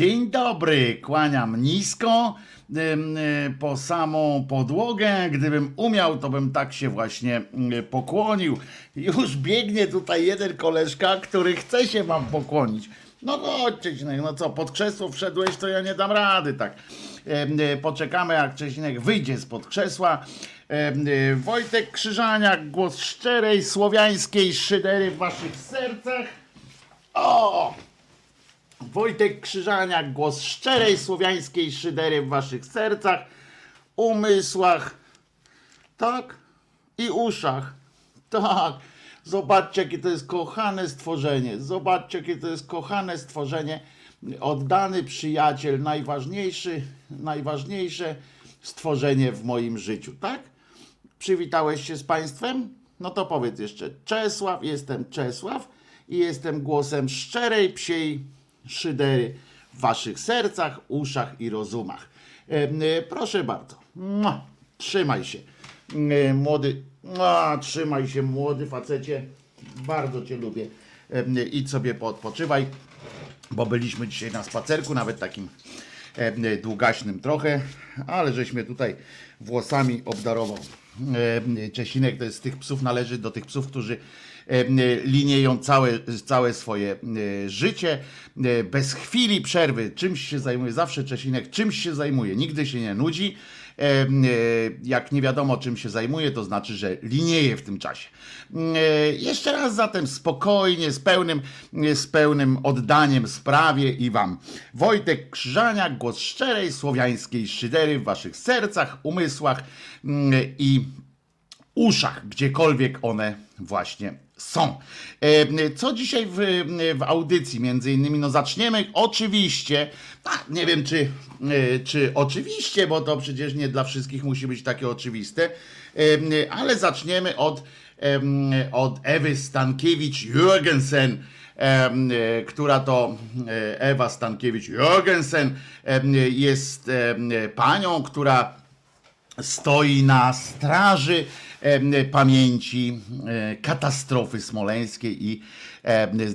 Dzień dobry, kłaniam nisko y, po samą podłogę. Gdybym umiał, to bym tak się właśnie y, pokłonił. Już biegnie tutaj jeden koleżka, który chce się wam pokłonić. No chodźcie, Czesinek, no co, pod krzesło wszedłeś, to ja nie dam rady, tak. Y, Poczekamy, jak Czesinek wyjdzie spod krzesła. Wojtek Krzyżaniak, głos szczerej, słowiańskiej szydery w waszych sercach. O! Wojtek Krzyżaniak, głos szczerej słowiańskiej szydery w waszych sercach, umysłach, tak? I uszach. Tak. Zobaczcie, jakie to jest kochane stworzenie. Zobaczcie, jakie to jest kochane stworzenie. Oddany przyjaciel, najważniejszy, najważniejsze stworzenie w moim życiu, tak? Przywitałeś się z państwem? No to powiedz jeszcze. Czesław, jestem Czesław i jestem głosem szczerej psiej szydery w waszych sercach, uszach i rozumach. E, e, proszę bardzo. Trzymaj się. E, Młody, trzymaj się młody facecie. Bardzo cię lubię. Idź sobie poodpoczywaj, bo byliśmy dzisiaj na spacerku, nawet takim długaśnym trochę, ale żeś mnie tutaj włosami obdarował. Czesinek to jest z tych psów, należy do tych psów, którzy linieją całe, całe swoje e, życie, e, bez chwili przerwy, czymś się zajmuje, zawsze Czesinek czymś się zajmuje, nigdy się nie nudzi, E, e, jak nie wiadomo czym się zajmuje, to znaczy, że linieje w tym czasie. E, Jeszcze raz zatem spokojnie, z pełnym, z pełnym oddaniem sprawie i wam. Wojtek Krzyżaniak, głos szczerej słowiańskiej szydery w waszych sercach, umysłach i uszach, gdziekolwiek one właśnie są. E, Co dzisiaj w, w audycji między innymi, no zaczniemy oczywiście, a, nie wiem czy, e, czy oczywiście, bo to przecież nie dla wszystkich musi być takie oczywiste, e, ale zaczniemy od, od Ewy Stankiewicz-Jürgensen, która to Ewa Stankiewicz-Jürgensen jest panią, która stoi na straży pamięci e, katastrofy smoleńskiej i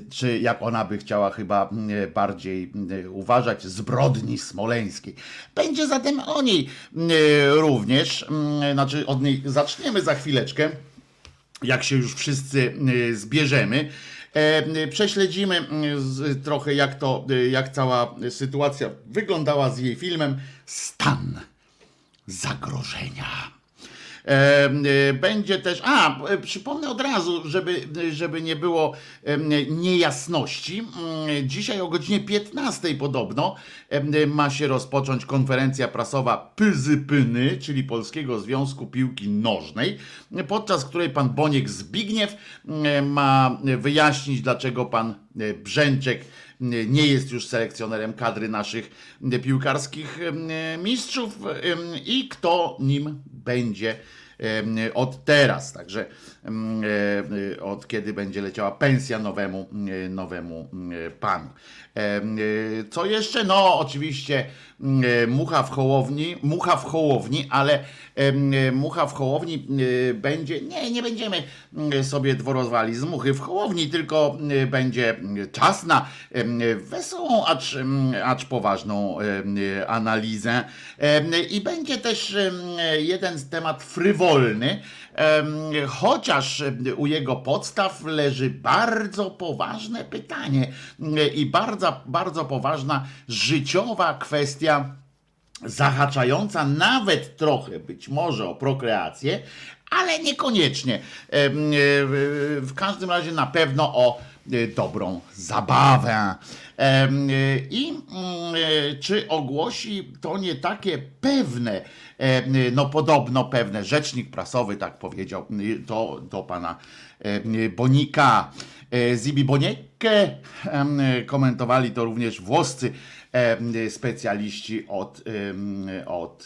czy jak ona by chciała chyba bardziej uważać, zbrodni smoleńskiej. Będzie zatem o niej również, znaczy od niej zaczniemy za chwileczkę jak się już wszyscy zbierzemy. Prześledzimy trochę, jak to, jak cała sytuacja wyglądała z jej filmem Stan zagrożenia. E, e, Będzie też, a e, przypomnę od razu, żeby, żeby nie było niejasności. Mm, Dzisiaj o godzinie 15 podobno ma się rozpocząć konferencja prasowa Pyzypyny, czyli Polskiego Związku Piłki Nożnej, podczas której pan Boniek Zbigniew ma wyjaśnić, dlaczego pan Brzęczek nie jest już selekcjonerem kadry naszych piłkarskich mistrzów i kto nim będzie od teraz. Także e, od kiedy będzie leciała pensja nowemu, nowemu panu. E, Co jeszcze? No, oczywiście m, e, mucha w hołowni, mucha w hołowni, ale e, mucha w hołowni będzie, nie, nie będziemy m, sobie dworozwali z muchy w hołowni, tylko będzie czas na wesołą, acz, acz poważną analizę i będzie też jeden temat frywolny, chociaż u jego podstaw leży bardzo poważne pytanie i bardzo, bardzo poważna życiowa kwestia zahaczająca nawet trochę być może o prokreację, ale niekoniecznie. E, w- każdym razie na pewno o dobrą zabawę. E, I mm, e, czy ogłosi to nie takie pewne, no podobno pewne, rzecznik prasowy tak powiedział, y, to do pana Bonika. E, Zibi Boniekę komentowali to również włoscy specjaliści od, od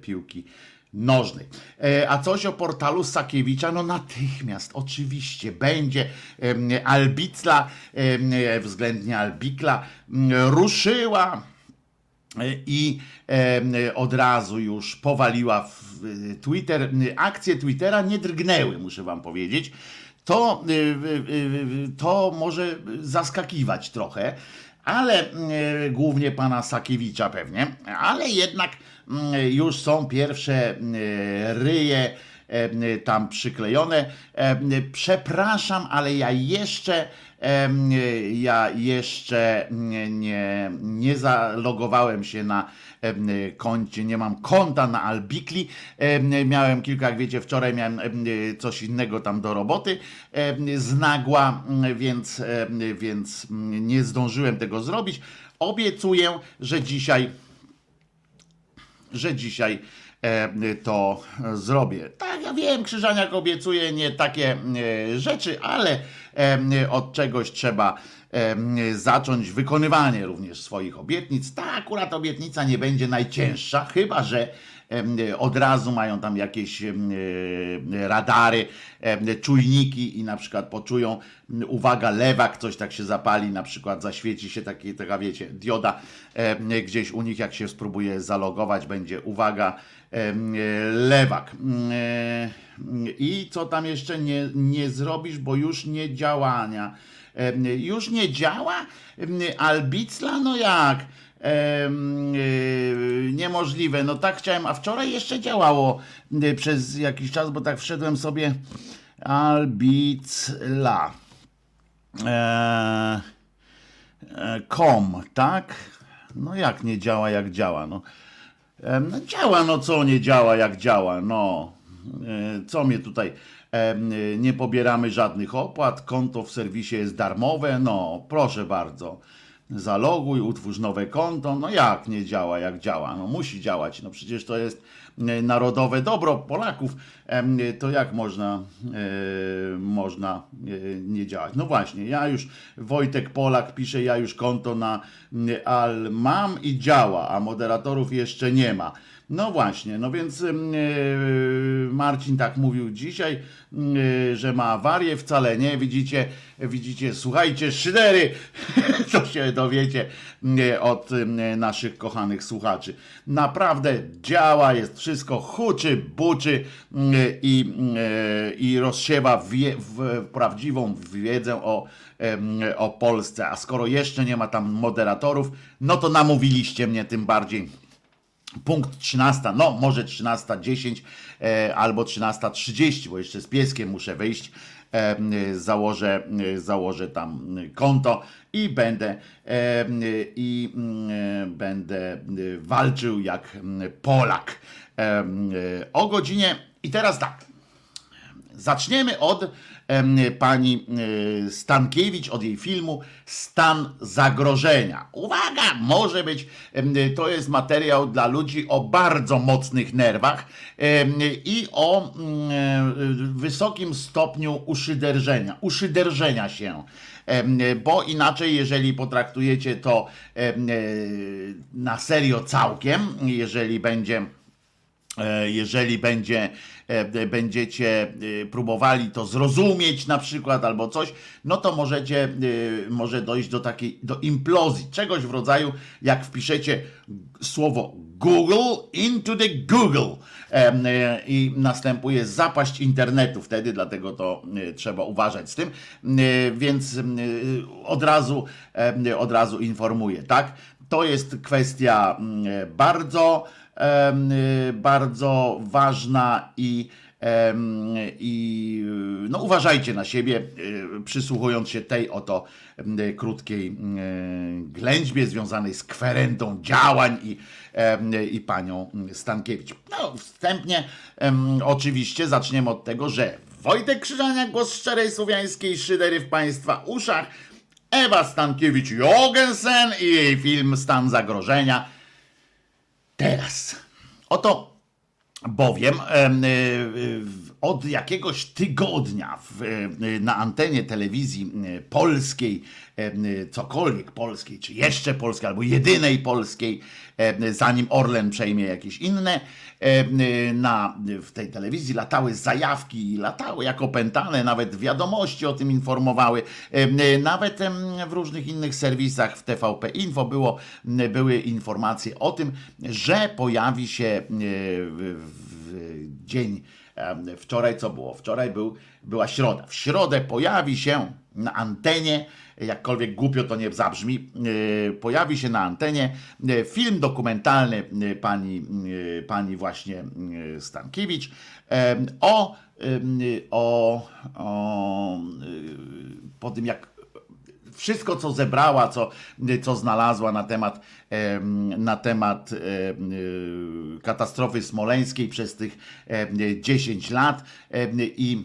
piłki nożnej. E, A coś o portalu Sakiewicza? No natychmiast, oczywiście, będzie Albicla, względnie Albikla, m, ruszyła i em, od razu już powaliła w Twitter. Akcje Twittera nie drgnęły, muszę wam powiedzieć. to, to może zaskakiwać trochę, ale głównie pana Sakiewicza pewnie, ale jednak już są pierwsze ryje tam przyklejone. Przepraszam, ale ja jeszcze ja jeszcze nie, nie zalogowałem się na koncie, nie mam konta na Albikli. Miałem kilka, jak wiecie, wczoraj miałem coś innego tam do roboty z nagła, więc, więc nie zdążyłem tego zrobić. Obiecuję, że dzisiaj, że dzisiaj to zrobię. Tak, ja wiem, Krzyżaniak obiecuje nie takie rzeczy, ale od czegoś trzeba zacząć wykonywanie również swoich obietnic. Ta akurat obietnica nie będzie najcięższa, chyba że od razu mają tam jakieś radary, czujniki i na przykład poczują, uwaga, lewak, coś tak się zapali, na przykład zaświeci się taki, taka wiecie, dioda gdzieś u nich, jak się spróbuje zalogować, będzie uwaga, lewak. I co tam jeszcze nie, nie zrobisz, bo już nie działania. Już nie działa? Albicla? No jak? Niemożliwe. No tak chciałem, a wczoraj jeszcze działało przez jakiś czas, bo tak wszedłem sobie Albicla. E, kom, tak? No jak nie działa, jak działa? No, no działa, no co nie działa, jak działa? No, e, co mnie tutaj nie pobieramy żadnych opłat, konto w serwisie jest darmowe, no proszę bardzo. Zaloguj, utwórz nowe konto. No jak nie działa, jak działa? No musi działać. No przecież to jest narodowe dobro Polaków. To jak można, e, można e, nie działać? No właśnie, ja już, Wojtek Polak pisze, ja już konto na Al mam i działa, a moderatorów jeszcze nie ma. No właśnie, no więc yy, Marcin tak mówił dzisiaj, yy, że ma awarię, wcale nie, widzicie, widzicie, słuchajcie, szydery, to się dowiecie yy, od naszych kochanych słuchaczy. Naprawdę działa, jest wszystko, huczy, buczy i, i rozsiewa wie, w, prawdziwą wiedzę o, o Polsce, a skoro jeszcze nie ma tam moderatorów, no to namówiliście mnie tym bardziej Punkt 13, no może 13.10 e, albo 13.30, bo jeszcze z pieskiem muszę wyjść. E, założę, e, założę tam konto i będę e, i e, będę walczył jak Polak. E, o godzinie i teraz tak. Zaczniemy od pani e, Stankiewicz, od jej filmu Stan zagrożenia. Uwaga, może być, to jest materiał dla ludzi o bardzo mocnych nerwach i o mm, e, wysokim stopniu uszyderżenia, uszyderżenia się bo inaczej, jeżeli potraktujecie to e, na serio całkiem, jeżeli będzie jeżeli będzie będziecie e, próbowali to zrozumieć na przykład albo coś, no to możecie, e, może dojść do takiej, do implozji, czegoś w rodzaju, jak wpiszecie słowo Google into the Google i następuje zapaść internetu wtedy, dlatego to trzeba uważać z tym, więc od razu, od razu informuję, tak? To jest kwestia bardzo Y, bardzo ważna i i no, uważajcie na siebie, y, przysłuchując się tej oto krótkiej ględźbie związanej z kwerentą działań i, i panią Stankiewicz. No, wstępnie oczywiście zaczniemy od tego, że Wojtek Krzyżaniak, głos szczerej słowiańskiej szydery w Państwa uszach, Ewa Stankiewicz-Jogensen i jej film Stan Zagrożenia Teraz. Oto bowiem y, od jakiegoś tygodnia w, y, na antenie telewizji polskiej, cokolwiek polskiej, czy jeszcze polskiej, albo jedynej polskiej, zanim Orlen przejmie jakieś inne, na, w tej telewizji latały zajawki, latały jako pętane, nawet wiadomości o tym informowały, nawet w różnych innych serwisach w TVP Info było, były informacje o tym, że pojawi się w dzień wczoraj co było? Wczoraj był, była środa. W środę pojawi się na antenie, jakkolwiek głupio to nie zabrzmi, e, pojawi się na antenie e, film dokumentalny e, pani, pani właśnie Stankiewicz o, o, o po tym jak wszystko, co zebrała, co, co znalazła na temat, em, na temat em, y, katastrofy smoleńskiej przez tych em, 10 lat i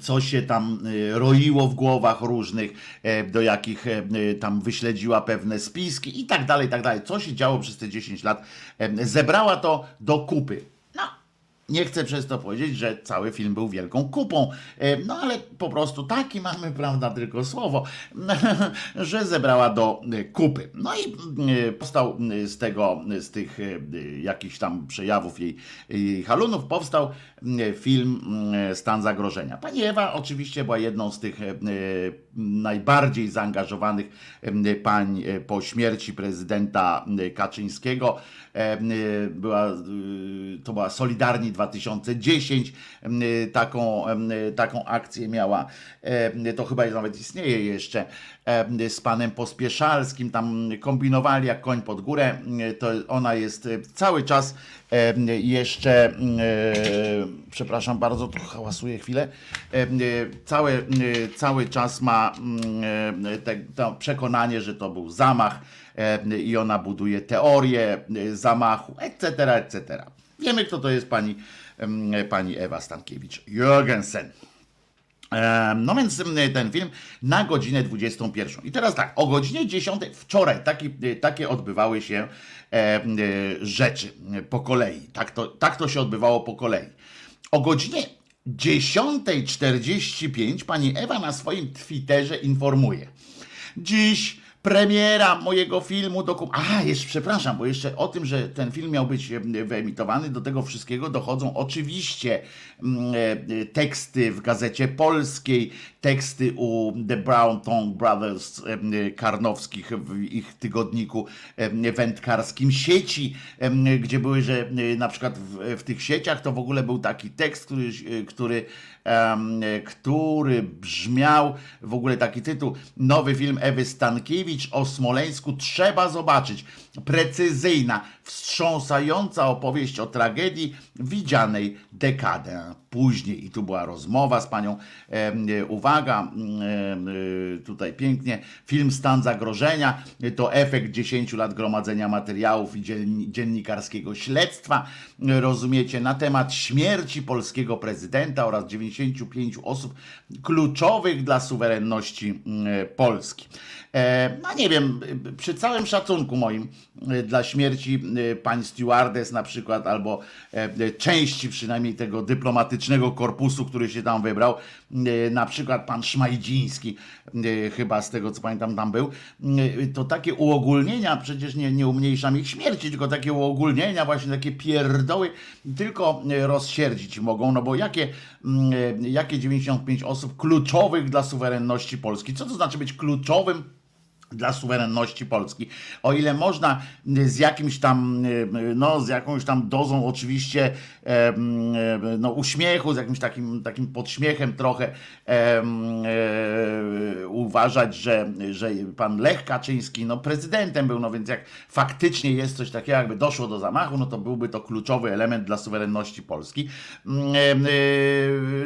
co się tam y, roiło w głowach różnych, e, do jakich e, tam wyśledziła pewne spiski i tak dalej, i tak dalej. Co się działo przez te 10 lat, zebrała to do kupy. Nie chcę przez to powiedzieć, że cały film był wielką kupą, e, no ale po prostu taki mamy, prawda, tylko słowo, że zebrała do e, kupy. No i e, powstał z tego, z tych jakichś tam przejawów jej, jej halunów, powstał film e, Stan Zagrożenia. Pani Ewa oczywiście była jedną z tych e, najbardziej zaangażowanych e, pań e, po śmierci prezydenta e, Kaczyńskiego. E, Była, e, to była Solidarni 2010, e, taką, e, taką akcję miała. E, To chyba nawet istnieje jeszcze e, z panem Pospieszalskim, tam kombinowali jak koń pod górę. E, To ona jest e, cały czas e, jeszcze, e, przepraszam bardzo, tu hałasuję chwilę, e, e, cały, e, cały czas ma mm, e, te, to przekonanie, że to był zamach e, i ona buduje teorię e, zamachu, etc., etc. Wiemy, kto to jest pani, em, pani Ewa Stankiewicz-Jorgensen. No więc ten film na godzinę 21. I teraz tak, o godzinie 10 wczoraj taki, takie odbywały się em, e, rzeczy e, po kolei. Tak to, tak to się odbywało po kolei. O godzinie 10.45 pani Ewa na swoim Twitterze informuje. Dziś premiera mojego filmu dokum... A, jeszcze przepraszam, bo jeszcze o tym, że ten film miał być wyemitowany, do tego wszystkiego dochodzą oczywiście mm, e, teksty w Gazecie Polskiej, teksty u The Brown Tongue Brothers Karnowskich w ich tygodniku wędkarskim sieci, gdzie były, że na przykład w, w tych sieciach to w ogóle był taki tekst, który, e, który który brzmiał w ogóle taki tytuł. Nowy film Ewy Stankiewicz o Smoleńsku trzeba zobaczyć precyzyjna, wstrząsająca opowieść o tragedii widzianej dekadę później. I tu była rozmowa z panią. Em, uwaga y, tutaj pięknie. Film Stan Zagrożenia to efekt 10 lat gromadzenia materiałów i dzienni- dziennikarskiego śledztwa. Rozumiecie na temat śmierci polskiego prezydenta oraz 95 osób kluczowych dla suwerenności Polski. E, No nie wiem, przy całym szacunku moim e, dla śmierci e, pań stewardess na przykład, albo e, części przynajmniej tego dyplomatycznego korpusu, który się tam wybrał, na przykład pan Szmajdziński, chyba z tego co pamiętam tam był, to takie uogólnienia przecież nie, nie umniejszam ich śmierci, tylko takie uogólnienia, właśnie takie pierdoły, tylko rozsierdzić mogą, no bo jakie, mm, jakie 95 osób kluczowych dla suwerenności Polski? Co to znaczy być kluczowym dla suwerenności Polski. O ile można z jakimś tam, y, no z jakąś tam dozą oczywiście em, e, no, uśmiechu, z jakimś takim, takim podśmiechem trochę em, e, uważać, że, że pan Lech Kaczyński no prezydentem był, no więc jak faktycznie jest coś takiego, jakby doszło do zamachu, no to byłby to kluczowy element dla suwerenności Polski. Mm, e, e,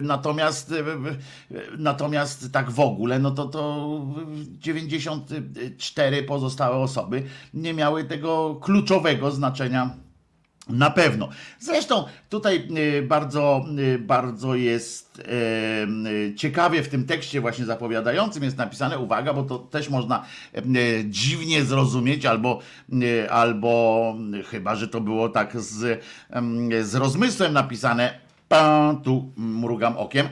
Natomiast e, e, natomiast tak w ogóle, no to to 94 pozostałe osoby nie miały tego kluczowego znaczenia na pewno. Zresztą tutaj y, bardzo, y, bardzo jest y, ciekawie w tym tekście właśnie zapowiadającym jest napisane, uwaga, bo to też można dziwnie zrozumieć, albo, albo chyba, że to było tak z, z rozmysłem napisane, tu mrugam okiem.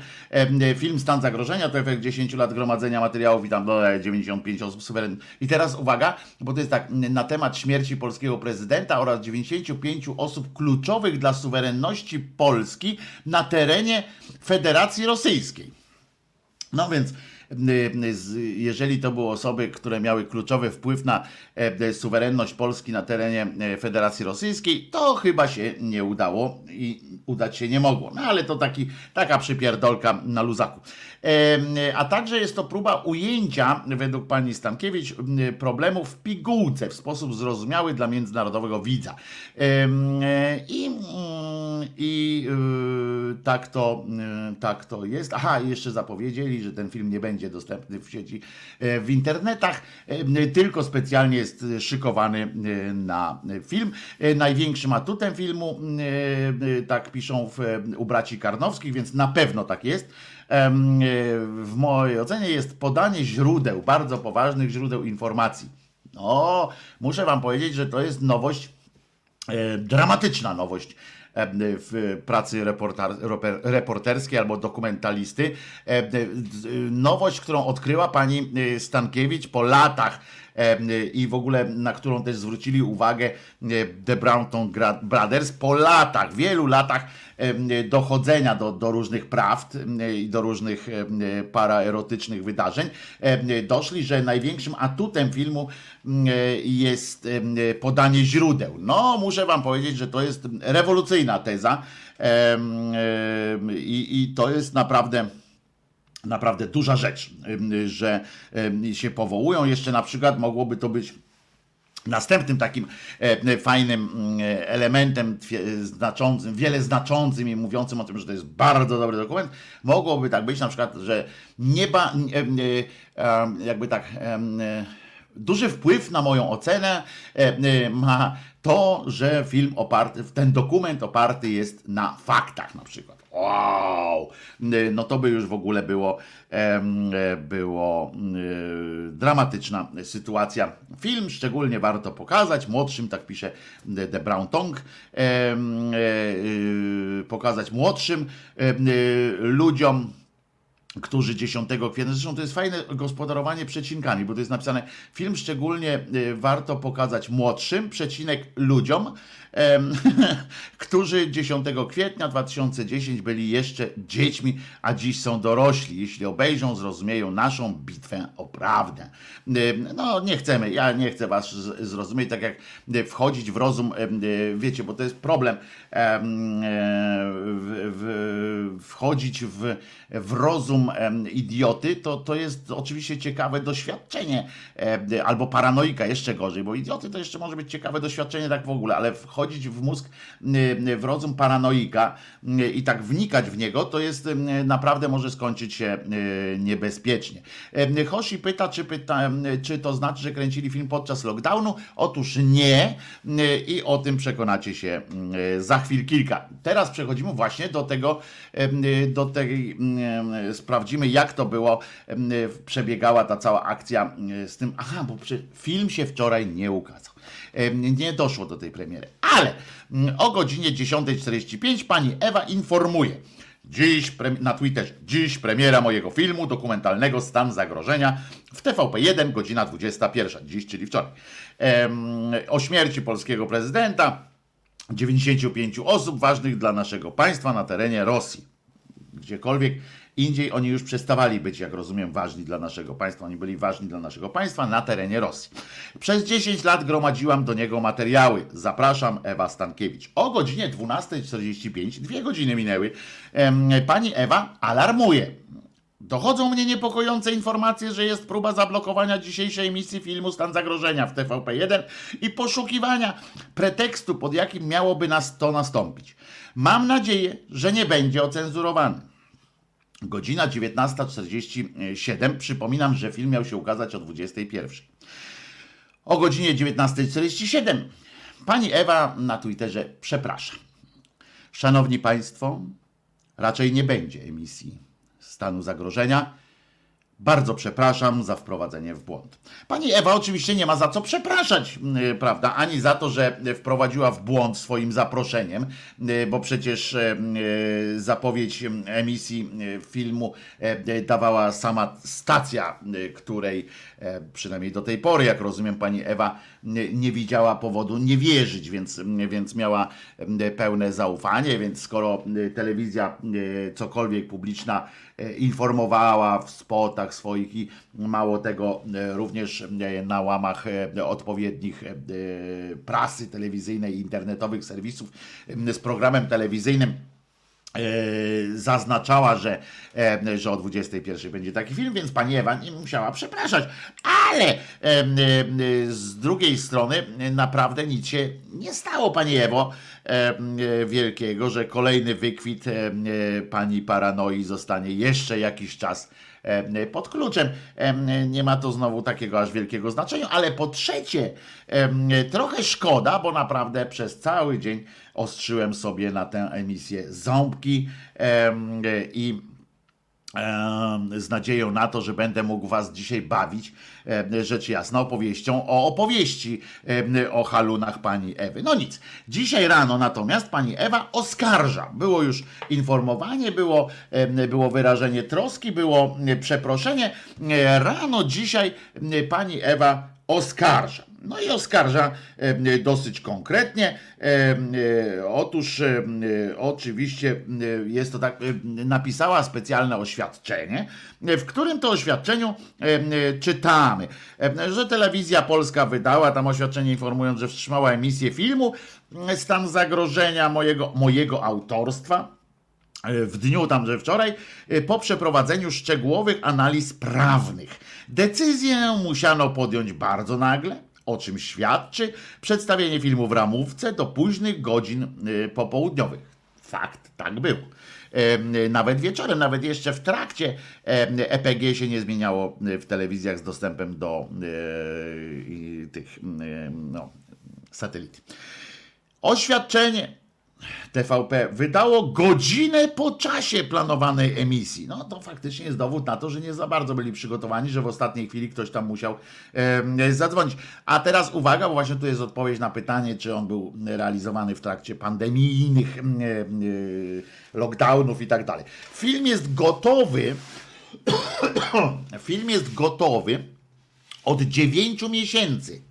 Film Stan Zagrożenia to efekt 10 lat gromadzenia materiałów i tam no, 95 osób suwerennych. I teraz uwaga, bo to jest tak, na temat śmierci polskiego prezydenta oraz 95 osób kluczowych dla suwerenności Polski na terenie Federacji Rosyjskiej. No więc jeżeli to były osoby, które miały kluczowy wpływ na suwerenność Polski na terenie Federacji Rosyjskiej, to chyba się nie udało i udać się nie mogło. No ale to taki, taka przypierdolka na luzaku. A także jest to próba ujęcia, według pani Stankiewicz, problemów w pigułce w sposób zrozumiały dla międzynarodowego widza. I, mm, i y, tak, to, y, tak to jest. Aha, jeszcze zapowiedzieli, że ten film nie będzie dostępny w sieci, e, w internetach, tylko specjalnie jest szykowany e, na film. E, największym atutem filmu, tak piszą w, u braci Karnowskich, więc na pewno tak jest w mojej ocenie jest podanie źródeł, bardzo poważnych źródeł informacji. No, muszę Wam powiedzieć, że to jest nowość, e, dramatyczna nowość w pracy reporterskiej albo dokumentalisty. Nowość, którą odkryła pani e, Stankiewicz po latach i w ogóle na którą też zwrócili uwagę The Brownton Brothers po latach, wielu latach dochodzenia do, do różnych prawd i do różnych paraerotycznych wydarzeń, doszli, że największym atutem filmu jest podanie źródeł. No, muszę wam powiedzieć, że to jest rewolucyjna teza i, i to jest naprawdę naprawdę duża rzecz, że się powołują. Jeszcze na przykład mogłoby to być Następnym takim e, fajnym mm, elementem znaczącym, wiele znaczącym i mówiącym o tym, że to jest bardzo dobry dokument, mogłoby tak być na przykład, że nieba, jakby tak, duży wpływ na moją ocenę ma to, że film oparty, ten dokument oparty jest na faktach na przykład. Wow! No to by już w ogóle było, było dramatyczna sytuacja. Film szczególnie warto pokazać, młodszym, tak pisze The Brown Tongue, e, y, pokazać młodszym ludziom, którzy 10 kwietnia, zresztą to jest fajne gospodarowanie przecinkami, bo to jest napisane, film szczególnie y, warto pokazać młodszym, przecinek ludziom, którzy 10 kwietnia 2010 byli jeszcze dziećmi, a dziś są dorośli. Jeśli obejrzą, zrozumieją naszą bitwę o prawdę. No, nie chcemy, ja nie chcę was zrozumieć, tak jak wchodzić w rozum, wiecie, bo to jest problem, wchodzić w, w rozum idioty, to, to jest oczywiście ciekawe doświadczenie, albo paranoika, jeszcze gorzej, bo idioty to jeszcze może być ciekawe doświadczenie tak w ogóle, ale wchodzić w mózg, w rozum paranoika i tak wnikać w niego, to jest naprawdę może skończyć się niebezpiecznie. Hoshi pyta, czy, pyta, czy to znaczy, że kręcili film podczas lockdownu? Otóż nie i o tym przekonacie się za chwil kilka. Teraz przechodzimy właśnie do tego, do tej, sprawdzimy jak to było, przebiegała ta cała akcja z tym, aha, bo film się wczoraj nie ukazał nie doszło do tej premiery. Ale mm, o godzinie 10.45 pani Ewa informuje. Dziś na Twitterze, dziś premiera mojego filmu dokumentalnego Stan zagrożenia w TVP1, godzina 21, dziś, czyli wczoraj. O śmierci polskiego prezydenta, 95 osób ważnych dla naszego państwa na terenie Rosji. Gdziekolwiek Indziej oni już przestawali być, jak rozumiem, ważni dla naszego państwa. Oni byli ważni dla naszego państwa na terenie Rosji. Przez 10 lat gromadziłam do niego materiały. Zapraszam, Ewa Stankiewicz. O godzinie 12.45, dwie godziny minęły, pani Ewa alarmuje. Dochodzą mnie niepokojące informacje, że jest próba zablokowania dzisiejszej emisji filmu Stan Zagrożenia w TVP1 i poszukiwania pretekstu, pod jakim miałoby nas to nastąpić. Mam nadzieję, że nie będzie ocenzurowany. Godzina 19.47. Przypominam, że film miał się ukazać o 21.00. O godzinie 19.47 pani Ewa na Twitterze przeprasza. Szanowni Państwo, raczej nie będzie emisji stanu zagrożenia. Bardzo przepraszam za wprowadzenie w błąd. Pani Ewa oczywiście nie ma za co przepraszać, y, prawda? Ani za to, że wprowadziła w błąd swoim zaproszeniem, y, bo przecież y, zapowiedź emisji filmu dawała sama stacja, której przynajmniej do tej pory, jak rozumiem, pani Ewa nie widziała powodu nie wierzyć, więc, więc miała pełne zaufanie. Więc skoro telewizja cokolwiek publiczna informowała w spotach, łamach swoich i mało tego, również na łamach odpowiednich prasy telewizyjnej internetowych serwisów z programem telewizyjnym zaznaczała, że, że o 21 będzie taki film, więc pani Ewa nie musiała przepraszać. Ale z drugiej strony naprawdę nic się nie stało, pani Ewo, wielkiego, że kolejny wykwit pani paranoi zostanie jeszcze jakiś czas pod kluczem. Nie ma to znowu takiego aż wielkiego znaczenia, ale po trzecie, trochę szkoda, bo naprawdę przez cały dzień ostrzyłem sobie na tę emisję ząbki i z nadzieją na to, że będę mógł Was dzisiaj bawić, rzecz jasna, opowieścią o opowieści o halunach pani Ewy. No nic. Dzisiaj rano natomiast pani Ewa oskarża. Było już informowanie, było, było wyrażenie troski, było przeproszenie. Rano dzisiaj pani Ewa oskarża. No i oskarża dosyć konkretnie. Otóż oczywiście jest to tak, napisała specjalne oświadczenie, w którym to oświadczeniu czytamy, że telewizja polska wydała tam oświadczenie informując, że wstrzymała emisję filmu Stan zagrożenia mojego, mojego autorstwa w dniu tamże wczoraj, po przeprowadzeniu szczegółowych analiz prawnych. Decyzję musiano podjąć bardzo nagle, o czym świadczy przedstawienie filmu w ramówce do późnych godzin y, popołudniowych. Fakt, tak było. Nawet wieczorem, nawet jeszcze w trakcie EPG się nie zmieniało w telewizjach z dostępem do y, tych no, satelit. Oświadczenie TVP wydało godzinę po czasie planowanej emisji. No to faktycznie jest dowód na to, że nie za bardzo byli przygotowani, że w ostatniej chwili ktoś tam musiał e, zadzwonić. A teraz uwaga, bo właśnie tu jest odpowiedź na pytanie, czy on był realizowany w trakcie pandemijnych e, e, lockdownów i tak dalej. Film jest gotowy. film jest gotowy od 9 miesięcy.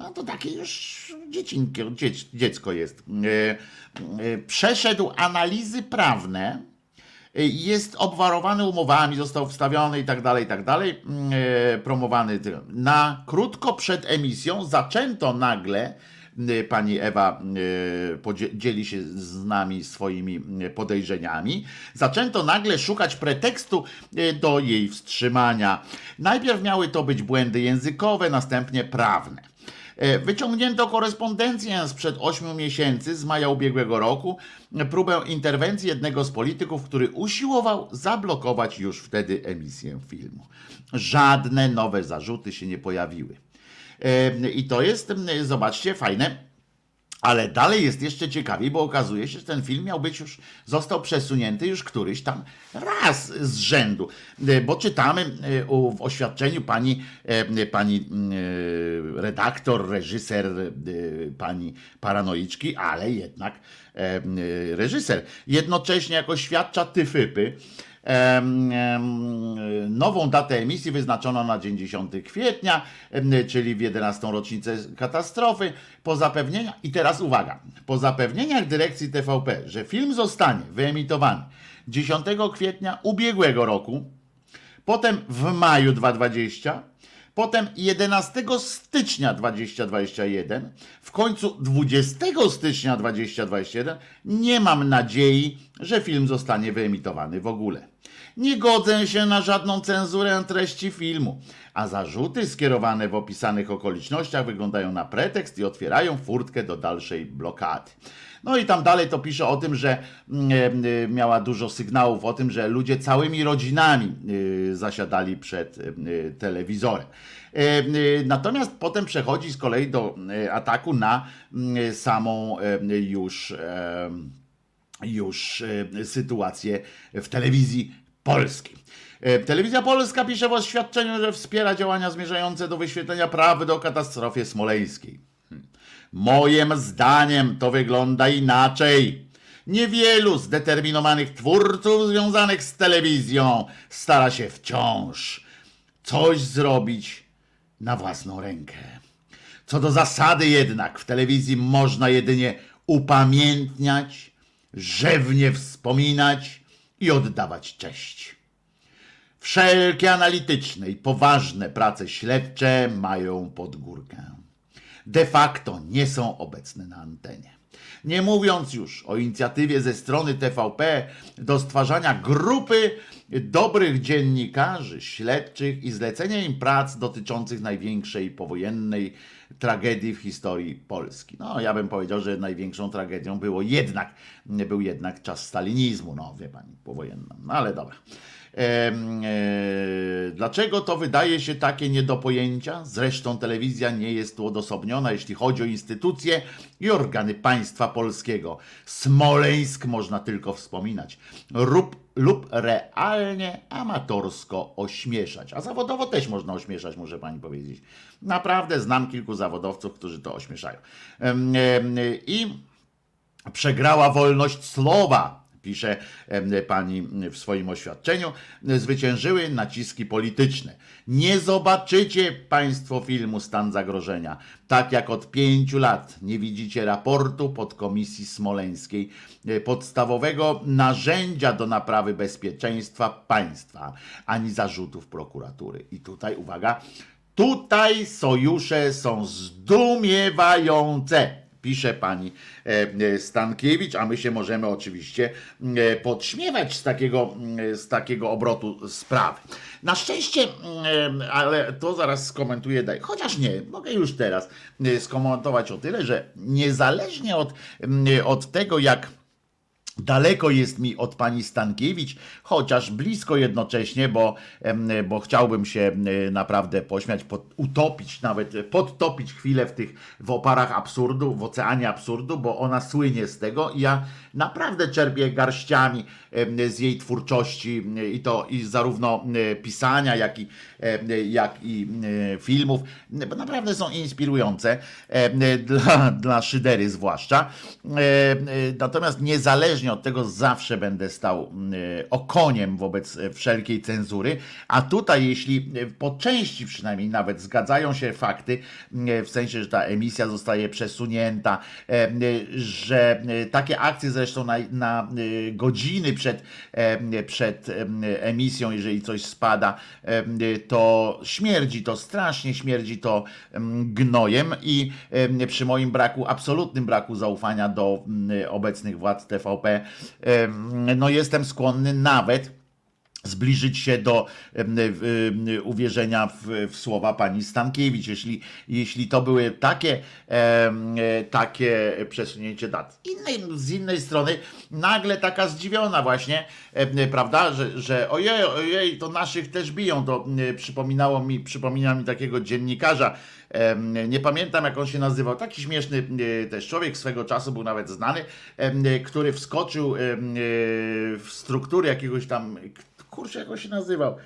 No to takie już dziecinkie, dziec, dziecko jest. E, przeszedł analizy prawne, e, jest obwarowany umowami, został wstawiony i tak dalej, i tak dalej, promowany. Na krótko przed emisją zaczęto nagle, pani Ewa dzieli się z nami swoimi podejrzeniami, zaczęto nagle szukać pretekstu do jej wstrzymania. Najpierw miały to być błędy językowe, następnie prawne. E, wyciągnięto korespondencję sprzed 8 miesięcy z maja ubiegłego roku, próbę interwencji jednego z polityków, który usiłował zablokować już wtedy emisję filmu. Żadne nowe zarzuty się nie pojawiły. E, I to jest, zobaczcie, fajne ale dalej jest jeszcze ciekawiej, bo okazuje się, że ten film miał być już, został przesunięty już któryś tam raz z rzędu. E, bo czytamy e, w oświadczeniu pani, e, pani redaktor, reżyser, pani paranoiczki, ale jednak reżyser. Jednocześnie jako świadcza tyfypy, Nową datę emisji wyznaczono na dzień 10 kwietnia, czyli w 11. rocznicę katastrofy. Po zapewnieniach, i teraz uwaga, po zapewnieniach dyrekcji TVP, że film zostanie wyemitowany 10 kwietnia ubiegłego roku, potem w maju 2020, Potem 11 stycznia 2021, w końcu 20 stycznia 2021 nie mam nadziei, że film zostanie wyemitowany w ogóle. Nie godzę się na żadną cenzurę treści filmu, a zarzuty skierowane w opisanych okolicznościach wyglądają na pretekst i otwierają furtkę do dalszej blokady. No i tam dalej to pisze o tym, że mm, e, miała dużo sygnałów o tym, że ludzie całymi rodzinami e, zasiadali przed e, telewizorem. Natomiast potem przechodzi z kolei do ataku na samą już, już sytuację w telewizji polskiej. Telewizja Polska pisze w oświadczeniu, że wspiera działania zmierzające do wyświetlenia prawdy o katastrofie smoleńskiej. Moim zdaniem to wygląda inaczej. Niewielu zdeterminowanych twórców związanych z telewizją stara się wciąż coś zrobić na własną rękę. Co do zasady jednak w telewizji można jedynie upamiętniać, rzewnie wspominać i oddawać cześć. Wszelkie analityczne i poważne prace śledcze mają pod górkę. De facto nie są obecne na antenie. Nie mówiąc już o inicjatywie ze strony TVP do stwarzania grupy dobrych dziennikarzy, śledczych i zlecenia im prac dotyczących największej powojennej tragedii w historii Polski. No, ja bym powiedział, że największą tragedią było jednak, był jednak czas stalinizmu, no wie pani, powojenna. No ale dobra. E, dlaczego to wydaje się takie nie do pojęcia? Zresztą telewizja nie jest tu odosobniona, jeśli chodzi o instytucje i organy państwa polskiego. Smoleńsk można tylko wspominać. Rób lub realnie amatorsko ośmieszać. A zawodowo też można ośmieszać, muszę pani powiedzieć. Naprawdę znam kilku zawodowców, którzy to ośmieszają. I przegrała wolność słowa pisze pani w swoim oświadczeniu, zwyciężyły naciski polityczne. Nie zobaczycie Państwo filmu Stan Zagrożenia. Tak jak od pięciu lat nie widzicie raportu podkomisji smoleńskiej, e, podstawowego narzędzia do naprawy bezpieczeństwa państwa, ani zarzutów prokuratury. I tutaj uwaga, tutaj sojusze są zdumiewające pisze pani e, e, Stankiewicz, a my się możemy oczywiście e, podśmiewać z takiego, z takiego obrotu sprawy. Na szczęście, ale to zaraz skomentuję, daj. chociaż nie, mogę już teraz skomentować o tyle, że niezależnie od, od tego, jak Daleko jest mi od pani Stankiewicz, chociaż blisko jednocześnie, bo, bo chciałbym się naprawdę pośmiać, pod, utopić nawet, podtopić chwilę w tych w oparach absurdu, w oceanie absurdu, bo ona słynie z tego i ja naprawdę czerpię garściami z jej twórczości i to i zarówno pisania, jak i, jak i filmów, bo naprawdę są inspirujące dla, dla szydery zwłaszcza. Natomiast niezależnie od tego zawsze będę stał okoniem wobec wszelkiej cenzury, a tutaj jeśli po części przynajmniej nawet zgadzają się fakty, w sensie, że ta emisja zostaje przesunięta, że takie akcje zresztą na, na godziny przed, przed emisją, jeżeli coś spada, to śmierdzi to, strasznie śmierdzi to gnojem i przy moim braku, absolutnym braku zaufania do obecnych władz TVP, no jestem skłonny nawet zbliżyć się do uwierzenia w, w, słowa pani Stankiewicz. Jeśli, jeśli to były takie, e, takie przesunięcie dat. Innej, z innej strony nagle taka zdziwiona właśnie, e, prawda, że, że ojej, ojej, to naszych też biją. To e, przypominało mi, przypomina mi takiego dziennikarza, nie pamiętam jak on się nazywał, taki śmieszny też człowiek swego czasu był nawet znany, który wskoczył w struktury jakiegoś tam kurczę, jak on się nazywał.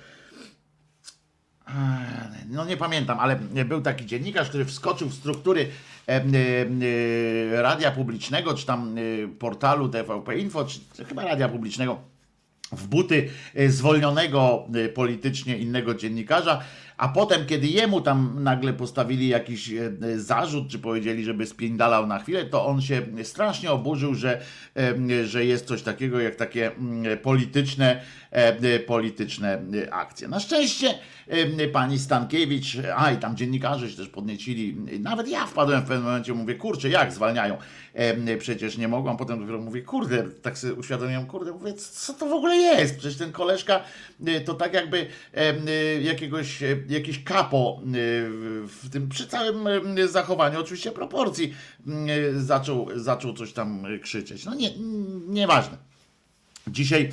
No nie pamiętam, ale był taki dziennikarz, który wskoczył w struktury e, e, radia publicznego, czy tam e, portalu TVP Info, czy chyba radia publicznego, w buty zwolnionego politycznie innego dziennikarza a potem, kiedy jemu tam nagle postawili jakiś e, zarzut, czy powiedzieli, żeby spiędalał na chwilę, to on się strasznie oburzył, że, że jest coś takiego jak takie mm, polityczne, e, polityczne akcje. Na szczęście pani Stankiewicz, a i tam dziennikarze się też podniecili, nawet ja wpadłem w pewnym momencie, mówię, kurczę, jak zwalniają? Przecież nie mogłam, potem dopiero mówię, kurde, tak sobie uświadomiłem, kurde, mówię, co to w ogóle jest? Przecież ten koleżka e, to tak jakby jakiegoś jakieś kapo w tym przy całym zachowaniu oczywiście proporcji zaczął, zaczął coś tam krzyczeć. No nie, nieważne. Dzisiaj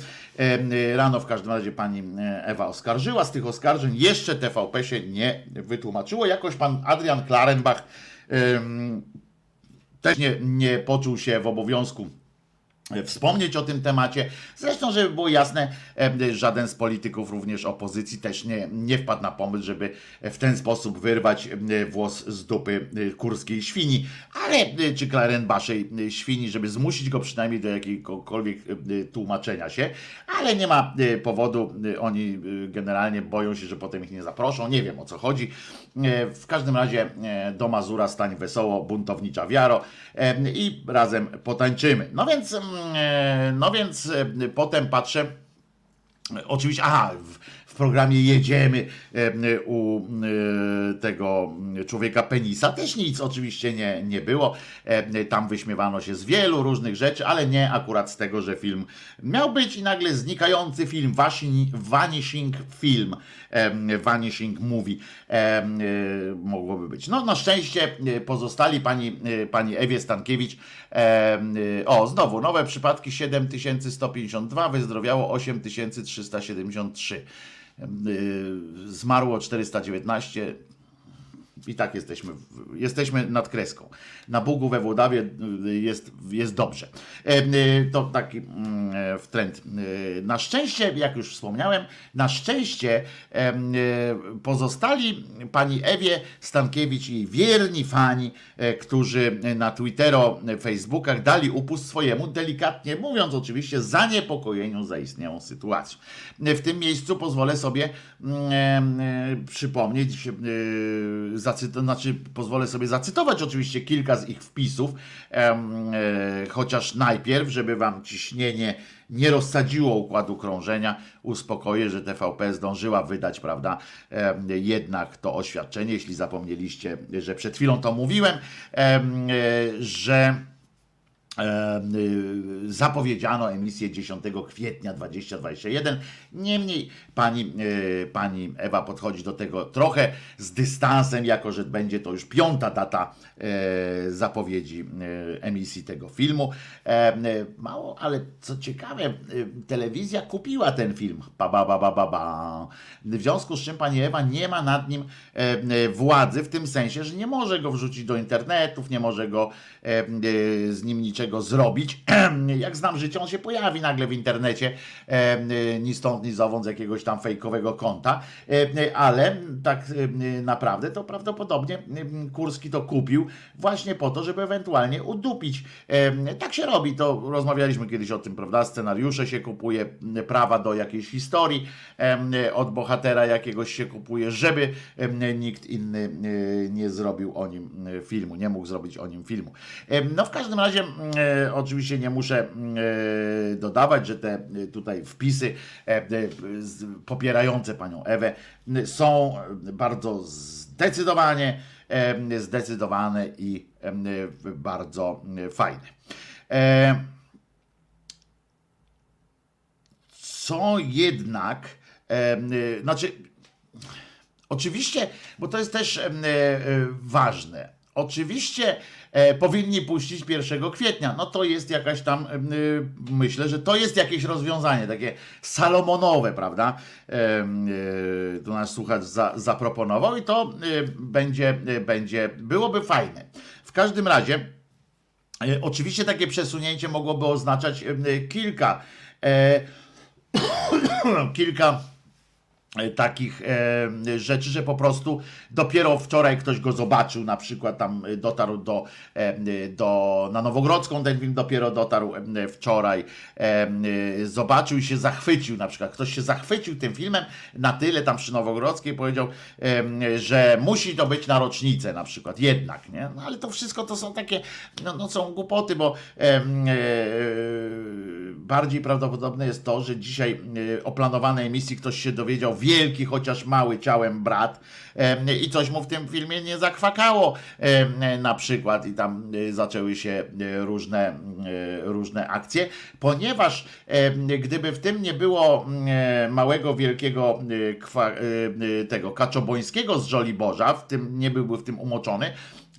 rano w każdym razie pani Ewa oskarżyła. Z tych oskarżeń jeszcze TVP się nie wytłumaczyło. Jakoś pan Adrian Klarenbach też nie, nie poczuł się w obowiązku wspomnieć o tym temacie. Zresztą, żeby było jasne, żaden z polityków, również opozycji, też nie, nie wpadł na pomysł, żeby w ten sposób wyrwać włos z dupy e, kurskiej świni, ale e, czy klarenbaszej e, świni, żeby zmusić go przynajmniej do jakiegokolwiek tłumaczenia się, ale nie ma powodu, oni generalnie boją się, że potem ich nie zaproszą, nie wiem o co chodzi. W każdym razie do Mazura stań wesoło, buntownicza wiaro i razem potańczymy. No więc mm, E, no więc e, potem patrzę, Oczywiście, aha, w, programie Jedziemy u tego człowieka penisa też nic oczywiście nie, nie było. Tam wyśmiewano się z wielu różnych rzeczy, ale nie akurat z tego, że film miał być i nagle znikający film, Vanishing Film, Vanishing Movie mogłoby być. No na szczęście pozostali pani, pani Ewie Stankiewicz, o znowu nowe przypadki 7152, wyzdrowiało 8373. Zmarło 419, i tak jesteśmy, jesteśmy nad kreską. Na Bugu we Włodawie y, jest, jest dobrze. E, y, to taki mm, w trend. Y, na szczęście, jak już wspomniałem, na szczęście pozostali pani Ewie Stankiewicz i wierni fani, e, którzy na Twittero, Facebookach dali upust swojemu, delikatnie mówiąc oczywiście, zaniepokojeniu zaistniałą sytuacją. W tym miejscu pozwolę sobie mm, e, przypomnieć, zacytować, znaczy pozwolę sobie zacytować oczywiście kilka z ich wpisów, e, chociaż najpierw, żeby wam ciśnienie nie rozsadziło układu krążenia, uspokoję, że TVP zdążyła wydać, prawda, jednak to oświadczenie, jeśli zapomnieliście, że przed chwilą to mówiłem, e, że zapowiedziano emisję 10 kwietnia 2021. Niemniej pani, y, pani Ewa podchodzi do tego trochę z dystansem, jako że będzie to już piąta data y, zapowiedzi emisji tego filmu. Mało, ale co ciekawe, telewizja kupiła ten film. Ba, ba, ba, ba, ba, ba. W związku z czym pani Ewa nie ma nad nim władzy, w tym sensie, że nie może go wrzucić do internetów, nie może go z nim niczego czego zrobić. Jak znam życie, on się pojawi nagle w internecie, ni stąd, ni zowąd z jakiegoś tam fejkowego konta, ale tak naprawdę to prawdopodobnie Kurski to kupił właśnie po to, żeby ewentualnie udupić. Tak się robi, to rozmawialiśmy kiedyś o tym, prawda? Scenariusze się kupuje, prawa do jakiejś historii od bohatera jakiegoś się kupuje, żeby nikt inny nie zrobił o nim filmu, nie mógł zrobić o nim filmu. No w każdym razie E, oczywiście nie muszę e, dodawać, że te e, tutaj wpisy popierające panią Ewę są bardzo zdecydowanie, zdecydowane i bardzo fajne. Co jednak, znaczy, oczywiście, bo to jest też ważne. Oczywiście e, powinni puścić 1 kwietnia. No to jest jakaś tam, e, myślę, że to jest jakieś rozwiązanie, takie salomonowe, prawda? E, e, tu nasz słuchacz za, zaproponował i to e, będzie, e, będzie, byłoby fajne. W każdym razie, e, oczywiście takie przesunięcie mogłoby oznaczać e, kilka, e, kilka E, takich e, rzeczy, że po prostu dopiero wczoraj ktoś go zobaczył, na przykład tam e, dotarł do, e, do na Nowogrodzką ten film dopiero dotarł e, wczoraj, e, zobaczył i się zachwycił, na przykład ktoś się zachwycił tym filmem na tyle tam przy Nowogrodzkiej powiedział, że musi to być na rocznicę na przykład, jednak, nie? No ale to wszystko to są takie, no, no są głupoty, bo bardziej prawdopodobne jest to, że dzisiaj o planowanej emisji ktoś się dowiedział wielki, chociaż mały ciałem brat. I coś mu w tym filmie nie zakwakało. Na przykład i tam e, zaczęły się e, różne, e, różne akcje, ponieważ gdyby w tym nie było małego, wielkiego tego Kaczobońskiego z Żoliborza, w tym nie byłby w tym umoczony,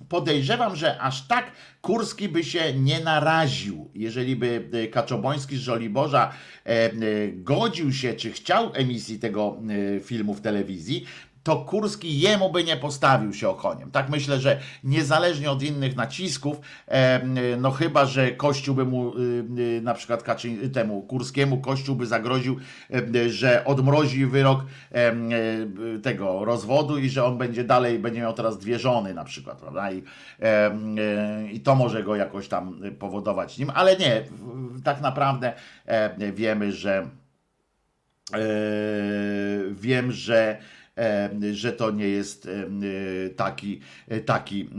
podejrzewam, że aż tak Kurski by się nie naraził, jeżeli by e, Kaczoboński z Żoliborza e, e, godził się, czy chciał emisji tego filmu w telewizji, to Kurski jemu by nie postawił się okoniem. Tak myślę, że niezależnie od innych nacisków, no chyba, że Kościół by mu, na przykład Kaczy, temu Kurskiemu, Kościół by zagroził, że odmrozi wyrok tego rozwodu i że on będzie dalej, będzie miał teraz dwie żony na przykład, prawda? I, i to może go jakoś tam powodować nim, ale nie, tak naprawdę wiemy, że wiem, że że to nie jest taki, taki,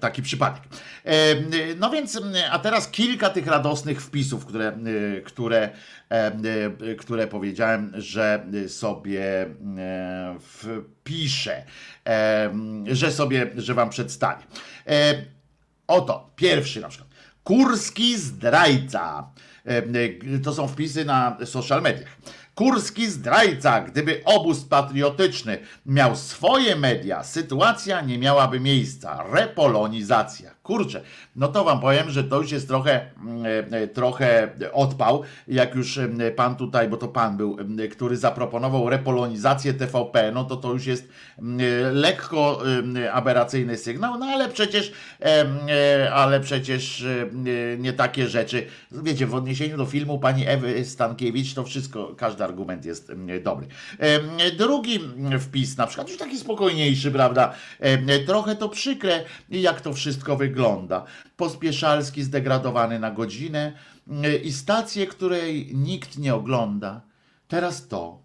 taki przypadek. No więc, a teraz kilka tych radosnych wpisów, które, które, które powiedziałem, że sobie wpiszę, że sobie, że wam przedstawię. Oto, pierwszy na przykład. Kurski zdrajca. To są wpisy na social mediach. Kurski zdrajca, gdyby obóz patriotyczny miał swoje media, sytuacja nie miałaby miejsca. Repolonizacja. Kurczę, no to wam powiem, że to już jest trochę, mm, e, trochę odpał, jak już mm, pan tutaj, bo to pan był, który zaproponował repolonizację TVP, no to to już jest lekko aberracyjny sygnał, no ale przecież, e, ale przecież nie takie rzeczy. Wiecie, w odniesieniu do filmu pani Ewy Stankiewicz, to wszystko, każdy argument jest dobry. Drugi wpis, na przykład już taki spokojniejszy, prawda, trochę to przykre, jak to wszystko wygląda wygląda. Pospieszalski zdegradowany na godzinę y, i stację, której nikt nie ogląda. Teraz to.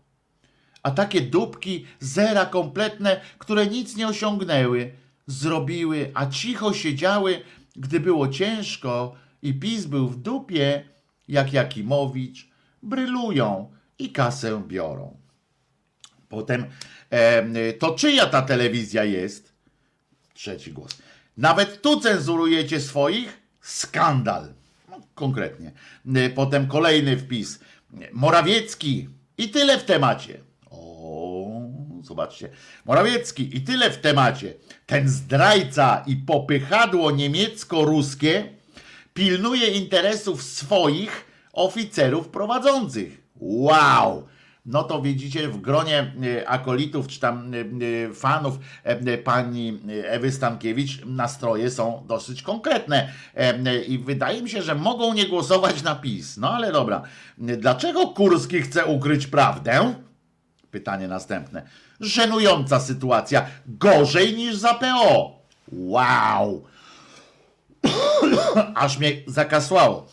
A takie dupki, zera kompletne, które nic nie osiągnęły, zrobiły, a cicho siedziały, gdy było ciężko i PiS był w dupie, jak Jakimowicz, brylują i kasę biorą. Potem, e, to czyja ta telewizja jest? Trzeci głos. Nawet tu cenzurujecie swoich? Skandal. No, konkretnie. Y, potem kolejny wpis. Morawiecki i tyle w temacie. O, zobaczcie. Morawiecki i tyle w temacie. Ten zdrajca i popychadło niemiecko-ruskie pilnuje interesów swoich oficerów prowadzących. Wow! No to widzicie w gronie e, akolitów czy tam e, e, fanów pani Ewy Stankiewicz nastroje są dosyć konkretne i wydaje mi się, że mogą nie głosować na PiS. No ale dobra, dlaczego Kurski chce ukryć prawdę? Pytanie następne. Żenująca sytuacja, gorzej niż za PO. Wow! Aż mnie zakasłało.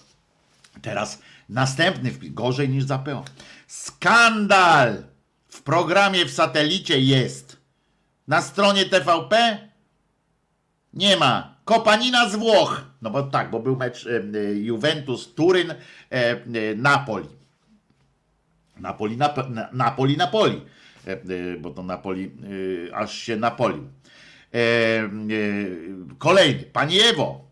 Teraz następny wpis, gorzej niż za PO. Skandal! W programie w satelicie jest. Na stronie TVP nie ma. Kopanina z Włoch. No bo tak, bo był mecz e, Juventus Turyn e, e, Napoli. Napoli, Nap Napoli, Napoli. Bo to Napoli aż się napolił. Kolejny. Pani Ewo,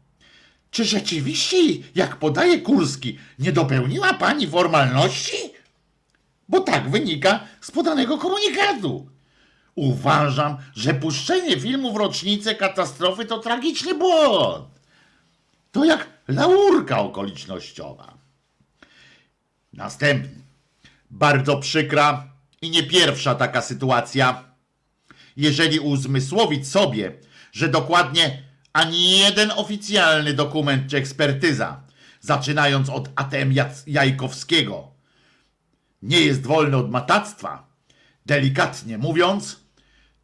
czy rzeczywiście, jak podaje Kurski, nie dopełniła pani formalności? Bo tak wynika z podanego komunikatu. Uważam, że puszczenie filmu w rocznicę katastrofy to tragiczny błąd. To jak laurka okolicznościowa. Następny. Bardzo przykra i nie pierwsza taka sytuacja. Jeżeli uzmysłowić sobie, że dokładnie ani jeden oficjalny dokument czy ekspertyza, zaczynając od ATM Jajkowskiego, nie jest wolny od matactwa, delikatnie mówiąc,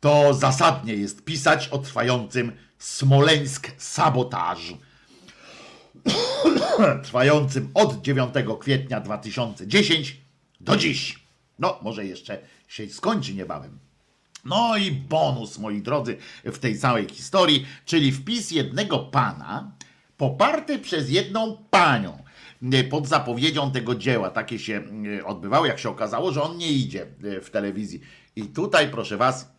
to zasadnie jest pisać o trwającym smoleńsk sabotaż. trwającym od 9 kwietnia 2010 do dziś. No, może jeszcze się skończy niebawem. No i bonus, moi drodzy, w tej całej historii, czyli wpis jednego pana poparty przez jedną panią. E, pod zapowiedzią tego dzieła. Takie się e, odbywało, jak się okazało, że on nie idzie e, w telewizji. I tutaj, proszę Was,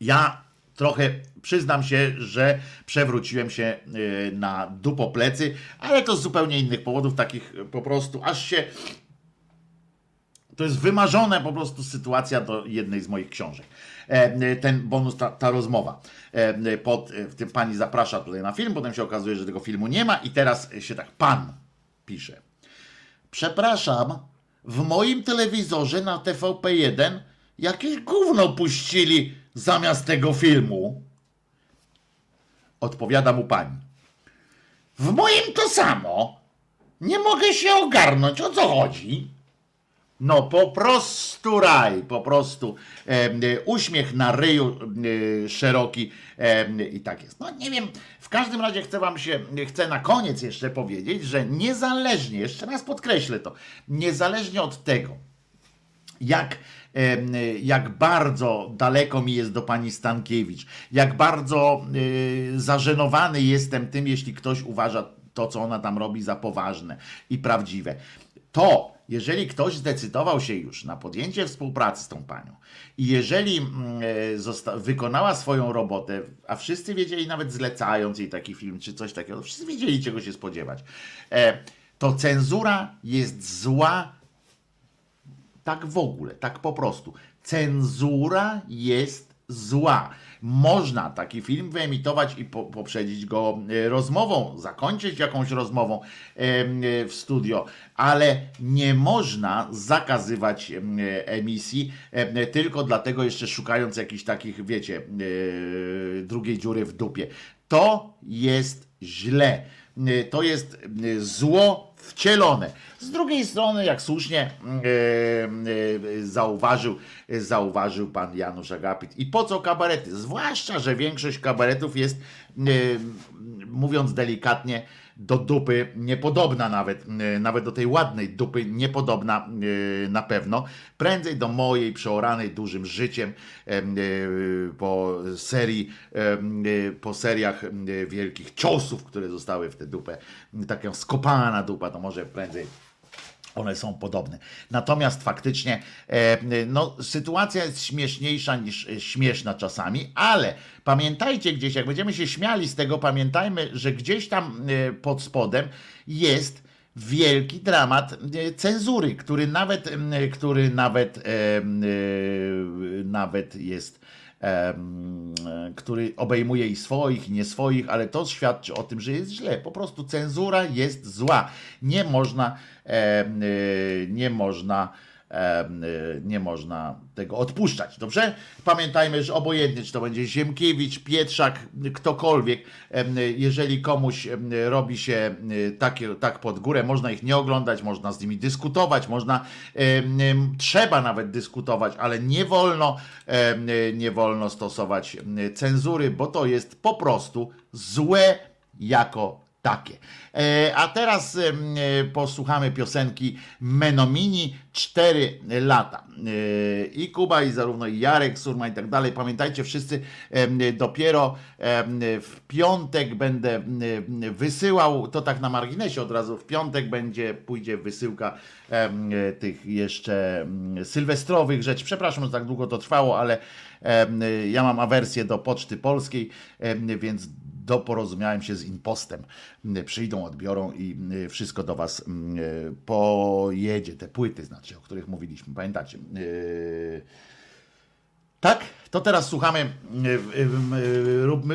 ja trochę przyznam się, że przewróciłem się na dupo plecy, ale to z zupełnie innych powodów, takich po prostu, aż się. To jest wymarzona po prostu sytuacja do jednej z moich książek. Ten bonus, ta, ta rozmowa. Pod, w tym pani zaprasza tutaj na film, potem się okazuje, że tego filmu nie ma i teraz się tak, pan pisze. Przepraszam, w moim telewizorze na TVP1 jakieś gówno puścili zamiast tego filmu. Odpowiada mu pani. W moim to samo. Nie mogę się ogarnąć, o co chodzi? No po prostu raj, po prostu e, uśmiech na ryju e, szeroki e, i tak jest. No nie wiem, w każdym razie chcę wam się, chcę na koniec jeszcze powiedzieć, że niezależnie, jeszcze raz podkreślę to, niezależnie od tego, jak, jak bardzo daleko mi jest do pani Stankiewicz, jak bardzo y, zażenowany jestem tym, jeśli ktoś uważa to, co ona tam robi, za poważne i prawdziwe. To, jeżeli ktoś zdecydował się już na podjęcie współpracy z tą panią i jeżeli mm, e, wykonała swoją robotę, a wszyscy wiedzieli, nawet zlecając jej taki film czy coś takiego, wszyscy wiedzieli, czego się spodziewać, e, to cenzura jest zła tak w ogóle, tak po prostu. Cenzura jest zła. Można taki film wyemitować i po, poprzedzić go e, rozmową, zakończyć jakąś rozmową e, w studio, ale nie można zakazywać e, emisji tylko dlatego jeszcze szukając jakichś takich, wiecie, drugiej dziury w dupie. To jest źle. To jest zło wcielone. Z drugiej strony, jak słusznie e, e, zauważył, zauważył pan Janusz Agapit. I po co kabarety? Zwłaszcza, że większość kabaretów jest, e, mówiąc delikatnie, do dupy niepodobna nawet, e, nawet do tej ładnej dupy niepodobna e, na pewno. Prędzej do mojej przeoranej dużym życiem e, po serii, po seriach wielkich ciosów, które zostały w tę dupę, taka skopana dupa, to może prędzej one są podobne. Natomiast faktycznie e, no, sytuacja jest śmieszniejsza niż e, śmieszna czasami, ale pamiętajcie gdzieś, jak będziemy się śmiali z tego, pamiętajmy, że gdzieś tam e, pod spodem jest wielki dramat cenzury, który nawet, który nawet, nawet jest który obejmuje i swoich, i nie swoich, ale to świadczy o tym, że jest źle. Po prostu cenzura jest zła. Nie można, e, nie można, nie można tego odpuszczać. Dobrze? Pamiętajmy, że obojętnie, czy to będzie Ziemkiewicz, Pietrzak, ktokolwiek, jeżeli komuś robi się e, takie, tak pod górę, można ich nie oglądać, można z nimi dyskutować, można, trzeba nawet dyskutować, ale nie wolno, nie wolno stosować em, cenzury, bo to jest po prostu złe jako takie. E, A teraz e, posłuchamy piosenki Menomini 4 lata. E, I Kuba, i zarówno i Jarek, Surma i tak dalej. Pamiętajcie wszyscy, dopiero w piątek będę wysyłał, to tak na marginesie od razu, w piątek będzie, pójdzie wysyłka tych jeszcze sylwestrowych rzeczy. Przepraszam, że tak długo to trwało, ale ja mam awersję do Poczty Polskiej, więc doporozumiałem się z impostem. Przyjdą, odbiorą i y, wszystko do Was mm, y, pojedzie. Te płyty, znaczy, o których mówiliśmy. Pamiętacie? Y, Tak? To teraz słuchamy,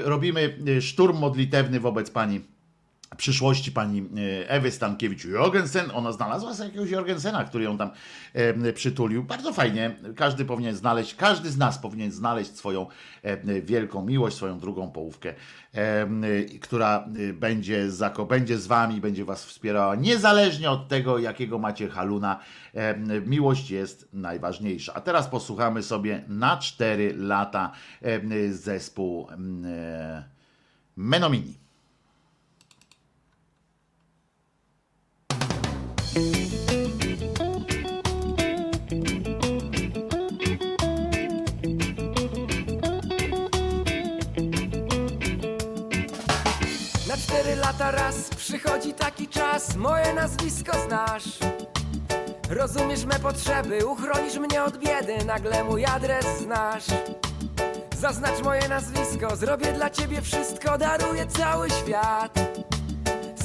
robimy szturm modlitewny wobec Pani przyszłości pani e, Ewy Stankiewicz-Jorgensen. Ona znalazła sobie jakiegoś Jorgensena, który ją tam e, przytulił. Bardzo fajnie. Każdy powinien znaleźć, każdy z nas powinien znaleźć swoją e, wielką miłość, swoją drugą połówkę, która będzie, będzie z wami, będzie was wspierała, niezależnie od tego, jakiego macie haluna. Miłość jest najważniejsza. A teraz posłuchamy sobie na 4 lata zespół Menomini. Na cztery lata raz przychodzi taki czas, moje nazwisko znasz. Rozumiesz me potrzeby, uchronisz mnie od biedy, nagle mój adres znasz. Zaznacz moje nazwisko, zrobię dla ciebie wszystko, daruję cały świat.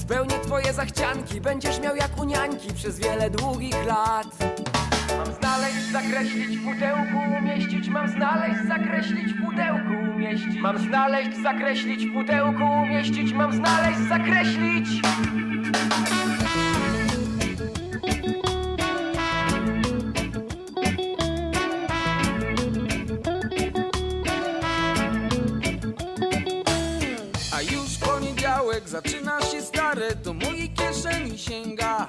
Spełnię twoje zachcianki, będziesz miał jak u niańki przez wiele długich lat. Mam znaleźć, zakreślić w pudełku, umieścić, mam znaleźć, zakreślić w pudełku, umieścić. Mam znaleźć, zakreślić w pudełku, umieścić, mam znaleźć, zakreślić. Poniedziałek zaczyna się stare, do mojej kieszeni sięga.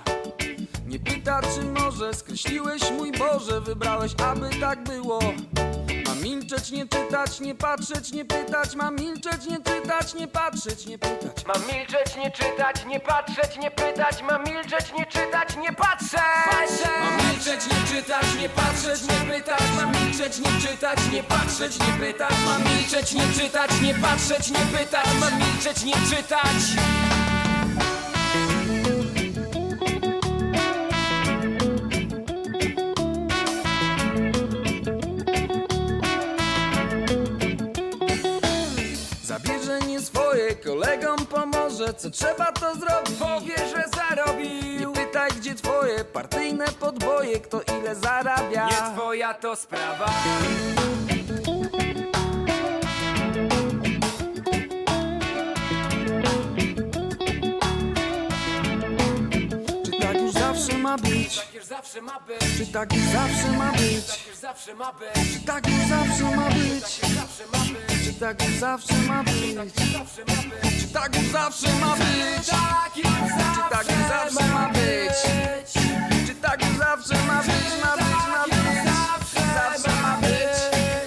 Nie pyta, czy może skreśliłeś mój Boże, wybrałeś, aby tak było. Mam milczeć, nie czytać, nie patrzeć, nie pytać. Mam milczeć, nie czytać, nie patrzeć, nie pytać. Mam milczeć, nie czytać, nie patrzeć, nie pytać Mam milczeć, nie czytać, nie patrzeć Mam milczeć, nie czytać, nie patrzeć, nie pytać. Mam milczeć, nie czytać, nie patrzeć, nie pytać. Mam milczeć, nie czytać, nie patrzeć, nie pytać. Mam milczeć, nie czytać. Pomoże, co trzeba to zrobić. Powie, że zarobił Nie pytaj, gdzie twoje partyjne podboje, kto ile zarabia. Nie twoja to sprawa zawsze ma być Czy tak już zawsze ma być? Tak Czy tak już zawsze ma być? Zawsze ma być Czy tak już zawsze ma być? Czy tak już zawsze ma być? Tak Czy tak już zawsze ma być? Czy tak już zawsze ma być? Ma być, ma być Zawsze ma być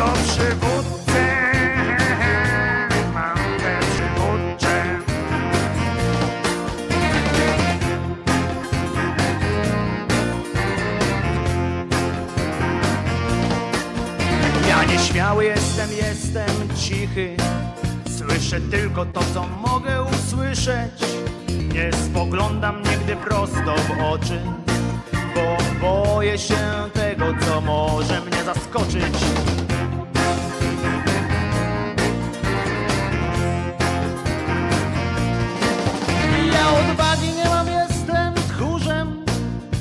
tylko przywódcę. Mam te przywódcze. Ja nieśmiały jestem, jestem cichy. Słyszę tylko to, co mogę usłyszeć. Nie spoglądam nigdy prosto w oczy, bo boję się tego, co może mnie zaskoczyć. Odwagi nie mam, jestem tchórzem.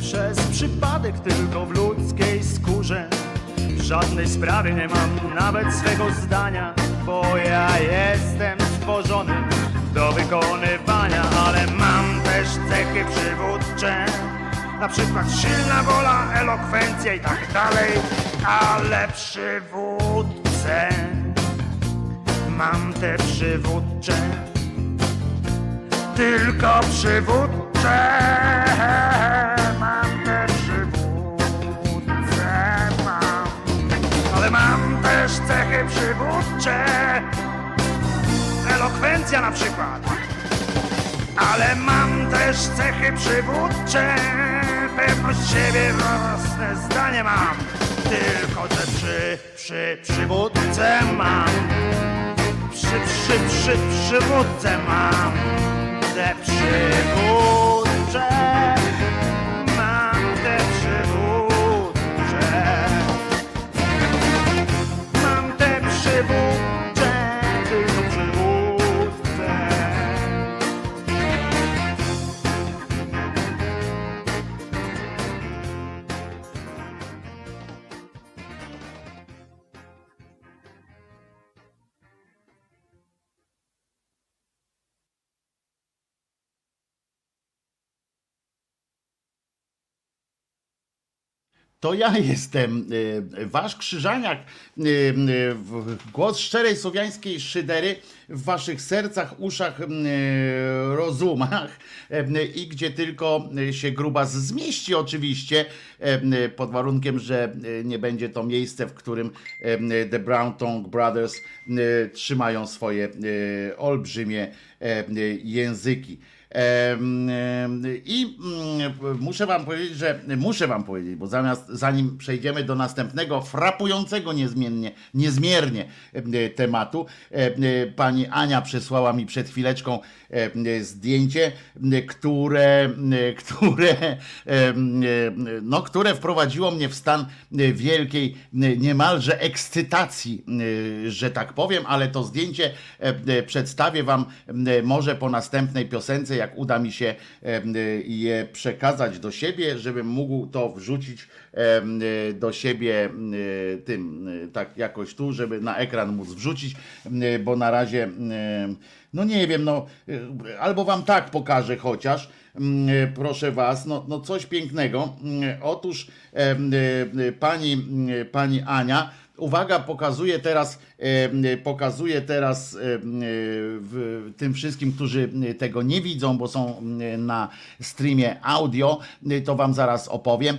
Przez przypadek tylko w ludzkiej skórze. W żadnej sprawie nie mam nawet swego zdania Bo ja jestem stworzony do wykonywania Ale mam też cechy przywódcze. Na przykład silna wola, elokwencja i tak dalej Ale przywódcę. Mam te przywódcze tylko przywódcze. Mam te przywódce, mam. Ale mam też cechy przywódcze. Elokwencja na przykład. Ale mam też cechy przywódcze. Pewność siebie, własne zdanie mam. Tylko te przy, przy, przywódce mam. Przy, przy, przy, przywódce mam. Te przywódcze to ja jestem y, wasz krzyżaniak, y, w- głos szczerej słowiańskiej szydery w waszych sercach, uszach, rozumach i gdzie tylko się grubas zmieści oczywiście, pod warunkiem, że nie będzie to miejsce, w którym The Brown Tongue Brothers trzymają swoje olbrzymie języki. I mm, muszę wam powiedzieć, że muszę wam powiedzieć, bo zamiast zanim przejdziemy do następnego frapującego niezmiennie, niezmiernie em, tematu, em, pani Ania przesłała mi przed chwileczką zdjęcie, które, które, no, które wprowadziło mnie w stan wielkiej, em, niemalże ekscytacji, że tak powiem, ale to zdjęcie przedstawię wam może po następnej piosence, jak uda mi się je przekazać do siebie, żebym mógł to wrzucić do siebie tym, tak jakoś tu, żeby na ekran móc wrzucić, bo na razie, no nie wiem, no albo wam tak pokażę chociaż, proszę was, no, no coś pięknego. Otóż em, pani, pani Ania, Uwaga, pokazuje teraz, e, pokazuje teraz e, tym wszystkim, którzy tego nie widzą, bo są na streamie audio, to wam zaraz opowiem,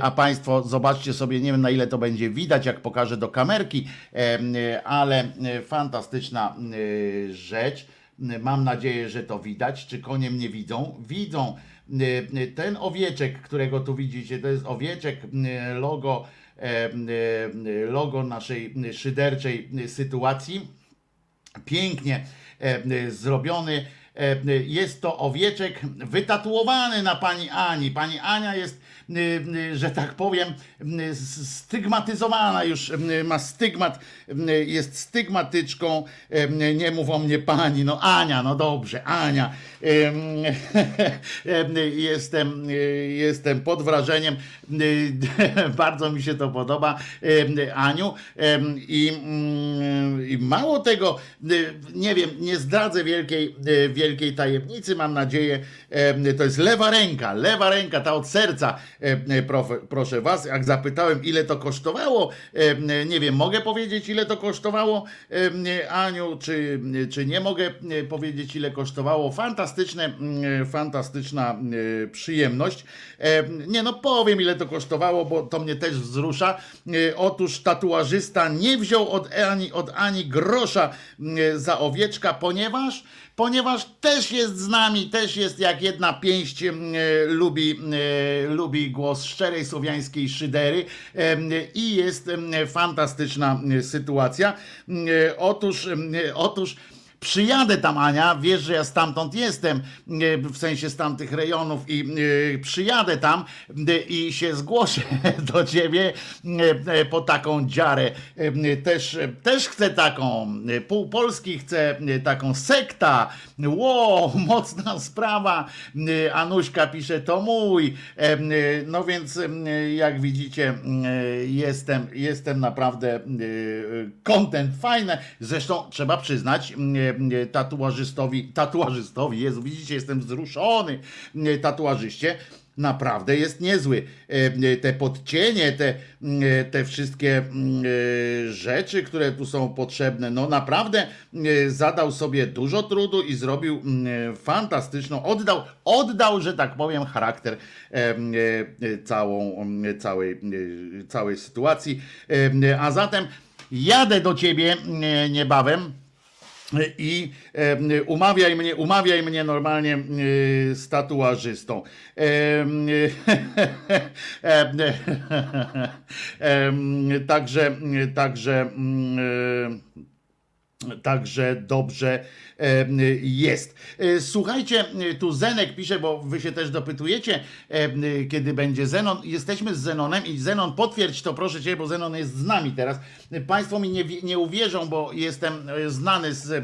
a Państwo zobaczcie sobie, nie wiem na ile to będzie widać, jak pokażę do kamerki, e, ale fantastyczna e, rzecz. Mam nadzieję, że to widać. Czy konie mnie widzą? Widzą. Ten owieczek, którego tu widzicie, to jest owieczek logo e, e, logo naszej szyderczej sytuacji. Pięknie zrobiony. Jest to owieczek wytatuowany na pani Ani. Pani Ania jest, że tak powiem, s- stygmatyzowana już, ma stygmat, jest stygmatyczką. Nie mów o mnie pani, no Ania, no dobrze, Ania. Em, em, Jestem, jestem pod wrażeniem. Bardzo mi się to podoba, Aniu. I, mm, I mało tego, nie wiem, nie zdradzę wielkiej, wielkiej tajemnicy, mam nadzieję. To jest lewa ręka, lewa ręka, ta od serca, proszę was. Jak zapytałem, ile to kosztowało, em, nie wiem, mogę powiedzieć, ile to kosztowało, Aniu, czy, czy nie mogę e, powiedzieć, ile kosztowało. Fantastyczne, fantastyczna e, przyjemność. E, Nie no, powiem, ile to kosztowało, bo to mnie też wzrusza. E, Otóż tatuażysta nie wziął od Ani, od Ani grosza za owieczka, ponieważ ponieważ też jest z nami, też jest jak jedna pięść e, lubi, e, lubi głos szczerej słowiańskiej szydery em, i jest fantastyczna e, sytuacja. E, Otóż, em, otóż Przyjadę tam, Ania, wiesz, że ja stamtąd jestem, e, w sensie z tamtych rejonów i e, przyjadę tam e, i się zgłoszę do ciebie po taką dziarę. Też, też chcę taką, pół Polski chcę taką sekta. Ło, mocna sprawa. Anuśka pisze, to mój. No więc jak widzicie, jestem, jestem naprawdę content fajne. Zresztą trzeba przyznać tatuażystowi, tatuażystowi, Jezu, widzicie, jestem wzruszony e, tatuażyście. Naprawdę jest niezły. E, e, Te podcienie, te, e, te wszystkie e, rzeczy, które tu są potrzebne, no naprawdę e, zadał sobie dużo trudu i zrobił fantastyczną, oddał, oddał, że tak powiem, charakter e, e, całą, całej, e, całej sytuacji. E, A zatem jadę do ciebie e, niebawem. I umawiaj mnie, umawiaj mnie normalnie e, z tatuażystą. Także, także, mm, e, Także dobrze jest. E, Słuchajcie, e, tu Zenek pisze, bo wy się też dopytujecie, e, kiedy będzie Zenon. Jesteśmy z Zenonem i Zenon, potwierdź to proszę cię, bo Zenon jest z nami teraz. E, Państwo mi nie, nie uwierzą, bo jestem e, znany z, e,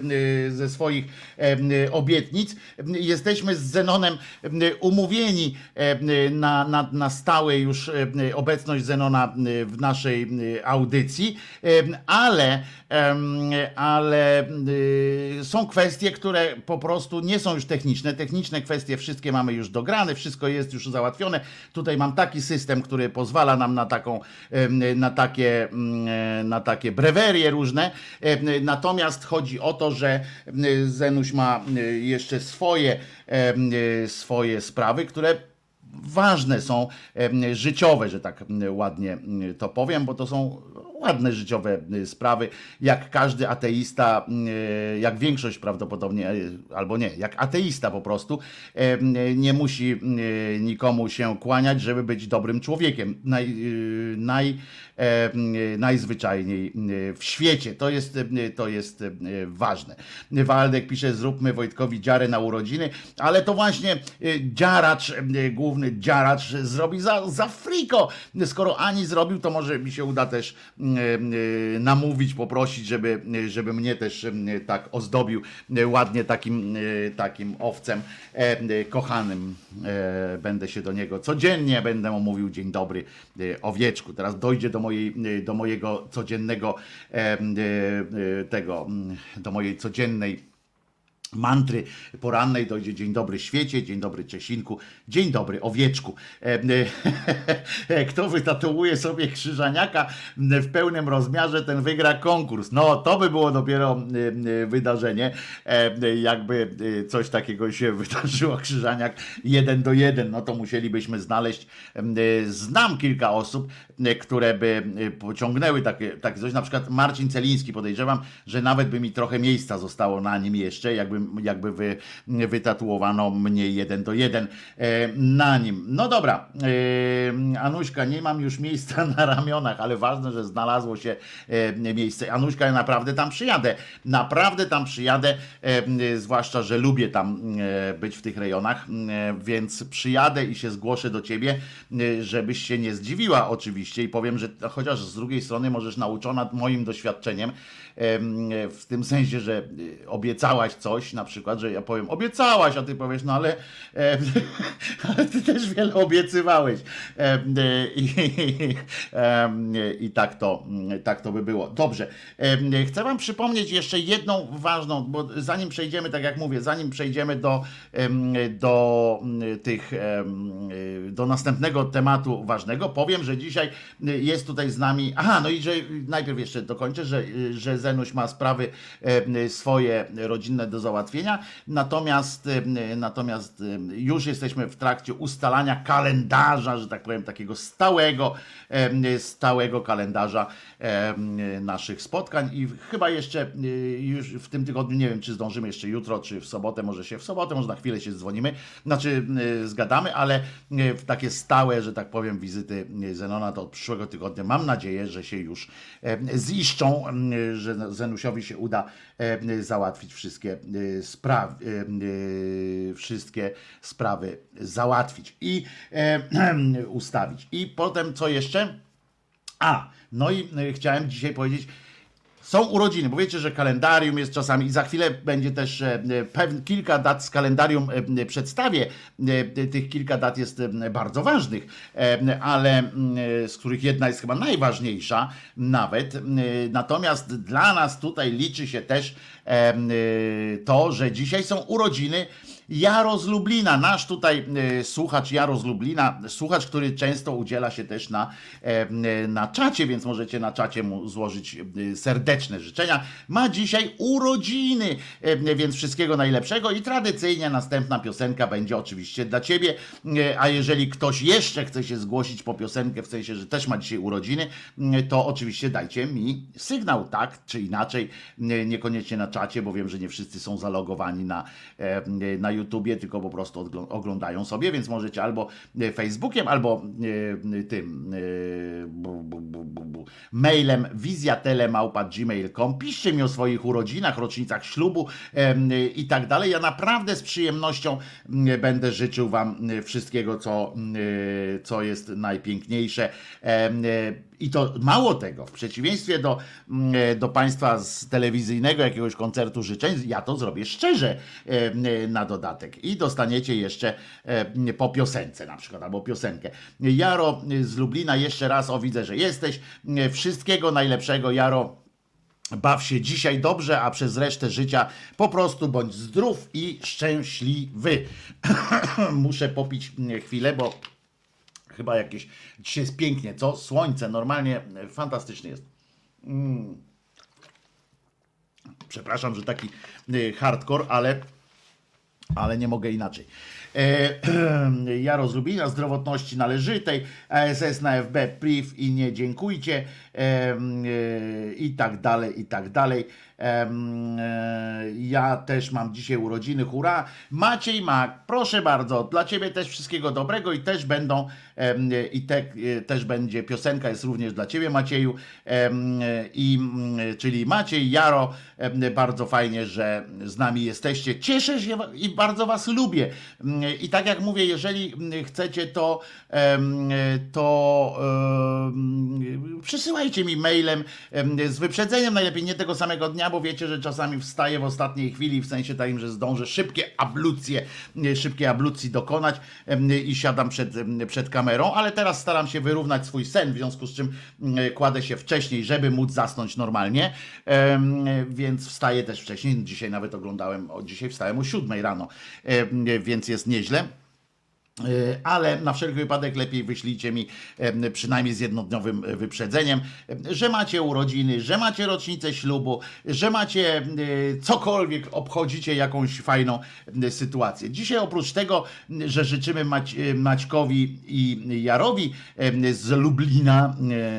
ze swoich e, obietnic. E, Jesteśmy z Zenonem e, umówieni e, na, na, na stałe już e, obecność Zenona e, w naszej e, audycji, E, ale, ale są kwestie, które po prostu nie są już techniczne. Techniczne kwestie wszystkie mamy już dograne, wszystko jest już załatwione. Tutaj mam taki system, który pozwala nam na taką, na takie, mm, e, na takie brewerie różne. Natomiast chodzi o to, że Zenuś ma jeszcze swoje, y, swoje sprawy, które ważne są życiowe, że tak ładnie to powiem, bo to są ładne życiowe y, sprawy, jak każdy ateista, y, jak większość prawdopodobnie, y, albo nie, jak ateista po prostu, nie musi nikomu się kłaniać, żeby być dobrym człowiekiem. Naj, naj, najzwyczajniej y, w świecie. To jest, y, to jest ważne. Waldek pisze, zróbmy Wojtkowi dziarę na urodziny, ale to właśnie dziaracz, główny dziaracz zrobi za, za friko. Skoro Ani zrobił, to może mi się uda też y, namówić, poprosić, żeby, żeby mnie też tak ozdobił ładnie takim, takim owcem e, kochanym. E, Będę się do niego codziennie będę mu mówił dzień dobry owieczku. Teraz dojdzie do mojej, y, do mojego codziennego e, y, tego, mm, do mojej codziennej mantry porannej dojdzie dzień dobry świecie, dzień dobry Czesinku, dzień dobry owieczku. E, e, Kto wytatuuje sobie krzyżaniaka w pełnym rozmiarze, ten wygra konkurs. No to by było dopiero wydarzenie, e, jakby coś takiego się wydarzyło, krzyżaniak jeden do jeden, no to musielibyśmy znaleźć, znam kilka osób, które by pociągnęły takie, takie coś, na przykład Marcin Celiński podejrzewam, że nawet by mi trochę miejsca zostało na nim jeszcze, jakby, jakby wy, wytatuowano mnie jeden do jeden e, na nim. No dobra, e, Anuśka, nie mam już miejsca na ramionach, ale ważne, że znalazło się e, miejsce. Anuśka, ja naprawdę tam przyjadę. Naprawdę tam przyjadę, zwłaszcza, że lubię tam być w tych rejonach, więc przyjadę i się zgłoszę do ciebie, żebyś się nie zdziwiła oczywiście i powiem, że chociaż z drugiej strony możesz nauczona moim doświadczeniem, em, w tym sensie, że y, obiecałaś coś, na przykład, że ja powiem obiecałaś, a ty powiesz, no ale, ale ty też wiele obiecywałeś. Y, I, em, i tak, to, tak to by było. Dobrze. Chcę wam przypomnieć jeszcze jedną ważną, bo zanim przejdziemy, tak jak mówię, zanim przejdziemy do, do mm, tych, y, do następnego tematu ważnego, powiem, że dzisiaj jest tutaj z nami, aha, no i że najpierw jeszcze dokończę, że, że Zenuś ma sprawy e, swoje rodzinne do załatwienia, natomiast, e, natomiast e, już jesteśmy w trakcie ustalania kalendarza, że tak powiem, takiego stałego, stałego kalendarza naszych spotkań. I chyba jeszcze już w tym tygodniu, nie wiem czy zdążymy jeszcze jutro, czy w sobotę, może się w sobotę, może na chwilę się dzwonimy, znaczy zgadamy, ale w takie stałe, że tak powiem, wizyty Zenona to od przyszłego tygodnia mam nadzieję, że się już ziszczą, że Zenusiowi się uda e, załatwić wszystkie e, sprawy, e, e, wszystkie sprawy załatwić i e, ustawić. I potem co jeszcze? A, no i e, chciałem dzisiaj powiedzieć, są urodziny, bo wiecie, że kalendarium jest czasami i za chwilę będzie też e, e, pewne kilka dat z kalendarium e, przedstawię. Tych kilka dat jest bardzo ważnych, ale z których jedna jest chyba najważniejsza nawet. Natomiast dla nas tutaj liczy się też to, że dzisiaj są urodziny Jaro z Lublina, nasz tutaj e, słuchacz Jaro z Lublina, słuchacz, który często udziela się też na, e, na czacie, więc możecie na czacie mu złożyć e, serdeczne życzenia. Ma dzisiaj urodziny, e, więc wszystkiego najlepszego i tradycyjnie następna piosenka będzie oczywiście dla ciebie, e, a jeżeli ktoś jeszcze chce się zgłosić po piosenkę, w sensie, że też ma dzisiaj urodziny, e, to oczywiście dajcie mi sygnał, tak czy inaczej, nie- niekoniecznie na czacie, bo wiem, że nie wszyscy są zalogowani na, e, na YouTubie, tylko po prostu oglądają sobie, więc możecie albo e, Facebookiem, albo e, tym e, bu, mailem wizjatelemałpa.gmail.com piszcie mi o swoich urodzinach, rocznicach ślubu i tak dalej. Ja naprawdę z przyjemnością mm, będę życzył wam wszystkiego, co, mm, co jest najpiękniejsze. I to mało tego, w przeciwieństwie do, mm, do państwa z telewizyjnego jakiegoś koncertu życzeń, ja to zrobię szczerze em, na dodatek. I dostaniecie jeszcze po piosence na przykład, albo piosenkę. Jaro z Lublina, jeszcze raz, o widzę, że jesteś. Wszystkiego najlepszego, Jaro. Baw się dzisiaj dobrze, a przez resztę życia po prostu bądź zdrów i szczęśliwy. Muszę popić chwilę, bo chyba jakieś. Dzisiaj jest pięknie, co? Słońce, normalnie e, fantastycznie jest. Mm. Przepraszam, że taki e, hardcore, ale, ale nie mogę inaczej. E, Jaro z Lubina, zdrowotności należytej, ASS na FB, priv i nie dziękujcie e, i tak dalej, i tak dalej. E, Ja też mam dzisiaj urodziny, hurra. Maciej Mak, proszę bardzo, dla Ciebie też wszystkiego dobrego i też będą, i te, e, też będzie, piosenka jest również dla Ciebie Macieju, i, mm, czyli Maciej, Jaro, bardzo fajnie, że z nami jesteście. Cieszę się i bardzo Was lubię. Mm, I tak jak mówię, jeżeli mm, chcecie, to, to przysyłajcie mi mailem em, z wyprzedzeniem, najlepiej nie tego samego dnia, bo wiecie, że czasami wstaję w ostatniej chwili, w sensie takim, że zdążę szybkie ablucje, e, szybkie ablucji dokonać i siadam przed, przed kamerą, ale teraz staram się wyrównać swój sen, w związku z czym mm, kładę się wcześniej, żeby móc zasnąć normalnie, em, więc wstaję też wcześniej, dzisiaj nawet oglądałem, dzisiaj wstałem o 7 rano, więc jest nieźle. E, Ale na wszelki wypadek lepiej wyślijcie mi przynajmniej z jednodniowym e, wyprzedzeniem, em, że macie urodziny, że macie rocznicę ślubu, że macie e, cokolwiek, obchodzicie jakąś fajną sytuację. Dzisiaj oprócz tego, że życzymy Mać, Maćkowi i Jarowi z Lublina,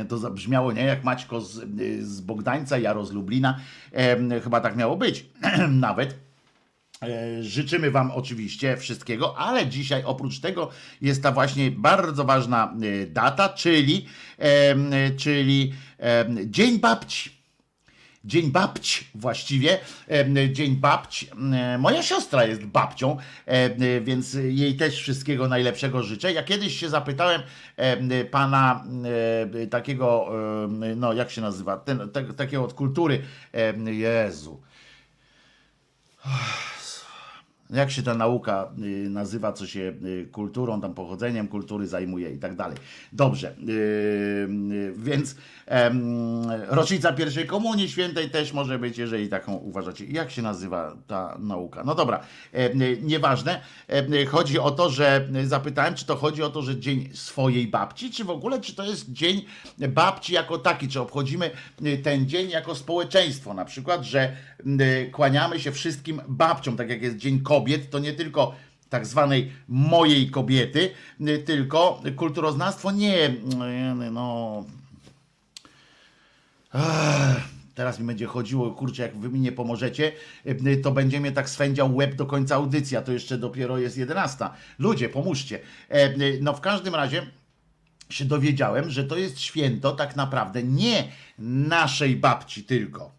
to zabrzmiało nie jak Maćko z, z Bogdańca, Jaro z Lublina, chyba tak miało być nawet. E, Życzymy Wam oczywiście wszystkiego, ale dzisiaj oprócz tego jest ta właśnie bardzo ważna e, data, czyli, e, czyli Dzień Babci. Dzień babci właściwie, Dzień babci. Moja siostra jest babcią, więc jej też wszystkiego najlepszego życzę. Ja kiedyś się zapytałem em, pana takiego, no jak się nazywa, ten, te, takiego od kultury, Jezu, jak się ta nauka y, nazywa, co się y, kulturą, tam pochodzeniem kultury zajmuje i tak dalej. Dobrze, y, więc rocznica pierwszej komunii świętej też może być, jeżeli taką uważacie. Jak się nazywa ta nauka? No dobra, nieważne. Chodzi o to, że zapytałem, czy to chodzi o to, że dzień swojej babci, czy w ogóle, czy to jest dzień babci jako taki, czy obchodzimy y, ten dzień jako społeczeństwo, na przykład, że y, kłaniamy się wszystkim babciom, tak jak jest Dzień Kobiet, to nie tylko tak zwanej mojej kobiety, y, tylko kulturoznawstwo nie, no... Teraz mi będzie chodziło, kurczę, jak wy mi nie pomożecie, y, to będzie mnie tak swędział łeb do końca audycji, a to jeszcze dopiero jest 11. Ludzie, pomóżcie. E, y, No w każdym razie się dowiedziałem, że to jest święto tak naprawdę nie naszej babci tylko.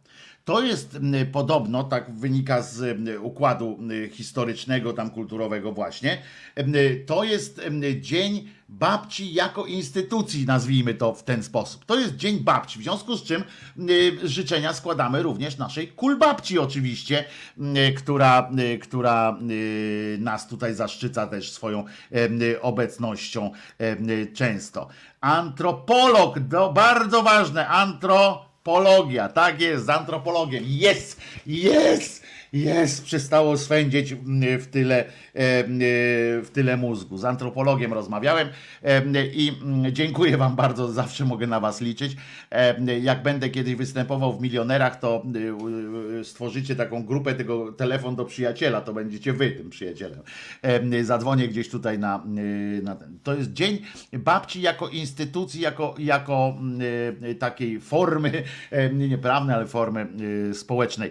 To jest podobno, tak wynika z układu historycznego, tam kulturowego właśnie, to jest dzień babci jako instytucji, nazwijmy to w ten sposób. To jest dzień babci, w związku z czym życzenia składamy również naszej kulbabci oczywiście, która, która nas tutaj zaszczyca też swoją obecnością często. Antropolog, to bardzo ważne, antro Antropologia, tak jest, z antropologiem. Jest, jest, jest, przestało swędzić mm, w tyle, e, e, w tyle mózgu. Z antropologiem rozmawiałem e, i mm, dziękuję Wam bardzo, zawsze mogę na Was liczyć. Jak będę kiedyś występował w milionerach, to stworzycie taką grupę, tego telefon do przyjaciela, to będziecie Wy tym przyjacielem. Zadzwonię gdzieś tutaj na, na ten. To jest dzień babci jako instytucji, jako, jako mm, takiej formy, e, nie prawnej, ale formy społecznej.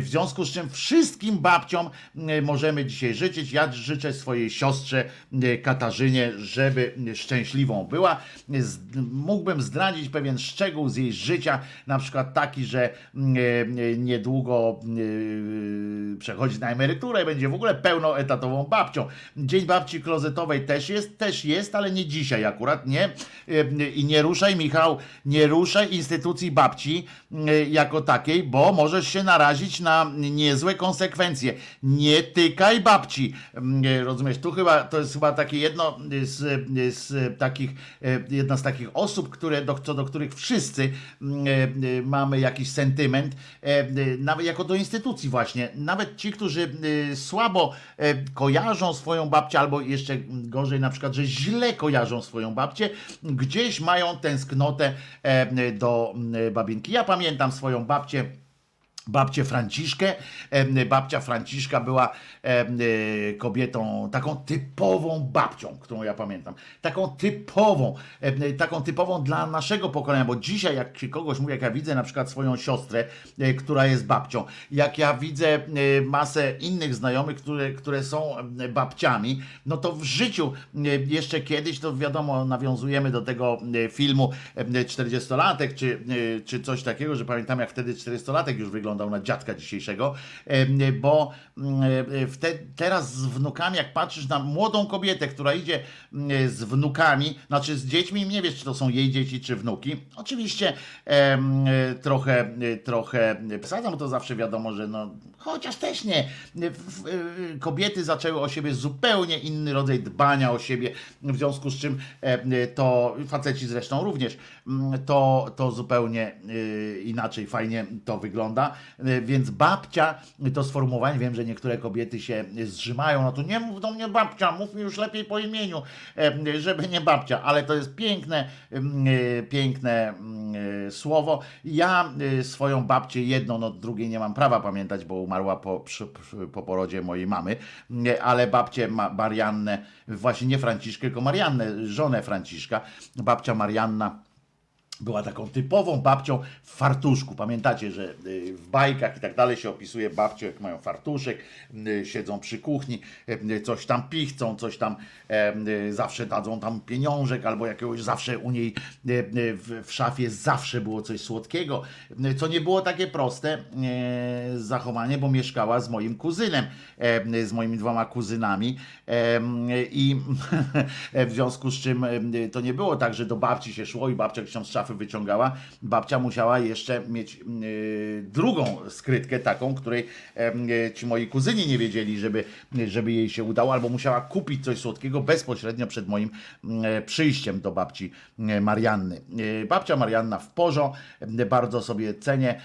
W związku z czym wszystkim babciom e, możemy dzisiaj życzyć. Ja życzę swojej siostrze e, Katarzynie, żeby szczęśliwą była. Z- Mógłbym zdradzić pewien szczegół z jej życia, na przykład taki, że mm, e, niedługo e, przechodzi na emeryturę, będzie w ogóle pełnoetatową babcią. Dzień babci klozetowej też jest, też jest, ale nie dzisiaj akurat, nie. E, I nie ruszaj, Michał, nie ruszaj instytucji babci e, jako takiej, bo możesz się narazić na nie niezłe konsekwencje. Nie tykaj babci. Mm, e, Rozumiesz, tu chyba to jest chyba takie jedno z, z takich, e, jedna z takich osób, które, do, co do których wszyscy mm, e, mamy jakiś sentyment, nawet jako do instytucji właśnie. Nawet ci, którzy słabo kojarzą swoją babcię, albo jeszcze gorzej na przykład, że źle kojarzą swoją babcię, gdzieś mają tęsknotę do m, babinki. Ja pamiętam swoją babcię babcię Franciszkę. Babcia Franciszka była e, kobietą, taką typową babcią, którą ja pamiętam. Taką typową, taką typową dla naszego pokolenia, bo dzisiaj jak kogoś mówi, jak ja widzę na przykład swoją siostrę, e, która jest babcią, jak ja widzę e, masę innych znajomych, które, które są babciami, no to w życiu jeszcze kiedyś, to wiadomo, nawiązujemy do tego filmu em, 40-latek, czy, czy coś takiego, że pamiętam jak wtedy 40-latek już wyglądał na dziadka dzisiejszego, bo mm, e, teraz z wnukami, jak patrzysz na młodą kobietę, która idzie mm, z wnukami, znaczy z dziećmi, nie wiesz, czy to są jej dzieci, czy wnuki. Oczywiście e, trochę, e, trochę przesadzam, to zawsze wiadomo, że no, chociaż też nie. E, Kobiety zaczęły o siebie zupełnie inny rodzaj dbania o siebie, w związku z czym e, to, faceci zresztą również, mm, to, to zupełnie e, inaczej, fajnie to wygląda. E, Więc babcia, to sformułowanie, wiem, że niektóre kobiety się zrzymają, no to nie mów do mnie babcia, mów mi już lepiej po imieniu, żeby nie babcia, ale to jest piękne, mm, piękne mm, słowo. Ja swoją babcię jedną, no drugiej nie mam prawa pamiętać, bo umarła po, przy, po porodzie mojej mamy, Nie, ale babcię Ma- Mariannę, właśnie nie Franciszkę, tylko Mariannę, żonę Franciszka, babcia Marianna była taką typową babcią w fartuszku. Pamiętacie, że y, w bajkach i tak dalej się opisuje babcię, jak mają fartuszek, y, siedzą przy kuchni, y, coś tam pichcą, coś tam zawsze dadzą tam pieniążek albo jakiegoś, zawsze u niej w, szafie zawsze było coś słodkiego, co nie było takie proste zachowanie, bo mieszkała z moim kuzynem, z moimi dwoma kuzynami i w związku z czym to nie było tak, że do babci się szło i babcia gdzieś tam z szafy wyciągała. Babcia musiała jeszcze mieć e, drugą skrytkę taką, której e, ci moi kuzyni nie wiedzieli, żeby, żeby jej się udało, albo musiała kupić coś słodkiego bezpośrednio przed moim e, przyjściem do babci e, Marianny. E, Babcia Marianna w porzo, bardzo sobie cenię.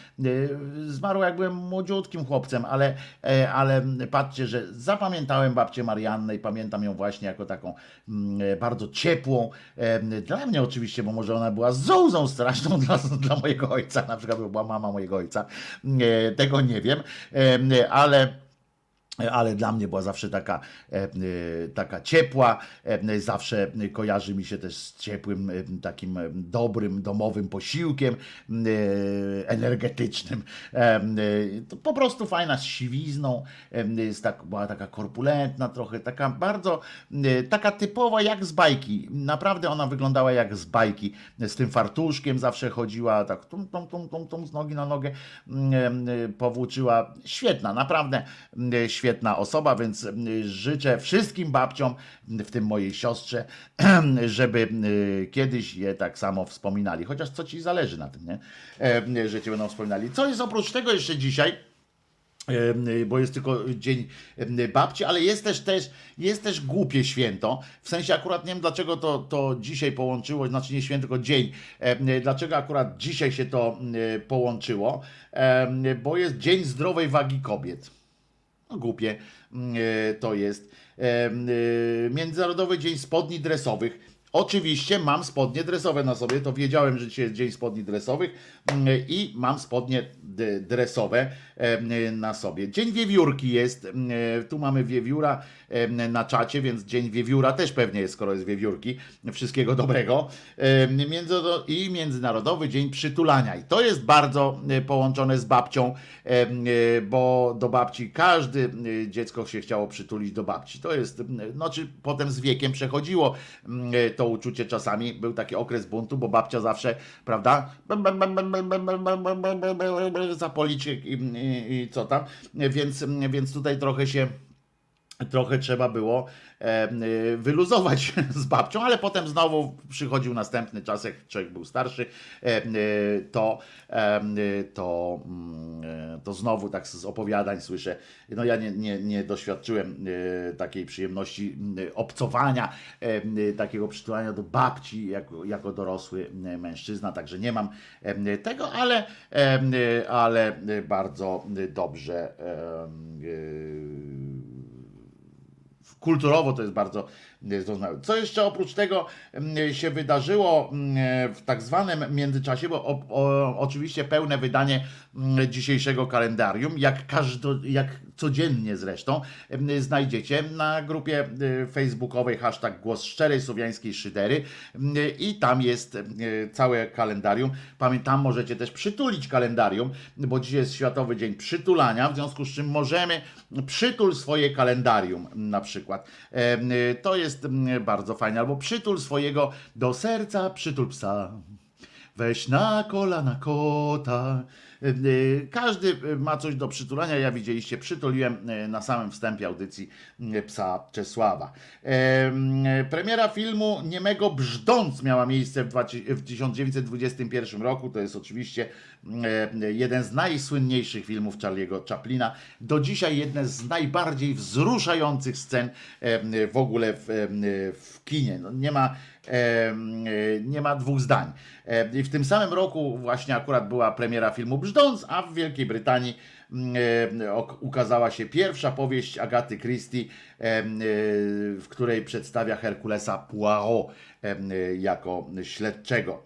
Zmarła jak byłem młodziutkim chłopcem, ale, ale patrzcie, że zapamiętałem babcię Mariannę i pamiętam ją właśnie jako taką mm, bardzo ciepłą. Dla mnie oczywiście, bo może ona była zołzą straszną dla, dla mojego ojca, na przykład była mama mojego ojca. E, Tego nie wiem, e, ale ale dla mnie była zawsze taka, e, e, taka ciepła, e, zawsze kojarzy mi się też z ciepłym, takim dobrym, domowym posiłkiem energetycznym. To po prostu fajna z siwizną, jest tak, była taka korpulentna trochę, taka bardzo, taka typowa jak z bajki. Naprawdę ona wyglądała jak z bajki. Z tym fartuszkiem zawsze chodziła, tak tum, tum, tum, tum, tum z nogi na nogę mm, powłóczyła. Świetna, naprawdę e, świetna osoba, więc e, życzę wszystkim babciom, w tym mojej siostrze, żeby e, kiedyś je tak samo wspominali. Chociaż co ci zależy na tym, nie? E, Że cię będą wspominali. Co jest oprócz tego jeszcze dzisiaj? Em, bo jest tylko dzień babci, ale jest też, też, jest też głupie święto. W sensie akurat nie wiem dlaczego to, to dzisiaj połączyło, znaczy nie święto, tylko dzień. Em, Dlaczego akurat dzisiaj się to połączyło? Bo jest Dzień Zdrowej Wagi Kobiet. No głupie mm, e, to jest. Em, e, Międzynarodowy Dzień Spodni Dresowych. Oczywiście mam spodnie dresowe na sobie, to wiedziałem, że dzisiaj jest Dzień Spodni Dresowych mm, i mam spodnie dresowe na sobie. Dzień Wiewiórki jest, mm, e, tu mamy Wiewióra na czacie, więc Dzień Wiewióra też pewnie jest, skoro jest Wiewiórki. Wszystkiego dobrego. I Międzynarodowy Dzień Przytulania. I to jest bardzo e, połączone z babcią, e, bo do babci każdy e, dziecko się chciało przytulić do babci. To jest, no czy potem z wiekiem przechodziło e, to uczucie czasami. Był taki okres buntu, bo babcia zawsze, prawda, za policzek i, i, i co tam. Więc, więc tutaj trochę się trochę trzeba było e, y, wyluzować z babcią, ale potem znowu przychodził następny czas, jak człowiek był starszy, e, to, e, to, mm, e, to znowu tak z opowiadań słyszę, no ja nie, nie, nie doświadczyłem e, takiej przyjemności m, obcowania, e, e, takiego przytulania do babci jako, jako dorosły e, mężczyzna, także nie mam e, tego, ale, e, e, ale bardzo dobrze e, e, kulturowo to jest bardzo e, zrozumiałe. Co jeszcze oprócz tego mm, się wydarzyło mm, w tak zwanym międzyczasie, bo o, o, oczywiście pełne wydanie mm, dzisiejszego kalendarium, jak, każdo, jak codziennie zresztą, znajdziecie na grupie y, facebookowej hashtag Głos Szczerej Słowiańskiej Szydery i tam jest y, całe kalendarium. Pamiętam, możecie też przytulić kalendarium, bo dzisiaj jest Światowy Dzień Przytulania, w związku z czym możemy przytul swoje kalendarium na przykład. Y, To jest mm, bardzo fajne. Albo przytul swojego do serca, przytul psa. Weź na kolana kota. E, e, Każdy ma coś do przytulania. Ja widzieliście, przytuliłem e, na samym wstępie audycji e, psa Czesława. E, Premiera filmu Niemego Brzdąc miała miejsce w dwa- w 1921 roku. To jest oczywiście e, jeden z najsłynniejszych filmów Charlie'ego Chaplina. Do dzisiaj jeden z najbardziej wzruszających scen e, w ogóle w, e, w kinie. No, nie ma e, nie ma dwóch zdań. E, I w tym samym roku właśnie akurat była premiera filmu Brzdąc, a w Wielkiej Brytanii mm, e, ukazała się pierwsza powieść Agaty Christie, e, e, w której przedstawia Herkulesa Poirot e, jako śledczego.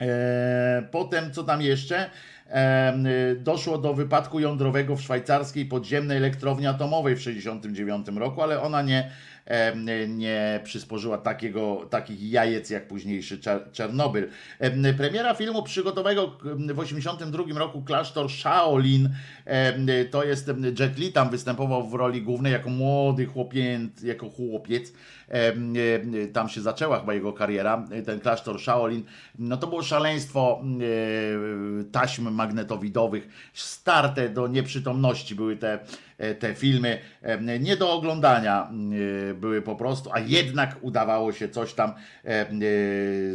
E, Potem, co tam jeszcze? E, Doszło do wypadku jądrowego w szwajcarskiej podziemnej elektrowni atomowej w 1969 roku, ale ona nie, e, nie przysporzyła takiego, takich jajec jak późniejszy Czer- Czernobyl. Premiera filmu przygotowego w 1982 roku Klasztor Shaolin to jest Jet Li tam występował w roli głównej jako młody chłopiec, jako chłopiec. Tam się zaczęła chyba jego kariera, ten klasztor Shaolin. No to było szaleństwo taśm magnetowidowych, starte do nieprzytomności były te, te filmy, e, nie do oglądania e, były po prostu, a jednak udawało się coś tam e, e,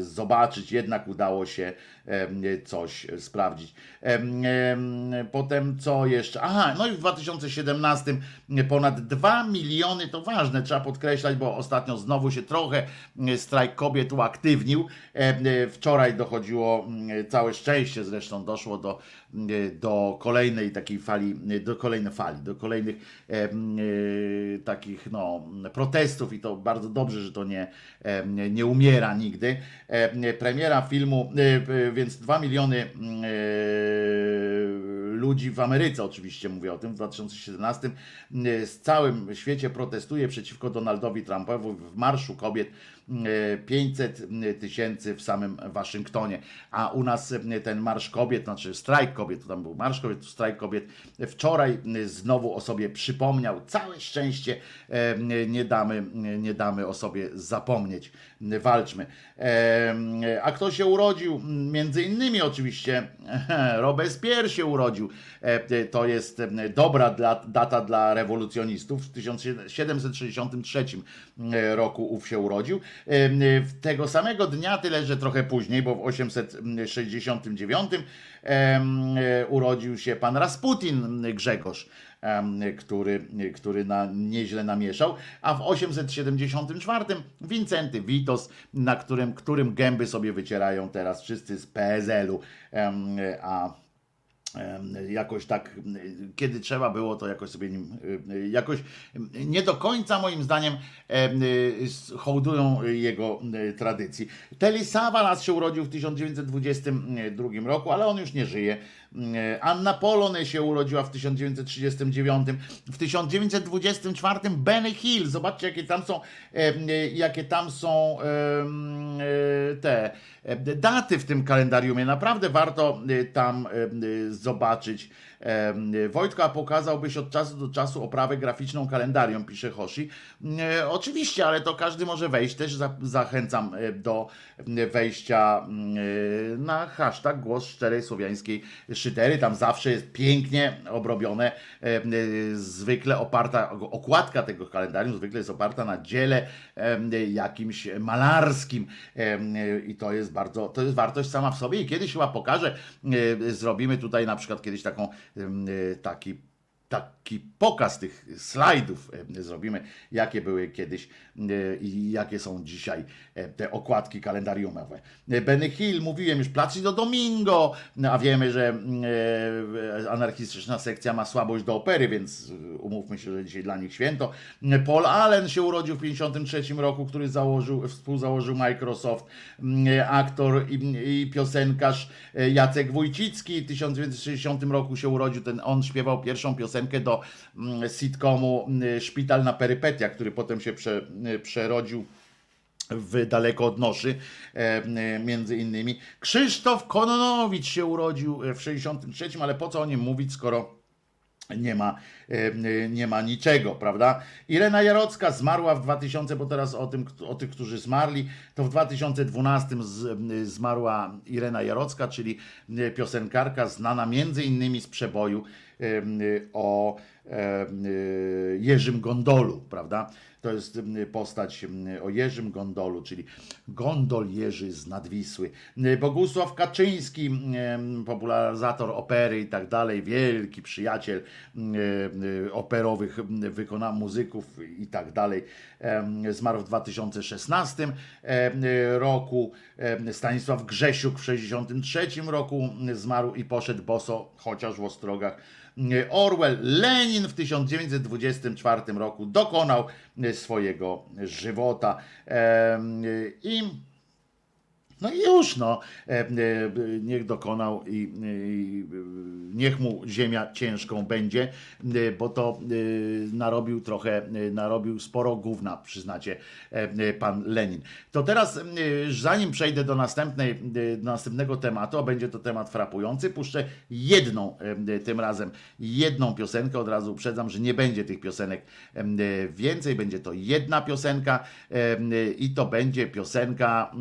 zobaczyć, jednak udało się e, coś sprawdzić. E, e, Potem co jeszcze? Aha, no i w 2017 ponad 2 miliony, to ważne, trzeba podkreślać, bo ostatnio znowu się trochę strajk kobiet uaktywnił. Wczoraj dochodziło, całe szczęście zresztą doszło do, do kolejnej takiej fali, do kolejnej fali, do kolejnych takich no, protestów i to bardzo dobrze, że to nie, nie, umiera nigdy. Premiera filmu, e, więc 2 miliony mm, e, ludzi w Ameryce, oczywiście mówię o tym, w 2017 e, z całym świecie protestuje przeciwko Donaldowi Trumpowi w Marszu Kobiet e, 500 tysięcy w samym Waszyngtonie, a u nas e, ten Marsz Kobiet, znaczy strajk kobiet, to tam był Marsz Kobiet, strajk kobiet, wczoraj e, znowu o sobie przypomniał, całe szczęście e, nie damy, nie damy o sobie zapomnieć, walczmy. E, A kto się urodził? Między innymi oczywiście Robespierre się urodził. E, To jest e, dobra data dla rewolucjonistów. W 1763 roku ów się urodził. E, Tego samego dnia, tyle że trochę później, bo w 869 em, e, urodził się pan Rasputin Grzegorz który, który na, nieźle namieszał, a w 874 Wincenty Witos, na którym, którym gęby sobie wycierają teraz wszyscy z PSL-u, a jakoś tak, kiedy trzeba było, to jakoś sobie nim, y, jakoś nie do końca moim zdaniem em, y, hołdują jego y, tradycji. Telly Savalas się urodził w 1922 roku, ale on już nie żyje. Anna Polony się urodziła w 1939. W 1924 Benny Hill. Zobaczcie, jakie tam są, em, jakie tam są e, te e, daty w tym kalendariumie. Naprawdę warto e, tam e, zobaczyć, Em, Wojtko, a pokazałbyś od czasu do czasu oprawę graficzną kalendarium, pisze Hoshi. E, Oczywiście, ale to każdy może wejść. Też za, zachęcam e, do wejścia e, na hashtag Głos Szczerej Słowiańskiej Szydery. Tam zawsze jest pięknie obrobione. Zwykle oparta, okładka tego kalendarium zwykle jest oparta na dziele jakimś malarskim i to jest bardzo, to jest wartość sama w sobie i kiedyś chyba pokażę, zrobimy tutaj na przykład kiedyś taką, taki taki pokaz tych slajdów zrobimy, jakie były kiedyś i jakie są dzisiaj e, te okładki kalendariumowe. E, Benny Hill, mówiłem już, Placido Domingo, no, a wiemy, że mm, e, anarchistyczna sekcja ma słabość do opery, więc e, umówmy się, że dzisiaj dla nich święto. E, Paul Allen się urodził w 1953 roku, który założył, współzałożył Microsoft, aktor i, i piosenkarz e, Jacek Wójcicki w 1960 roku się urodził, ten, on śpiewał pierwszą piosenkę do mm, sitcomu Szpital na perypetiach, który potem się prze, przerodził w daleko od noszy, e, e, między innymi. Krzysztof Kononowicz się urodził w 63, ale po co o nim mówić, skoro nie ma, e, nie ma niczego, prawda? Irena Jarocka zmarła w 2000, bo teraz o, tym, o tych, którzy zmarli, to w 2012 z, zmarła Irena Jarocka, czyli piosenkarka znana między innymi z przeboju e, o e, Jerzym Gondolu, prawda? To jest postać o Jerzym Gondolu, czyli Gondol Jerzy z Nadwisły. Bogusław Kaczyński, popularyzator opery i tak dalej, wielki przyjaciel operowych wykona muzyków i tak dalej. Zmarł w 2016 em, roku. Stanisław Grzesiuk w 1963 roku zmarł i poszedł boso, chociaż w ostrogach. Orwell, Lenin w 1924 roku dokonał swojego żywota. I no i już, no, e, e, niech dokonał i, niech mu ziemia ciężką będzie, e, bo to narobił trochę, narobił sporo gówna, przyznacie, pan Lenin. To teraz, zanim przejdę do następnej, do następnego tematu, a będzie to temat frapujący, puszczę jedną tym razem, jedną piosenkę, od razu uprzedzam, że nie będzie tych piosenek więcej, będzie to jedna piosenka i to będzie piosenka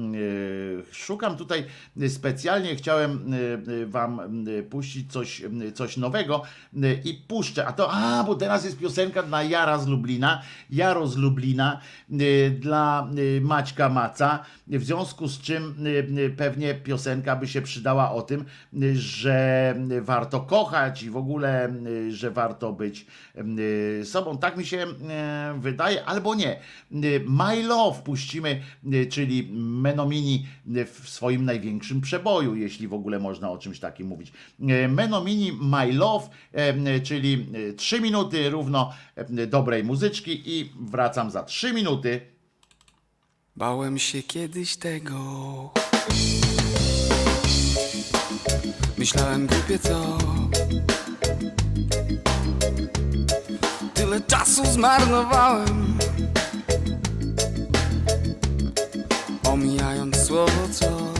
szukam tutaj specjalnie, chciałem y, y, wam y, puścić coś, y, coś nowego y, i puszczę, a to, a, bo teraz jest piosenka dla Jara z Lublina, Jaro z Lublina, y, dla y, Maćka Maca, w związku z czym y, y, pewnie piosenka by się przydała o tym, y, że warto kochać i w ogóle, y, że warto być y, sobą. Tak mi się y, wydaje, albo nie. Y, My Love puścimy, y, czyli Menomini w swoim największym przeboju, jeśli w ogóle można o czymś takim mówić. E, Menomini My Love, e, czyli 3 minuty równo e, dobrej muzyczki i wracam za 3 minuty. Bałem się kiedyś tego. Myślałem głupie co. Tyle czasu zmarnowałem. Omijając słowo co.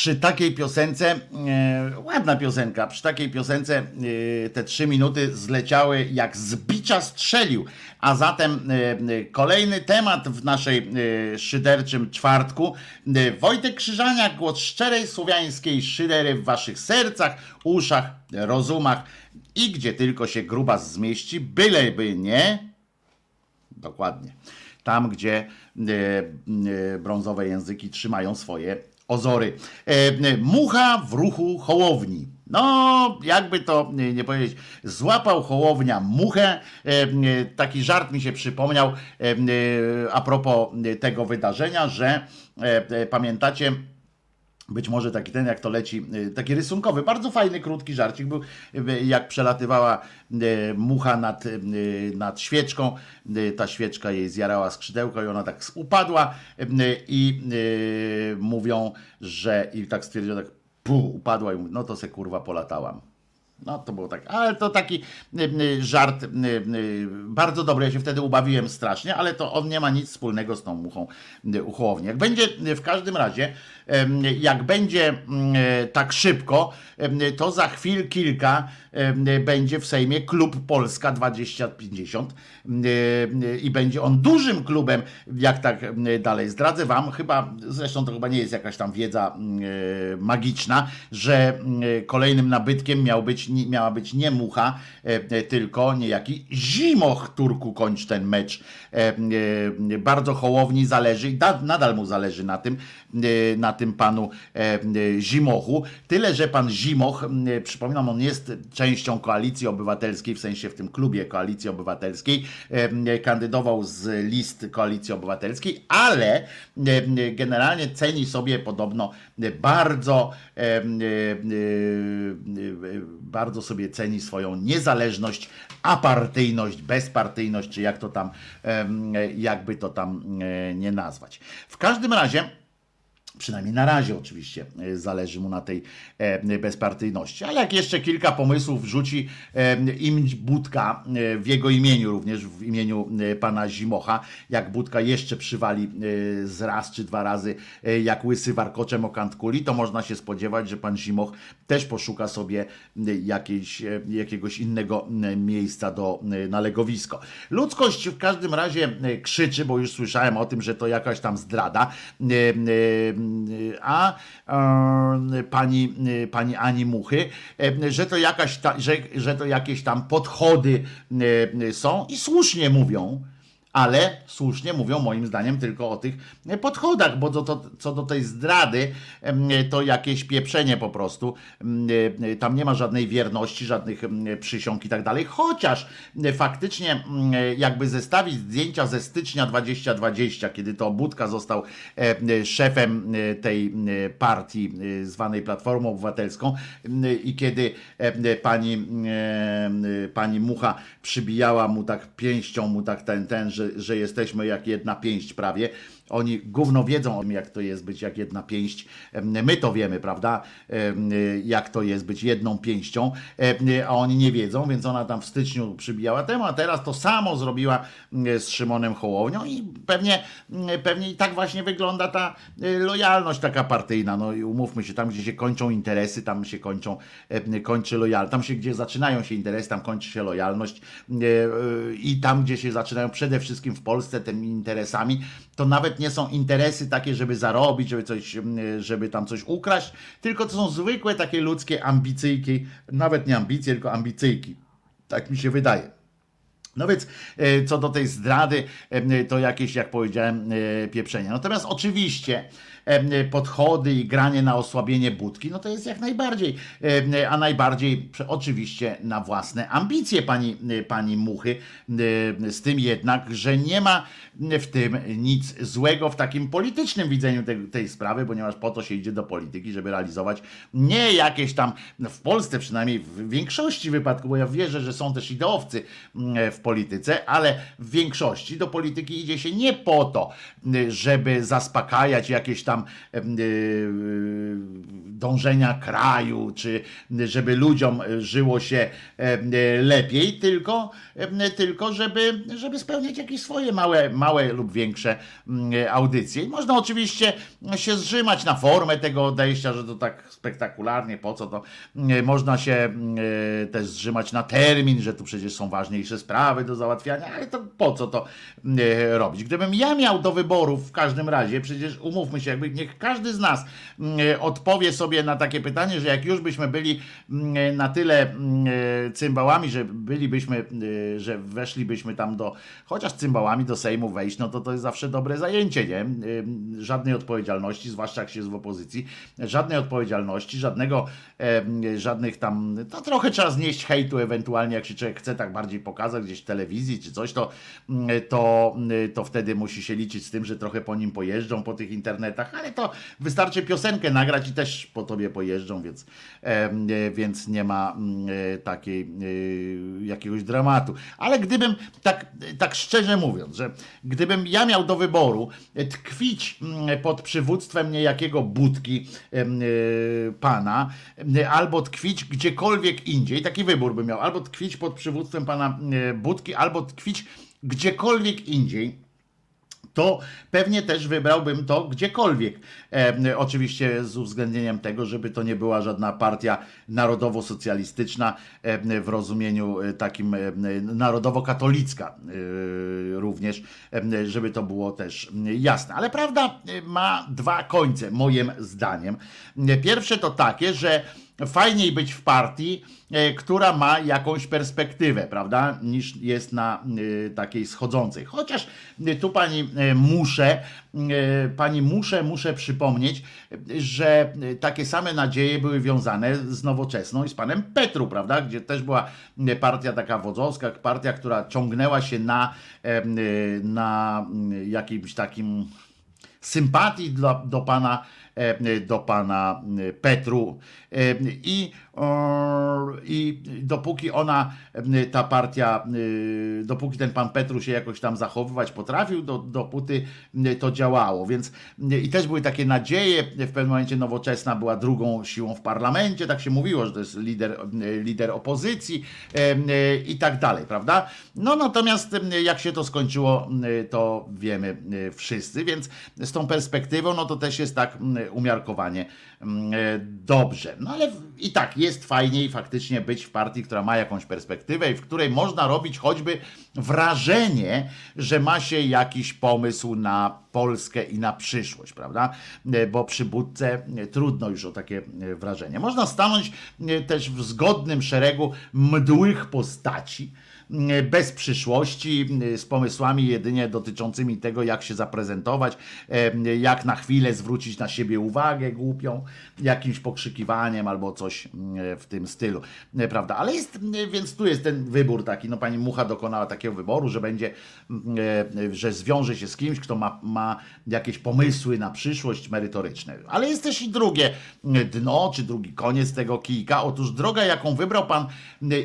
przy takiej piosence, e, ładna piosenka, przy takiej piosence e, te trzy minuty zleciały jak z bicia strzelił. A zatem e, kolejny temat w naszej szyderczym czwartku. Wojtek Krzyżaniak, głos szczerej słowiańskiej szydery w waszych sercach, uszach, rozumach i gdzie tylko się grubas zmieści, byleby nie, Dokładnie. Tam, gdzie brązowe języki trzymają swoje ozory. E, mucha w ruchu hołowni. No, jakby to nie, powiedzieć, złapał hołownia muchę. E, taki żart mi się przypomniał e, a propos tego wydarzenia, że pamiętacie, być może taki ten, jak to leci, y, taki rysunkowy, bardzo fajny, krótki żarcik był, y, jak przelatywała y, mucha nad, nad świeczką, ta świeczka jej zjarała skrzydełko i ona tak upadła i mówią, że i tak stwierdziła, tak puh, upadła i mówi, no to se kurwa polatałam. No to było tak, ale to taki y, y, żart y, bardzo dobry. Ja się wtedy ubawiłem strasznie, ale to on nie ma nic wspólnego z tą muchą uchołowni. Jak będzie w każdym razie, jak będzie mm, y, tak szybko, to za chwil kilka będzie w Sejmie klub Polska 2050 y, y, i będzie on dużym klubem, jak tak dalej. Zdradzę wam, chyba, zresztą to chyba nie jest jakaś tam wiedza y, magiczna, że y, kolejnym nabytkiem miał być, miała być nie mucha, e, e, tylko niejaki Zimoch Turku kończ ten mecz. E, Bardzo Hołowni zależy i da- nadal mu zależy na tym, na tym panu Zimochu. Tyle, że pan Zimoch, przypominam, on jest częścią koalicji obywatelskiej, w sensie w tym klubie koalicji obywatelskiej, kandydował z list koalicji obywatelskiej, ale generalnie ceni sobie podobno bardzo, e, bardzo sobie ceni swoją niezależność, apartyjność, bezpartyjność, czy jak to tam, jakby to tam e, nie nazwać. W każdym razie, Przynajmniej na razie oczywiście e, zależy mu na tej e, bezpartyjności. Ale jak jeszcze kilka pomysłów wrzuci e, im Budka w jego imieniu, również w imieniu pana Zimocha, jak Budka jeszcze przywali z raz czy dwa razy jak łysy warkoczem o kant kuli, to można się spodziewać, że pan Zimoch też poszuka sobie jakiejś, jakiegoś innego miejsca do, na legowisko. Ludzkość w każdym razie krzyczy, bo już słyszałem o tym, że to jakaś tam zdrada, a e, pani, e, pani Ani Muchy, e, że to, jakaś ta, że, że to jakieś tam podchody są i słusznie mówią, ale słusznie mówią moim zdaniem tylko o tych podchodach, bo to, to, co do tej zdrady, to jakieś pieprzenie po prostu. E, Tam nie ma żadnej wierności, żadnych przysiąg i tak dalej. Chociaż faktycznie jakby zestawić zdjęcia ze stycznia 2020, kiedy to Budka został szefem e, tej partii e, zwanej Platformą Obywatelską i kiedy pani, pani Mucha przybijała mu tak pięścią, mu tak ten, ten, że że, że jesteśmy jak jedna pięść prawie. Oni gówno wiedzą o tym, jak to jest być jak jedna pięść. My to wiemy, prawda? Em, Jak to jest być jedną pięścią, em, a oni nie wiedzą, więc ona tam w styczniu przybijała temu, a teraz to samo zrobiła mm, z Szymonem Hołownią i pewnie, mm, pewnie i tak właśnie wygląda ta y, lojalność taka partyjna. No i umówmy się, tam gdzie się kończą interesy, tam się kończą, kończy lojalność. Tam się, gdzie zaczynają się interesy, tam kończy się lojalność i tam, gdzie się zaczynają przede wszystkim w Polsce tymi interesami, to nawet nie są interesy takie, żeby zarobić, żeby coś, mm, żeby tam coś ukraść, tylko to są zwykłe takie ludzkie ambicyjki, nawet nie ambicje, tylko ambicyjki. Tak mi się wydaje. No więc e, co do tej zdrady, e, to jakieś, jak powiedziałem, e, pieprzenie. Natomiast oczywiście podchody i granie na osłabienie budki, no to jest jak najbardziej, a najbardziej oczywiście na własne ambicje pani, pani Muchy, z tym jednak, że nie ma w tym nic złego w takim politycznym widzeniu tej, tej sprawy, ponieważ po to się idzie do polityki, żeby realizować nie jakieś tam, w Polsce przynajmniej w większości wypadków, bo ja wierzę, że są też ideowcy mm, w polityce, ale w większości do polityki idzie się nie po to, żeby zaspokajać jakieś tam em, y, dążenia kraju, czy żeby ludziom żyło się em, lepiej, tylko, tylko żeby, żeby spełniać jakieś swoje małe, małe lub większe mm, audycje. I można oczywiście się zrzymać na formę tego odejścia, że to tak spektakularnie, po co to. Mm, Można się mm, też zrzymać na termin, że tu przecież są ważniejsze sprawy do załatwiania, ale to po co to mm, robić? Gdybym ja miał do wyboru w każdym razie, przecież umówmy się, jakby niech każdy z nas mm, odpowie sobie na takie pytanie, że jak już byśmy byli na tyle cymbałami, że bylibyśmy, że weszlibyśmy tam do, chociaż cymbałami do Sejmu wejść, no to to jest zawsze dobre zajęcie, nie? Żadnej odpowiedzialności, zwłaszcza jak się jest w opozycji, żadnej odpowiedzialności, żadnego, żadnych tam, to trochę trzeba znieść hejtu ewentualnie, jak się człowiek chce tak bardziej pokazać gdzieś w telewizji czy coś, to, to, to wtedy musi się liczyć z tym, że trochę po nim pojeżdżą po tych internetach, ale to wystarczy piosenkę nagrać i też po tobie pojeżdżą, więc, e, więc nie ma mm, e, takiej e, jakiegoś dramatu. Ale gdybym, tak, tak szczerze mówiąc, że gdybym ja miał do wyboru e, tkwić mm, pod przywództwem niejakiego budki e, pana, albo tkwić gdziekolwiek indziej, taki wybór bym miał, albo tkwić pod przywództwem pana e, budki, albo tkwić gdziekolwiek indziej to pewnie też wybrałbym to gdziekolwiek. E, oczywiście z uwzględnieniem tego, żeby to nie była żadna partia narodowo-socjalistyczna e, w rozumieniu e, takim e, narodowo-katolicka również, żeby to było też jasne. Ale prawda e, ma dwa końce, moim zdaniem. E, Pierwsze to takie, że fajniej być w partii, e, która ma jakąś perspektywę, prawda, niż jest na e, takiej schodzącej. Chociaż e, tu pani muszę, pani muszę, muszę przypomnieć, że takie same nadzieje były wiązane z nowoczesną i z panem Petru, prawda, gdzie też była partia taka wodzowska, partia, która ciągnęła się na, na jakimś takim sympatii dla, do pana do pana Petru i, i dopóki ona, ta partia, dopóki ten pan Petru się jakoś tam zachowywać potrafił, do, dopóty to działało, więc i też były takie nadzieje, w pewnym momencie nowoczesna była drugą siłą w parlamencie, tak się mówiło, że to jest lider, lider opozycji i tak dalej, prawda? No natomiast jak się to skończyło, to wiemy wszyscy, więc z tą perspektywą, no to też jest tak umiarkowanie dobrze. No ale i tak jest fajniej faktycznie być w partii, która ma jakąś perspektywę i w której można robić choćby wrażenie, że ma się jakiś pomysł na Polskę i na przyszłość, prawda? E, Bo przy budce e, trudno już o takie e, wrażenie. Można stanąć e, też w zgodnym szeregu mdłych postaci, e, bez przyszłości, e, z pomysłami jedynie dotyczącymi tego, jak się zaprezentować, e, jak na chwilę zwrócić na siebie uwagę głupią, jakimś pokrzykiwaniem albo coś e, w tym stylu, prawda? Ale jest, więc tu jest ten wybór taki, no pani Mucha dokonała takiego wyboru, że będzie, że zwiąże się z kimś, kto ma, ma jakieś pomysły na przyszłość merytoryczne. Ale jest też i drugie dno, czy drugi koniec tego kijka. Otóż droga, jaką wybrał pan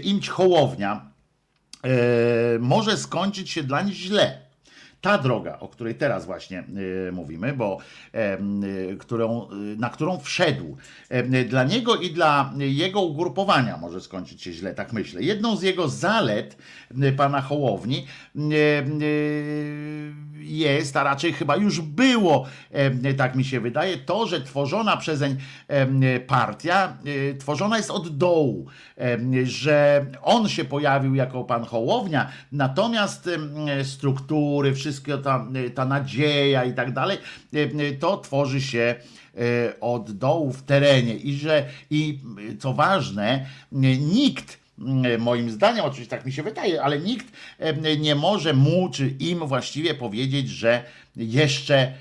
Imć Hołownia, może skończyć się dla nich źle. Ta droga, o której teraz właśnie y, mówimy, bo em, y, którą, na którą wszedł, dla niego i dla jego ugrupowania może skończyć się źle, tak myślę. Jedną z jego zalet pana Hołowni jest, a raczej chyba już było, tak mi się wydaje, to, że tworzona przezeń partia tworzona jest od dołu, że on się pojawił jako pan Hołownia, natomiast struktury, wszystko ta, ta nadzieja i tak dalej, em, to tworzy się e, od dołu w terenie. I że i e, co ważne, nikt moim zdaniem, oczywiście tak mi się wydaje, ale nikt nie może mu czy im właściwie powiedzieć, że jeszcze,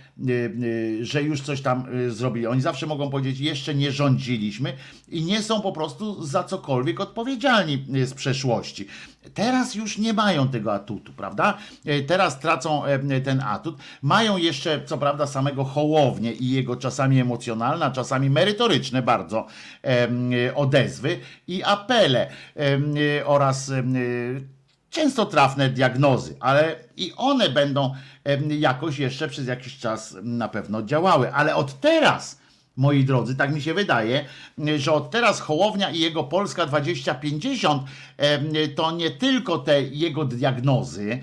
że już coś tam y, zrobili. Oni zawsze mogą powiedzieć, jeszcze nie rządziliśmy i nie są po prostu za cokolwiek odpowiedzialni z przeszłości. Teraz już nie mają tego atutu, prawda? Teraz tracą e, ten atut. Mają jeszcze, co prawda, samego Hołownię i jego czasami emocjonalne, a czasami merytoryczne bardzo odezwy i apele oraz często trafne diagnozy, ale i one będą jakoś jeszcze przez jakiś czas na pewno działały. Ale od teraz, moi drodzy, tak mi się wydaje, że od teraz Hołownia i jego Polska 2050 em, to nie tylko te jego diagnozy,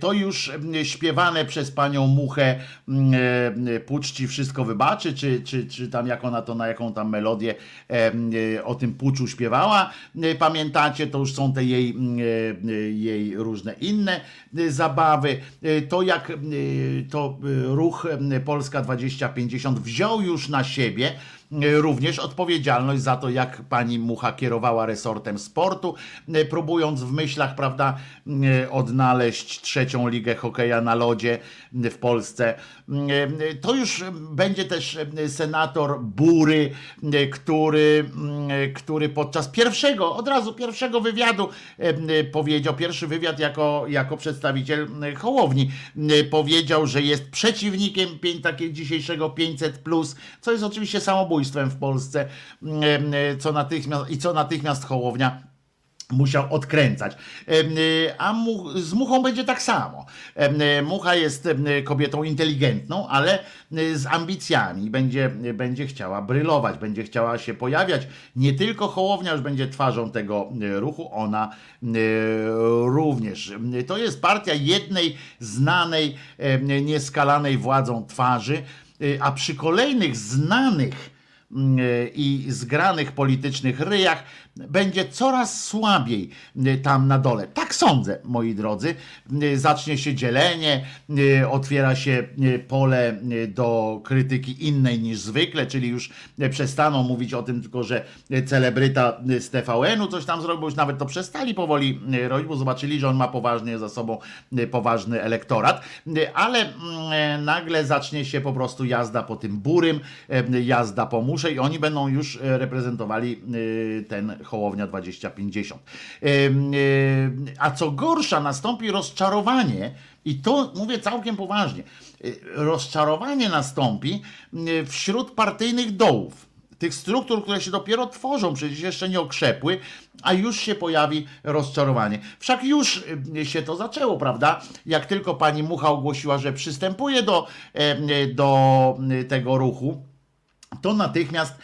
to już śpiewane przez panią Muchę em, Pucz ci wszystko wybaczy, czy, czy, czy tam jak ona to, na jaką tam melodię o tym puczu śpiewała, pamiętacie, to już są te jej, jej różne inne zabawy. To jak em, to ruch Polska 2050 wziął już na siebie e, również odpowiedzialność za to, jak pani Mucha kierowała resortem sportu, e, próbując w myślach, prawda, e, odnaleźć trzecią ligę hokeja na lodzie w Polsce. E, To już będzie też e, senator Bury, e, który, e, który podczas pierwszego, od razu pierwszego wywiadu e, powiedział, pierwszy wywiad jako, jako przedstawiciel e, Hołowni, e, powiedział, że jest przeciwnikiem takiego dzisiejszego 500, co jest oczywiście samobójstwem w Polsce, e, co natychmiast, i co natychmiast Hołownia musiał odkręcać. Y, A mu, z muchą będzie tak samo. Y, Mucha jest kobietą inteligentną, ale z ambicjami. Będzie, będzie chciała brylować, będzie chciała się pojawiać. Nie tylko Hołownia już będzie twarzą tego ruchu, ona również. To jest partia jednej znanej, nieskalanej władzą twarzy, a przy kolejnych znanych mm, i zgranych politycznych ryjach będzie coraz słabiej y, tam na dole. Tak sądzę, moi drodzy. Y, Zacznie się dzielenie, y, otwiera się pole do krytyki innej niż zwykle, czyli już przestaną mówić o tym tylko, że celebryta z TVN-u coś tam zrobił, już nawet to przestali powoli robić, bo zobaczyli, że on ma poważnie za sobą poważny elektorat, ale mm, nagle zacznie się po prostu jazda po tym burym, jazda po musze i oni będą już reprezentowali ten Hołownia 2050. Ym, y, A co gorsza, nastąpi rozczarowanie, i to mówię całkiem poważnie, y, rozczarowanie nastąpi wśród partyjnych dołów tych struktur, które się dopiero tworzą, przecież jeszcze nie okrzepły, a już się pojawi rozczarowanie. Wszak już y, się to zaczęło, prawda? Jak tylko pani Mucha ogłosiła, że przystępuje do, e, do tego ruchu, to natychmiast e,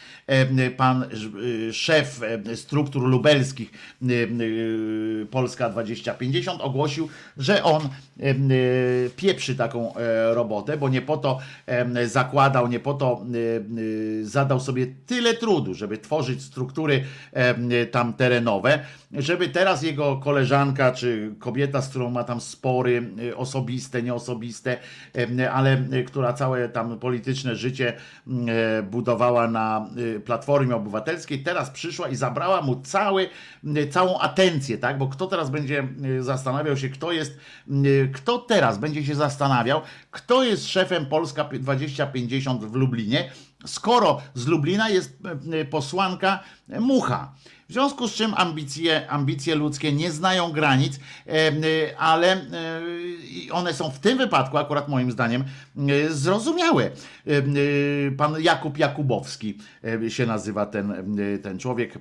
pan e, szef e, struktur lubelskich e, e, Polska 2050 ogłosił, że on e, e, pieprzy taką e, robotę, bo nie po to e, zakładał, nie po to e, e, zadał sobie tyle trudu, żeby tworzyć struktury e, tam terenowe, żeby teraz jego koleżanka czy kobieta, z którą ma tam spory e, osobiste, nieosobiste, e, ale e, która całe tam polityczne życie e, budowała na Platformie Obywatelskiej, teraz przyszła i zabrała mu cały, całą atencję, tak? Bo kto teraz będzie y, zastanawiał się, kto jest, y, kto teraz będzie się zastanawiał, kto jest szefem Polska 2050 w Lublinie, skoro z Lublina jest y, posłanka Mucha. W związku z czym ambicje, ambicje ludzkie nie znają granic, e, ale i one są w tym wypadku, akurat moim zdaniem, e, zrozumiałe. E, e, Pan Jakub Jakubowski e, się nazywa ten, e, ten człowiek. e,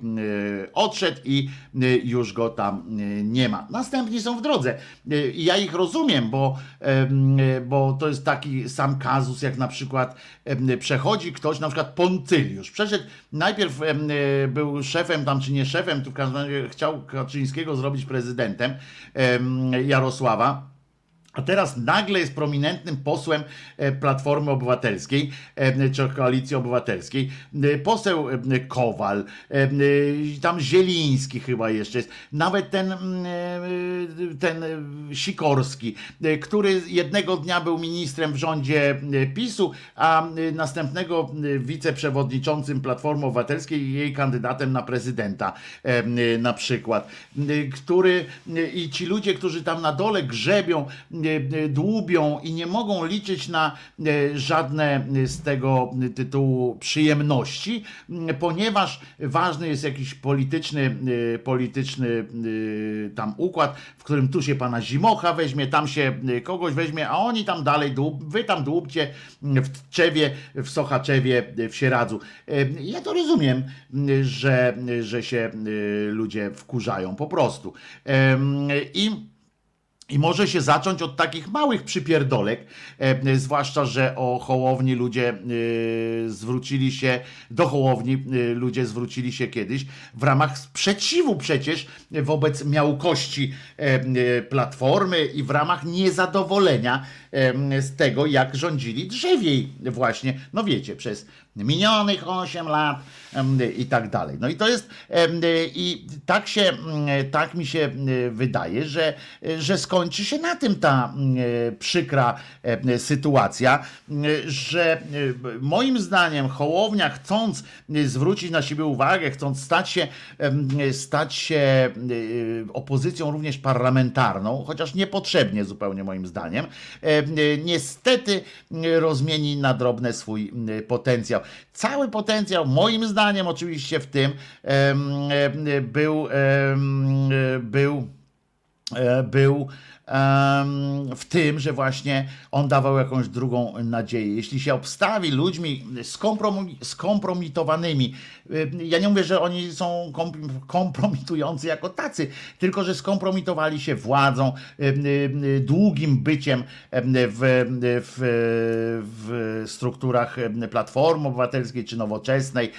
Odszedł i e, już go tam e, nie ma. Następni są w drodze. E, ja ich rozumiem, bo, e, bo to jest taki sam kazus, jak na przykład przechodzi ktoś, na przykład Poncyliusz. Przeszedł, najpierw e, był szefem tam, czy nie szefem, tu w każdym razie chciał Kaczyńskiego zrobić prezydentem em, Jarosława. A teraz nagle jest prominentnym posłem e, Platformy Obywatelskiej, e, czy Koalicji Obywatelskiej. E, Poseł Kowal, tam Zieliński chyba jeszcze jest, nawet ten, mm, ten Sikorski, który jednego dnia był ministrem w rządzie PiSu, a następnego wiceprzewodniczącym Platformy Obywatelskiej i jej kandydatem na prezydenta na przykład, który i ci ludzie, którzy tam na dole grzebią, dłubią i nie mogą liczyć na e, żadne z tego tytułu przyjemności, ponieważ ważny jest jakiś polityczny, e, polityczny e, tam układ, w którym tu się pana Zimocha weźmie, tam się e, kogoś weźmie, a oni tam dalej, dłub, wy tam dłubcie w Tczewie, w Sochaczewie, w Sieradzu. E, Ja to rozumiem, że, że się e, ludzie wkurzają po prostu. I i może się zacząć od takich małych przypierdolek, e, zwłaszcza, że o Hołowni ludzie e, zwrócili się, do Hołowni e, ludzie zwrócili się kiedyś w ramach sprzeciwu przecież wobec miałkości e, e, Platformy i w ramach niezadowolenia e, z tego, jak rządzili drzewiej właśnie, no wiecie, przez minionych 8 lat i tak dalej. No i to jest, i tak się, tak mi się wydaje, że, że skończy się na tym ta przykra sytuacja, że em, moim zdaniem Hołownia chcąc zwrócić na siebie uwagę, chcąc stać się, stać się em, opozycją również parlamentarną, chociaż niepotrzebnie zupełnie moim zdaniem, em, niestety rozmieni na drobne swój potencjał. Cały potencjał, moim zdaniem, oczywiście w tym był, em, był, e, był w tym, że właśnie on dawał jakąś drugą nadzieję. Jeśli się obstawi ludźmi skompromi- skompromitowanymi, ja nie mówię, że oni są kom- kompromitujący jako tacy, tylko że skompromitowali się władzą, długim byciem w, w, w strukturach Platformy Obywatelskiej czy Nowoczesnej,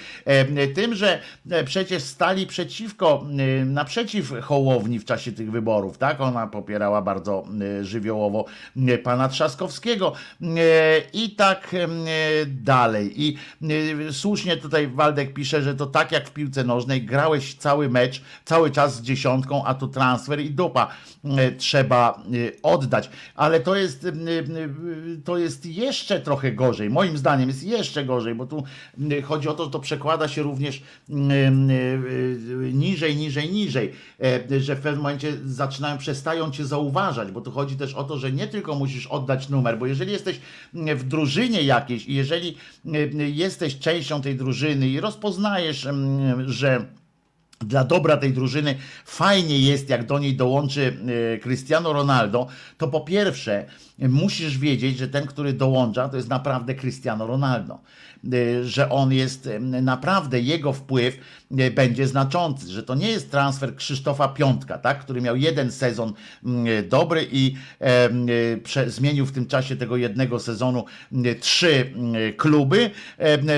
tym, że y, przecież stali przeciwko, y, naprzeciw Hołowni w czasie tych wyborów, tak? Ona popierała bardzo y, żywiołowo y, pana Trzaskowskiego y, i tak dalej. I słusznie tutaj Waldek pisze, że to tak jak w piłce nożnej, grałeś cały mecz, cały czas z dziesiątką, a tu transfer i dupa trzeba y, oddać. Ale to jest, y, to jest jeszcze trochę gorzej. Moim zdaniem jest jeszcze gorzej, bo tu chodzi o to, że to przekłada się również y, niżej, niżej, niżej, E, że w pewnym momencie zaczynają, przestają cię zauważać, bo tu chodzi też o to, że nie tylko musisz oddać numer, bo jeżeli jesteś w drużynie jakiejś i jeżeli y, jesteś częścią tej drużyny i rozpoznajesz, mm, że dla dobra tej drużyny fajnie jest, jak do niej dołączy e, Cristiano Ronaldo, to po pierwsze musisz wiedzieć, że ten, który dołącza, to jest naprawdę Cristiano Ronaldo. E, Że on jest e, naprawdę, jego wpływ e, będzie znaczący, że to nie jest transfer Krzysztofa Piątka, tak, który miał jeden sezon mm, dobry i zmienił w tym czasie tego jednego sezonu trzy kluby.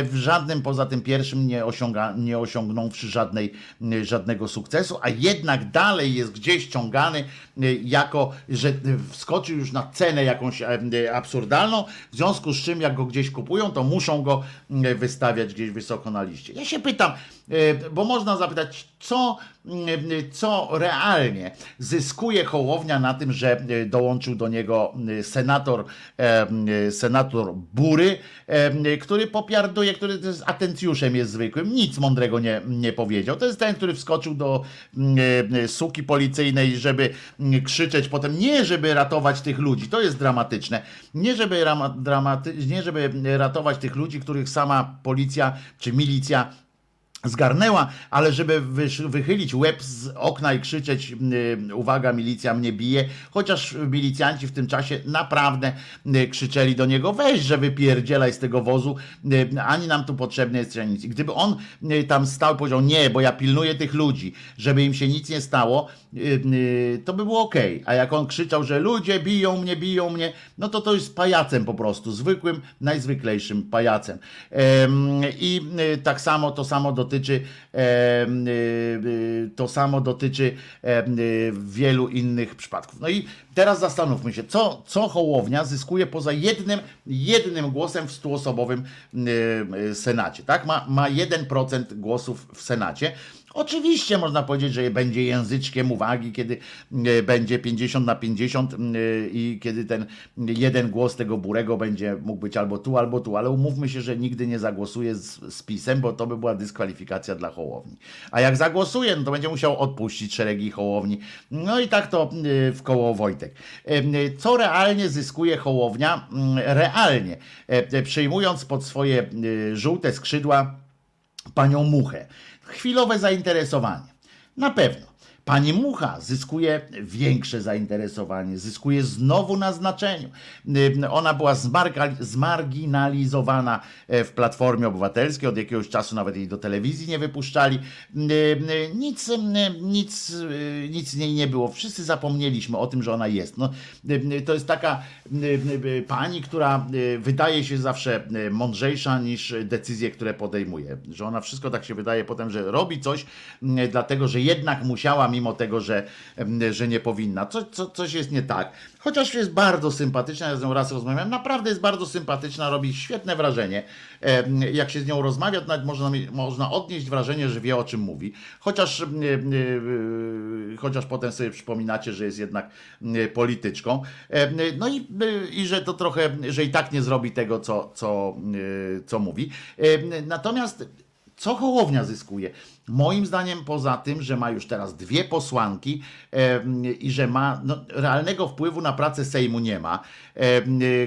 W żadnym poza tym pierwszym nie, osiąga, nie osiągnąwszy żadnej, żadnego sukcesu, a jednak dalej jest gdzieś ściągany e, jako, że wskoczył już na cenę jakąś e, e, absurdalną, w związku z czym jak go gdzieś kupują, to muszą go e, wystawiać gdzieś wysoko na liście. Ja się pytam, bo można zapytać, co, co realnie zyskuje Hołownia na tym, że dołączył do niego e, senator, e, senator Bury, e, który popiarduje, który jest atencjuszem jest zwykłym, nic mądrego nie, nie powiedział. To jest ten, który wskoczył do suki policyjnej, żeby krzyczeć potem, nie żeby ratować tych ludzi, to jest dramatyczne, nie żeby, rama, dramaty, nie żeby ratować tych ludzi, których sama policja czy milicja zgarnęła, ale żeby wychylić łeb z okna i krzyczeć y, uwaga, milicja mnie bije, chociaż milicjanci w tym czasie naprawdę y, krzyczeli do niego weź, że wypierdzielaj z tego wozu, y, ani nam tu potrzebny jest nic. I gdyby on tam stał i powiedział nie, bo ja pilnuję tych ludzi, żeby im się nic nie stało, to by było ok. A jak on krzyczał, że ludzie biją mnie, biją mnie, no to to jest pajacem po prostu, zwykłym, najzwyklejszym pajacem. Em, I tak samo to samo dotyczy y, y, to samo dotyczy y, wielu innych przypadków. No i teraz zastanówmy się, co, co Hołownia zyskuje poza jednym, jednym głosem w stuosobowym Senacie. Tak? Ma, ma 1% głosów w Senacie. Oczywiście można powiedzieć, że będzie języczkiem uwagi, kiedy e, będzie 50 na 50 e, i kiedy ten jeden głos tego burego będzie mógł być albo tu, albo tu, ale umówmy się, że nigdy nie zagłosuje z, z pisem, bo to by była dyskwalifikacja dla Hołowni. A jak zagłosuje, no to będzie musiał odpuścić szeregi Hołowni. No i tak to e, w koło Wojtek. Co realnie zyskuje Hołownia? Realnie, przyjmując pod swoje żółte skrzydła panią Muchę. Chwilowe zainteresowanie. Na pewno. Pani Mucha zyskuje większe zainteresowanie, zyskuje znowu na znaczeniu. Y, Ona była zmarginalizowana e, w Platformie Obywatelskiej, od jakiegoś czasu nawet jej do telewizji nie wypuszczali. Y, y, Nic, nic, nic z niej nie było. Wszyscy zapomnieliśmy o tym, że ona jest. No, to jest taka pani, która wydaje się zawsze mądrzejsza niż decyzje, które podejmuje. Że ona wszystko tak się wydaje potem, że robi coś, dlatego że jednak musiała, mimo tego, że, że nie powinna. Co, co, coś jest nie tak. Chociaż jest bardzo sympatyczna, ja z nią raz rozmawiałem, naprawdę jest bardzo sympatyczna, robi świetne wrażenie. Jak się z nią rozmawia, to nawet można, można odnieść wrażenie, że wie o czym mówi. Chociaż, e, chociaż potem sobie przypominacie, że jest jednak polityczką. No i, e, i że to trochę, że i tak nie zrobi tego, co, co, e, co mówi. Natomiast co Hołownia zyskuje? Moim zdaniem, poza tym, że ma już teraz dwie posłanki em, i że ma no, realnego wpływu na pracę Sejmu nie ma,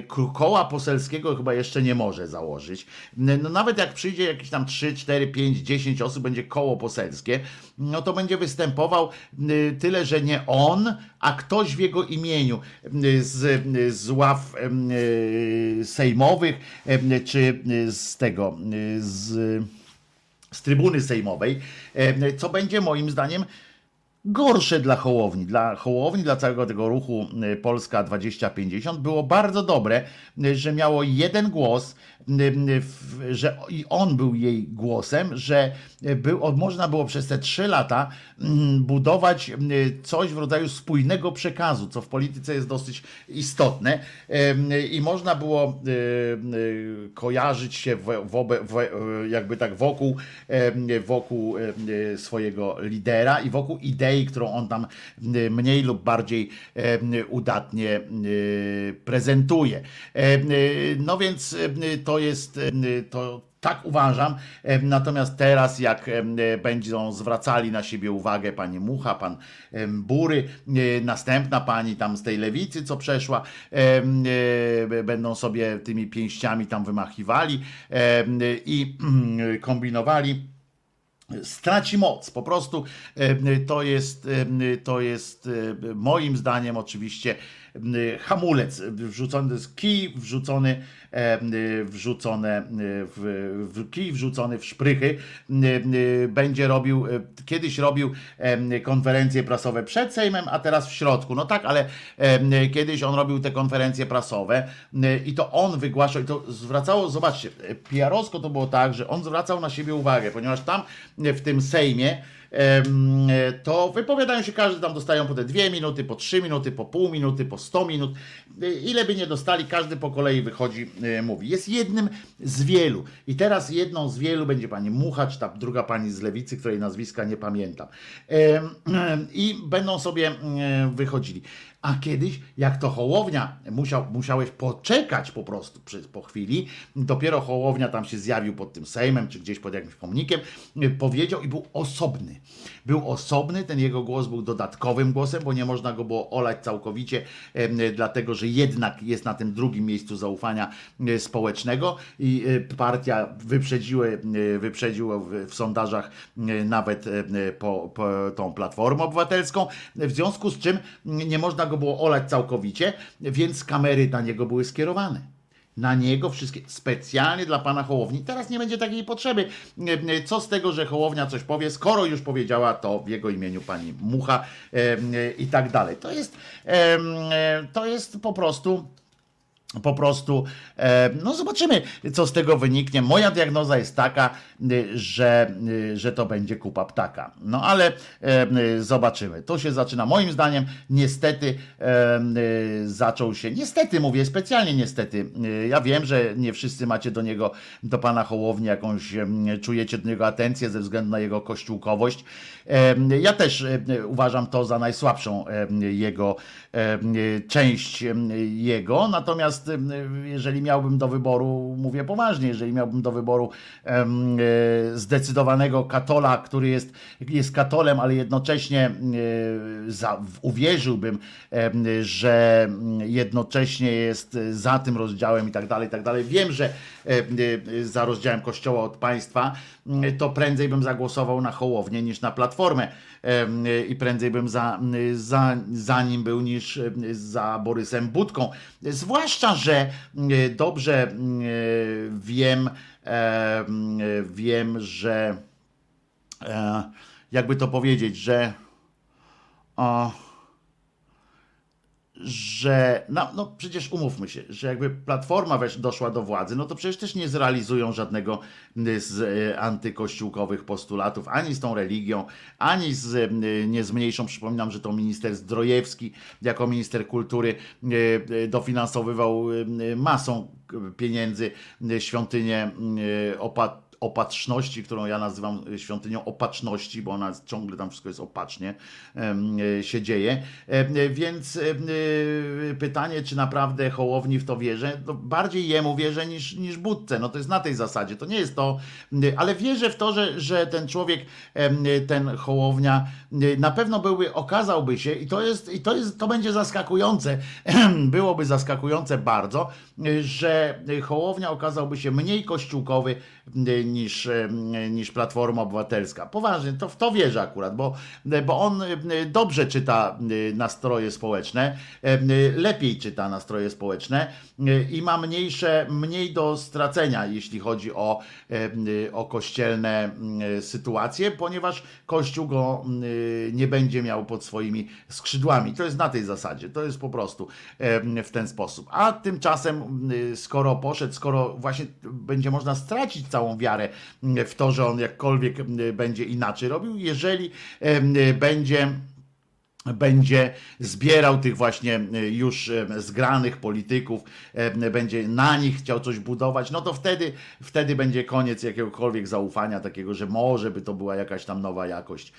k- koła poselskiego chyba jeszcze nie może założyć. No, nawet jak przyjdzie jakieś tam 3, 4, 5, 10 osób, będzie koło poselskie, no to będzie występował y, tyle, że nie on, a ktoś w jego imieniu y, z, z ław y, sejmowych czy z tego, z z trybuny sejmowej, e, co będzie moim zdaniem gorsze dla Hołowni. Dla Hołowni, dla całego tego ruchu e, Polska 2050 było bardzo dobre, e, że miało jeden głos, że i on był jej głosem, że był, można było przez te trzy lata mm, budować e, coś w rodzaju spójnego przekazu, co w polityce jest dosyć istotne i można było kojarzyć się w, wobe, w, e, jakby tak wokół, wokół swojego lidera i wokół idei, którą on tam mniej lub bardziej udatnie prezentuje. No więc e, to jest e, to tak uważam. E, Natomiast teraz, jak e, będą zwracali na siebie uwagę pani Mucha, pan Bury, następna pani tam z tej lewicy, co przeszła, będą sobie tymi pięściami tam wymachiwali i kombinowali straci moc. Po prostu to jest, to jest moim zdaniem oczywiście hamulec wrzucony, kij wrzucony, e, wrzucone w, w kij wrzucony w szprychy. E, Będzie robił, e, kiedyś robił e, konferencje prasowe przed Sejmem, a teraz w środku. No tak, ale e, kiedyś on robił te konferencje prasowe e, i to on wygłaszał i to zwracało, zobaczcie, PR-owsko to było tak, że on zwracał na siebie uwagę, ponieważ tam e, w tym Sejmie e, to wypowiadają się, każdy tam dostają po te dwie minuty, po trzy minuty, po pół minuty, po sto minut. E, Ile by nie dostali, każdy po kolei wychodzi, e, mówi. Jest jednym z wielu. I teraz jedną z wielu będzie pani Mucha, czy ta druga pani z lewicy, której nazwiska nie pamiętam. I będą sobie e, wychodzili. A kiedyś, jak to Hołownia, musiał, musiałeś poczekać po prostu przy, po chwili, dopiero Hołownia tam się zjawił pod tym Sejmem, czy gdzieś pod jakimś pomnikiem, y, powiedział i był osobny. Był osobny, ten jego głos był dodatkowym głosem, bo nie można go było olać całkowicie, dlatego że jednak jest na tym drugim miejscu zaufania y, społecznego i y, partia wyprzedziły, y, wyprzedziła w, sondażach nawet po, po tą Platformę Obywatelską, w związku z czym nie można go było olać całkowicie, więc kamery na niego były skierowane. Na niego wszystkie, specjalnie dla pana Hołowni. Teraz nie będzie takiej potrzeby. Co z tego, że Hołownia coś powie, skoro już powiedziała to w jego imieniu pani Mucha i tak dalej. To jest, e, to jest po prostu po prostu, e, no zobaczymy, co z tego wyniknie. Moja diagnoza jest taka, y, że, y, że to będzie kupa ptaka. No ale y, zobaczymy. To się zaczyna, moim zdaniem, niestety zaczął się, niestety mówię, specjalnie niestety. Ja wiem, że nie wszyscy macie do niego, do pana Hołowni jakąś, czujecie do niego atencję ze względu na jego kościółkowość. Ja też uważam to za najsłabszą jego część em, jego, natomiast jeżeli miałbym do wyboru, mówię poważnie, jeżeli miałbym do wyboru e, zdecydowanego katola, który jest, jest katolem, ale jednocześnie e, za, uwierzyłbym, że jednocześnie jest za tym rozdziałem i tak dalej, i tak dalej. Wiem, że e, za rozdziałem Kościoła od państwa, m, to prędzej bym zagłosował na Hołownię niż na Platformę i prędzej bym za, za, za nim był niż za Borysem Budką. Zwłaszcza, że dobrze wiem, em, wiem, że e, jakby to powiedzieć, że o, że no, no przecież umówmy się, że jakby Platforma wesz, doszła do władzy, no to przecież też nie zrealizują żadnego z e, antykościółkowych postulatów, ani z tą religią, ani z, e, nie zmniejszą. Przypominam, że to minister Zdrojewski jako minister kultury dofinansowywał masą pieniędzy świątynię opat opatrzności, którą ja nazywam świątynią opatrzności, bo ona ciągle tam wszystko jest opacznie e, się dzieje. E, Więc pytanie, czy naprawdę Hołowni w to wierzę, to bardziej jemu wierzę niż, niż Budce. No to jest na tej zasadzie. To nie jest to, ale wierzę w to, że, że ten człowiek, ten Hołownia na pewno byłby, okazałby się i to jest, i to jest, to będzie zaskakujące, byłoby zaskakujące bardzo, że Hołownia okazałby się mniej kościółkowy niż, niż Platforma Obywatelska. Poważnie, to w to wierzę akurat, bo, bo on dobrze czyta nastroje społeczne, lepiej czyta nastroje społeczne i ma mniejsze, mniej do stracenia, jeśli chodzi o, o kościelne sytuacje, ponieważ Kościół go nie będzie miał pod swoimi skrzydłami. To jest na tej zasadzie, to jest po prostu w ten sposób. A tymczasem, skoro poszedł, skoro właśnie będzie można stracić całą wiarę w to, że on jakkolwiek będzie inaczej robił, jeżeli em, będzie będzie zbierał tych właśnie e, już e, zgranych polityków, e, będzie na nich chciał coś budować, no to wtedy, wtedy będzie koniec jakiegokolwiek zaufania takiego, że może by to była jakaś tam nowa jakość.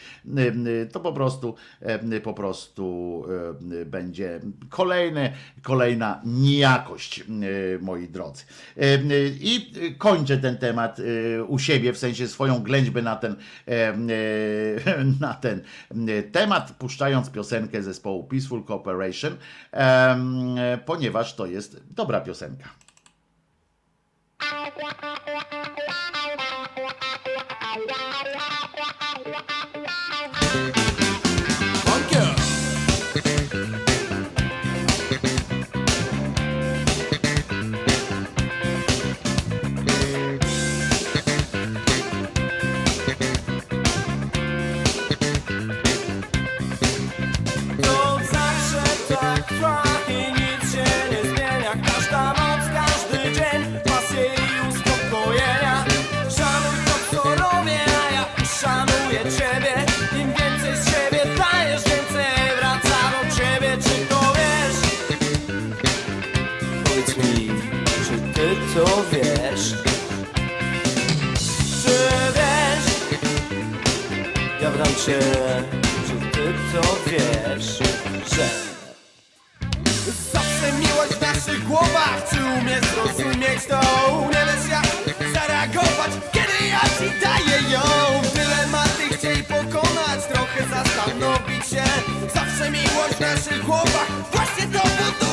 To po prostu, po prostu będzie kolejne, kolejna niejakość, moi drodzy. I kończę ten temat u siebie, w sensie swoją ględźbę na ten, na ten temat, puszczając piosenkę zespołu Peaceful Cooperation, ponieważ to jest dobra piosenka. nie zrozumieć to Umiesz jak zareagować, kiedy ja ci daję ją. Dylematy chciej pokonać, trochę zastanowić się. Zawsze miłość w naszych głowach właśnie to buduje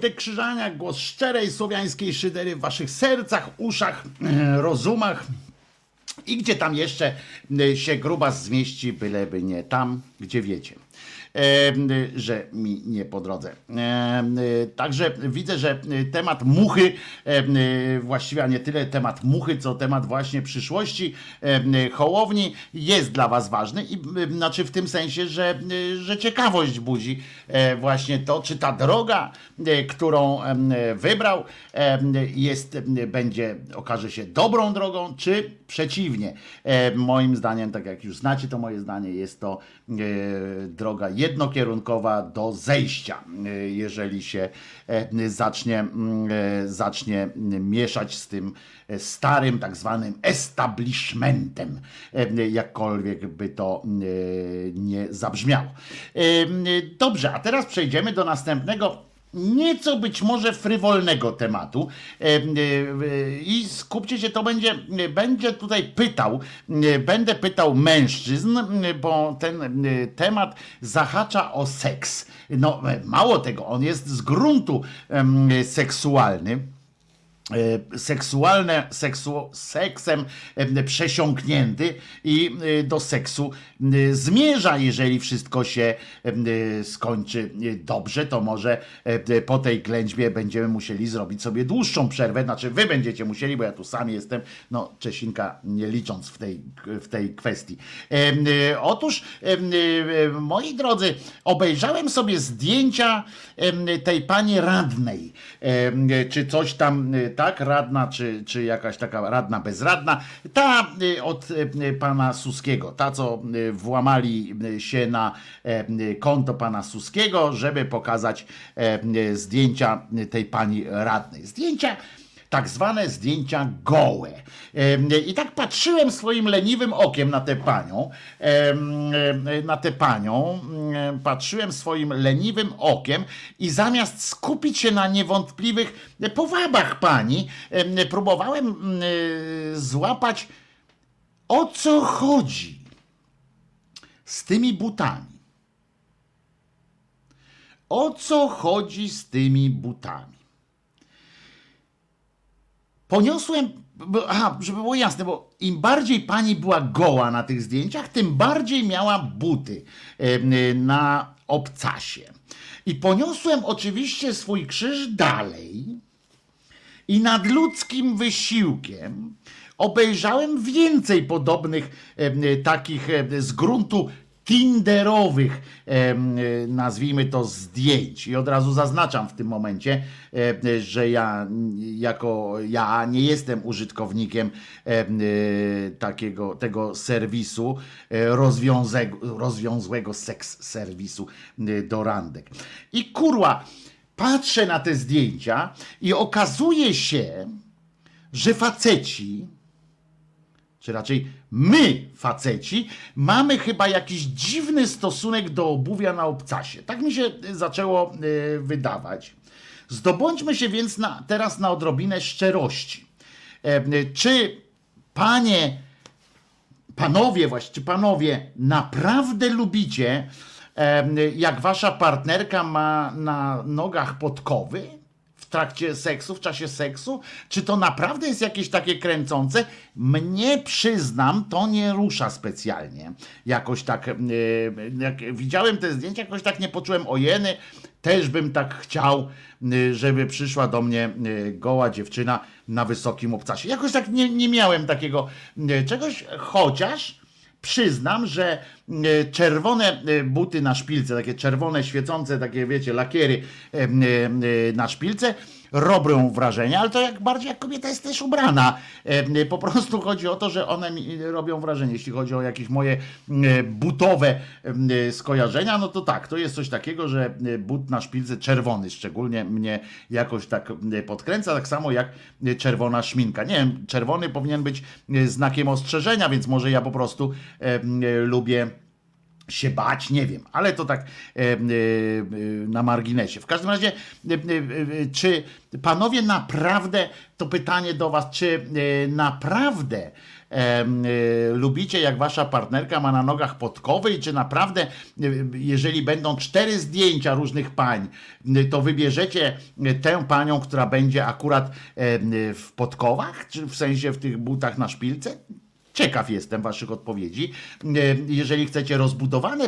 Wojtek Krzyżaniak, głos szczerej słowiańskiej szydery w waszych sercach, uszach, e, rozumach. I gdzie tam jeszcze e, się grubas zmieści, byleby nie tam, gdzie wiecie. Że mi nie po drodze. Także widzę, że temat muchy, właściwie nie tyle temat muchy, co temat właśnie przyszłości Hołowni jest dla Was ważny i znaczy w tym sensie, że, że ciekawość budzi e, właśnie to, czy ta droga, e, którą wybrał, jest, będzie, okaże się dobrą drogą, czy przeciwnie. E, Moim zdaniem, tak jak już znacie to moje zdanie, jest to e, droga jednokierunkowa do zejścia, e, jeżeli się zacznie, zacznie mieszać z tym starym, tak zwanym establishmentem, jakkolwiek by to nie zabrzmiało. Dobrze, a teraz przejdziemy do następnego nieco być może frywolnego tematu E, e, e, i skupcie się, to będzie, będzie tutaj pytał, będę pytał mężczyzn, bo ten temat zahacza o seks. No mało tego, on jest z gruntu seksualny seksualne, seksu, seksem e, przesiąknięty i e, do seksu e, zmierza, jeżeli wszystko się e, skończy e, dobrze, to może e, po tej klęćbie będziemy musieli zrobić sobie dłuższą przerwę, znaczy wy będziecie musieli, bo ja tu sam jestem, no Czesinka nie licząc w tej, w tej kwestii. E, e, Otóż, e, e, moi drodzy, obejrzałem sobie zdjęcia e, tej pani radnej, e, czy coś tam, e, tak, radna, czy, czy jakaś taka radna bezradna, ta e, od e, pana Suskiego, ta co e, włamali się na e, konto pana Suskiego, żeby pokazać e, zdjęcia tej pani radnej. Zdjęcia tak zwane zdjęcia gołe. I tak patrzyłem swoim leniwym okiem na tę panią, na tę panią, em, patrzyłem swoim leniwym okiem i zamiast skupić się na niewątpliwych powabach pani, em, próbowałem mm, e, złapać o co chodzi z tymi butami. O co chodzi z tymi butami? Poniosłem, bo, aha, żeby było jasne, bo im bardziej pani była goła na tych zdjęciach, tym bardziej miała buty na obcasie. I poniosłem oczywiście swój krzyż dalej i nadludzkim wysiłkiem obejrzałem więcej podobnych takich z gruntu tinderowych, e, nazwijmy to, zdjęć. I od razu zaznaczam w tym momencie, e, że ja jako ja nie jestem użytkownikiem em, e, takiego tego serwisu rozwiązłego seks serwisu do randek. I kurwa, patrzę na te zdjęcia i okazuje się, że faceci czy raczej my, faceci, mamy chyba jakiś dziwny stosunek do obuwia na obcasie. Tak mi się y, zaczęło y, wydawać. Zdobądźmy się więc na, teraz na odrobinę szczerości. E, y, czy panie, panowie, właściwie panowie, naprawdę lubicie, e, jak wasza partnerka ma na nogach podkowy? Trakcie seksu, w czasie seksu? Czy to naprawdę jest jakieś takie kręcące? Mnie przyznam, to nie rusza specjalnie. Jakoś tak, e, jak widziałem te zdjęcia, jakoś tak nie poczułem ojeny. Też bym tak chciał, e, żeby przyszła do mnie e, goła dziewczyna na wysokim obcasie. Jakoś tak nie, nie miałem takiego czegoś, chociaż przyznam, że e, czerwone e, buty na szpilce, takie czerwone, świecące, takie wiecie, lakiery e, na szpilce robią wrażenie, ale to jak bardziej jak kobieta jest też ubrana. Po prostu chodzi o to, że one mi robią wrażenie. Jeśli chodzi o jakieś moje butowe skojarzenia, no to tak, to jest coś takiego, że but na szpilce czerwony szczególnie mnie jakoś tak podkręca, tak samo jak czerwona szminka. Nie wiem, czerwony powinien być e, znakiem ostrzeżenia, więc może ja po prostu lubię się bać, nie wiem, ale to tak e, e, na marginesie. W każdym razie, e, czy panowie naprawdę, to pytanie do was, czy naprawdę lubicie, jak wasza partnerka ma na nogach podkowy i czy naprawdę, jeżeli będą cztery zdjęcia różnych pań, to wybierzecie tę panią, która będzie akurat w podkowach, czy w sensie w tych butach na szpilce? Ciekaw jestem Waszych odpowiedzi. E, Jeżeli chcecie rozbudowane